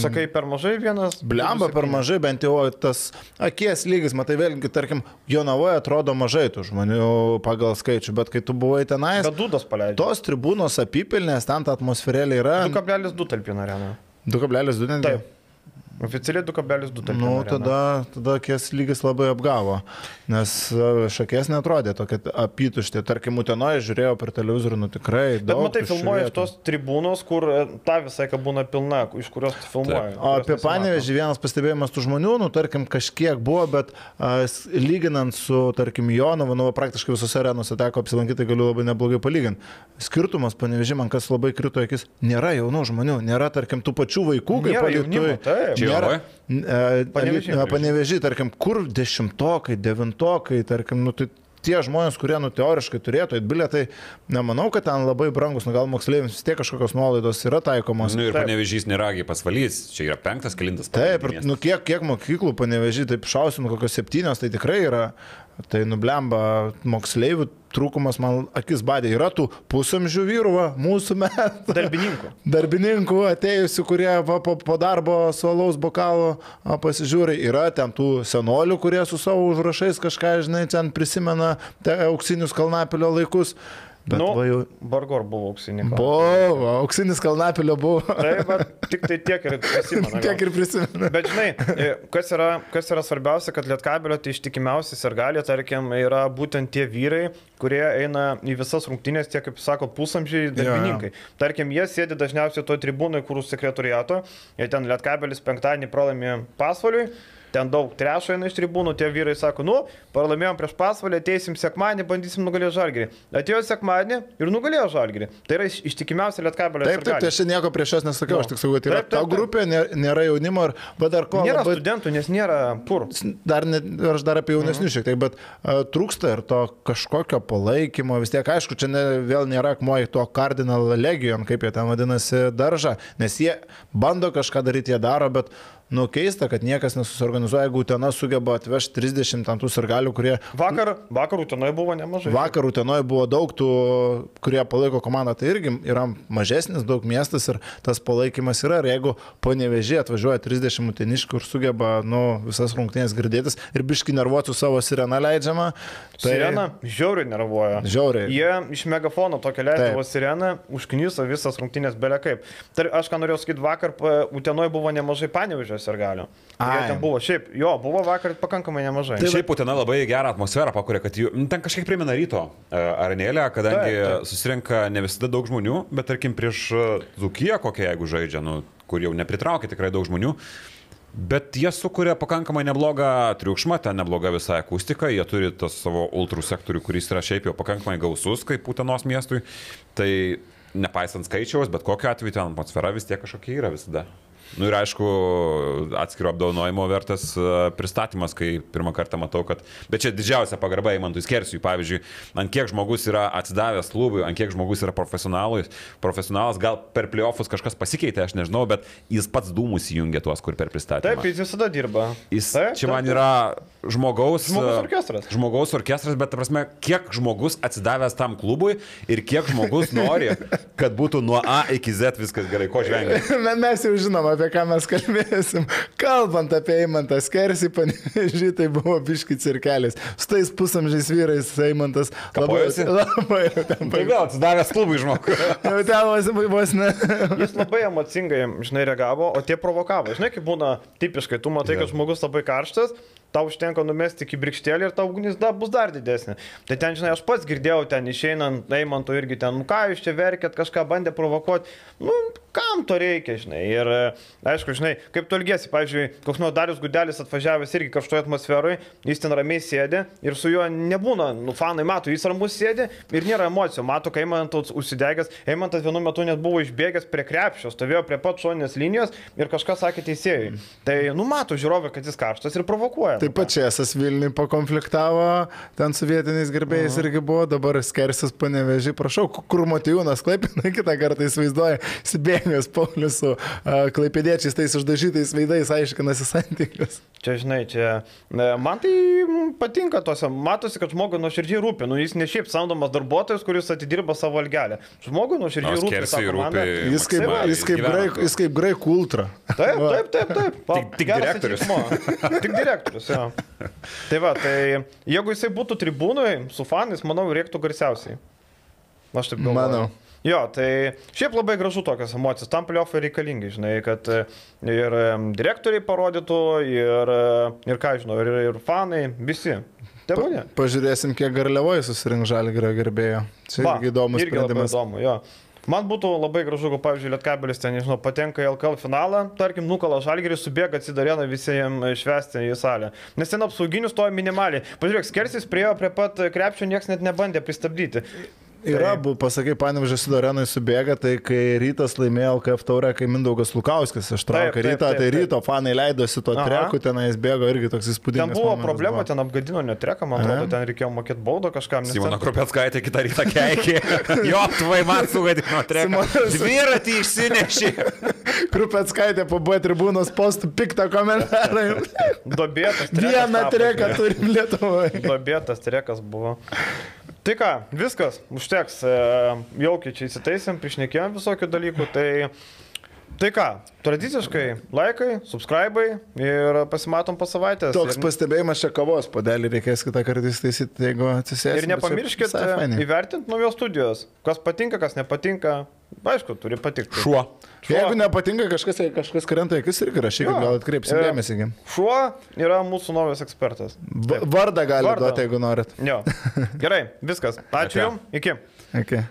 Sakai, per mažai vienas. Blemba per mažai, bent jau tas akies lygis, matai vėlgi, tarkim, Jonavoje atrodo mažai tų žmonių pagal skaičių, bet kai tu buvai tenais, Bet dudas paleidžia. tos tribūnos apipilnės, ten ta atmosferėlė yra 2,2 talpina arena. 2,2 netgi. Taip. Oficialiai 2,2 talpina. Nu, arena. tada, tada akies lygis labai apgavo, nes e, šakės netrodė tokia apytuštė. Tarkim, Utenoje žiūrėjau per televizorių, nu tikrai. Bet matai, tuščių filmuoji iš tos tribūnos, kur e, ta visai, kad būna pilna, iš kurios tu filmuoji. O apie Panevežį vienas pastebėjimas tų žmonių, nu, tarkim, kažkiek buvo, bet a, s- lyginant su, tarkim, Jonovu, nu, praktiškai visose arenose teko apsilankyti, galiu labai neblogai palyginti. Skirtumas Panevežį, man kas labai krito akis, nėra jaunų žmonių, nėra, tarkim, tų pačių vaikų, kaip. Čia Nėra. Panevėžy. Panevežį, tarkim, kur dešimtokai, devintokai, tarkim, nu, tai tie žmonės, kurie, nu, teoriškai turėtų, eit bilietai, nemanau, kad ten labai brangus, nu, gal moksleiviams vis tiek kažkokios nuolaidos yra taikomos. Nu ir Taip. panevežys nėragi pasvalys, čia yra penktas kilintas. Taip, ir nu, kiek, kiek mokyklų panevežį, taip šausim, kokios septynios, tai tikrai yra. Tai nublemba moksleivių trūkumas, man akis badė. Yra tų pusamžių vyrų, va, mūsų metų. Darbininkų. <laughs> Darbininkų atėjusių, kurie va, po, po darbo su alaus bokalu a, pasižiūri. Yra ten tų senolių, kurie su savo užrašais kažką, žinai, ten prisimena auksinius Kalnapilio laikus. Bet nu, jau... Bargor buvo auksinį. kalną. Buvo, auksinis kalnapilio buvo. Taip, bet tik tai tiek ir <laughs> prisimenu. Tiek ir prisimenu. Bet žinai, e, kas yra, kas yra svarbiausia, kad Lietkabelio tai ištikimiausi sergaliai, tarkim, yra būtent tie vyrai, kurie eina į visas rungtynės, tie, kaip sako, pusamžiai darbininkai. Tarkim, jie sėdi dažniausiai to tribūnai, kur už sekretoriato, ir ten Lietkabelis penktadienį pralaimė pasvaliui. Ten daug trešo eina iš tribūnų, tie vyrai sako, nu, pralaimėjom prieš pasvalį, ateisim sekmanį, bandysim nugalėti žalgerį. Atėjo sekmanį ir nugalėjo žalgerį. Tai yra iš- ištikimiausia Lietkabelio. Taip, taip, tai aš nieko prieš jas nesakiau, Nu. aš tik sakau, kad yra Taip, taip, ta grupė, nė- nėra jaunimo, ir, bet dar ko Nėra labai studentų, nes nėra kur. dar, ne, aš dar apie jaunesnius šiek tiek, bet uh, trūksta ir to kažkokio palaikymo, vis tiek, aišku, čia ne, vėl nėra akmuo į to Cardinal Legion, kaip jie ten vadinasi, daržą, nes jie bando kažką daryti, jie daro, bet, nu, keista, kad niekas nesusorganizuoja, jeigu Utena sugeba atvežti 30 ant tų sargalių, kurie Vakar, vakar Utenoje buvo nemažai. Vakar Utenoje buvo daug tų, kurie palaiko komandą, tai irgi yra mažesnis, daug miestas ir tas palaikymas yra. Ir jeigu po nevežį atvažiuoja 30 uteniškių ir sugeba nu, visas rungtynės girdėtis ir biški nervuoti su savo sirena leidžiama, tai Sirena žiauriai nervuoja. Žiauriai. Jie iš megafono tokią leisdavo sireną, užknyso visas rungtynės belia kaip. Tai aš ką norėjau sakyti, vakar pa- Utenoje buvo nemažai panevežio sergalių. Jie Ai. ten buvo, šiaip, jo, buvo vakar pakankamai nemažai. Tai šiaip Utena labai gerą atmosferą pakuria, kad jų, nu, ten kažkiek primena ryto e, arenėlę, kadangi Taip, taip. susirenka ne visada daug žmonių, bet tarkim prieš Zukiją kokią, jeigu žaidžia, nu, kur jau nepritraukia tikrai daug žmonių. Bet jie sukuria pakankamai neblogą triukšmą, ten nebloga visa akustika, jie turi tas savo ultrų sektorių, kuris yra šiaip jau pakankamai gausus, kaip Utenos miestui. Tai nepaisant skaičiaus, bet kokiu atveju ten atmosfera vis tiek kažkokia yra visada. Na nu ir aišku, atskiro apdovanojimo vertas e, pristatymas, kai pirmą kartą matau, kad... Bet čia didžiausia pagarba įmantui skersijui. Pavyzdžiui, ant kiek žmogus yra atsidavęs klubui, ant kiek žmogus yra profesionalas. Profesionalas, gal per playoffus kažkas pasikeitė, aš nežinau, bet jis pats dūmus įjungia tuos, kur per pristatymą. Taip, jis visada dirba. Jis Taip, čia taip, man taip. yra žmogaus. Žmogaus e, orkestras. Žmogaus orkestras, bet, ta prasme, kiek žmogus atsidavęs tam klubui ir kiek žmogus nori, kad būtų nuo A iki Z viskas gerai, ko žvengia. <laughs> Me- mes jau žinom, apie ką mes kalbėsim. Kalbant apie Eimantą Skersį, panežiai, tai buvo biški cirkelis. Su tais pusamžiais vyrais Eimantas labai, Kapojosi? labai jau ten Tai baigė. vėl atsidavęs klubui žmogus. Jau ten vos, vos ne. Jis labai emocingai, žinai, reagavo, o tie provokavo. Žinai, kaip būna tipiškai, tu matai, kad žmogus labai karštas, tau užtenka numesti iki brikštėlį ir tau ugnis da, bus dar didesnė. Tai ten, žinai, aš pats girdėjau ten išeinant, Eimanto irgi ten, nu ką jūs čia verkėt, kažką bandė provokuoti. Nu, kam to reikia, žinai. Ir e, aišku, žinai, kaip tu elgesi, pavyzdžiui, koks nors Darius Gudelis atvažiavęs irgi kažkoje atmosferoje, jis ten ramiai sėdi ir su juo nebūna, nu, fanai mato, jis ramus sėdi ir nėra emocijų. Mato, kai Eimantas užsidegęs, Eimantas vienu metu net buvo išbėgęs prie krepšio, stovėjo prie pat šoninės linijos ir kažką sakė teisėjai. Tai, nu, mato žiūrovė, kad jis karštas ir provokuoja. Taip pat čia esas Vilniui pakonfliktavo, ten su vietiniais gerbėjais Mhm. irgi buvo, dabar skersis panevežį, prašau, kur Matijūnas Klaipina <laughs> kitą kartą įsivaizduoja, įsibėgęs Paulius su uh, klaipėdiečiais tais uždažytais veidais aiškinasi santykius. Čia, žinai, čia. e, Man tai patinka tose. Matosi, kad žmogui nuoširdžiai rūpi. Nu, jis ne šiaip samdomas darbuotojas, kuris atidirba savo algelę. Žmogui nuoširdžiai rūpi. Rūpi Jis kaip, maksimaliai, jis kaip, graik, jis kaip graikų ultra. Taip, <laughs> taip, taip, taip. Pa, Tik- tik direktorius. <laughs> Tik direktorius, jo. Tai va, tai jeigu jisai būtų tribūnui su fanais, manau, reiktų garsiausiai. Aš taip galvoju. Manau. Jo, tai šiaip labai gražu tokios emocijos. Tam pliofai reikalingi, žinai, kad e, ir em, direktoriai parodytų, ir, e, ir ką žinau, ir, ir fanai, visi. Tebūnė. Pažiūrėsim, kiek garliavoje susirink žalgerio gerbėjo. Čia irgi įdomus irgi sprendimas. Įdomu, jo. Man būtų labai gražu, jeigu, pavyzdžiui, Lietkabelis ten, nežinau, patenka į LKL finalą, tarkim, nukala žalgerį, subėga atsidarėna visiems švesti į salę. Nes ten apsauginius stoja minimaliai. Pažiūrėk, skersis priejo prie pat krepšio, niekas net nebandė pristabdyti. Yra, bu, pasakai, Panevežė Sudarenai subėga, tai kai rytas laimėjo LKF taurę, kai Mindaugas Lukauskas Taip, ištraukė taip, rytą, taip, tai ryto fanai leidosi to Aha. treku, tenais bėgo irgi toks Ten įspūdingas. buvo momentas problema, buvo. ten apgadino netreką, man atrodo, ten reikėjo mokėti baudą kažkam. nes Simona ten- Kropetskaitė kitą rytą keikė. <laughs> Jo, tvai man sugadino treką. Dviratį išsinešė. <laughs> Krupetskaitė po B tribūnos postų piktą komentarą. Dobėtas. trekas Vieną tapo, treką turim Lietuvoje. Dobėtas trekas buvo. Tai ką, viskas, užteks. e, Jaukiai čia įsitaisėm, priešnekėjom visokių dalykų. Tai Tai ką, tradiciškai laikai, subscribai ir pasimatom po savaitės. Toks ir, pastebėjimas čia kavos padelį reikės kitą kartą įstaisyti, jeigu atsisėsite. ir nepamirškit įvertinti naujos studijos. Kas patinka, kas nepatinka. Aišku, turi patikti. Šuo. Jeigu nepatinka kažkas, kažkas krenta akis irgi rašykit, gal atkreipsim E, dėmesį. Šuo yra mūsų naujas ekspertas. Va- Vardą gali Vardą. duoti, jeigu norit. Jo. <laughs> Gerai, viskas. Ačiū. Jums. Iki. Okay.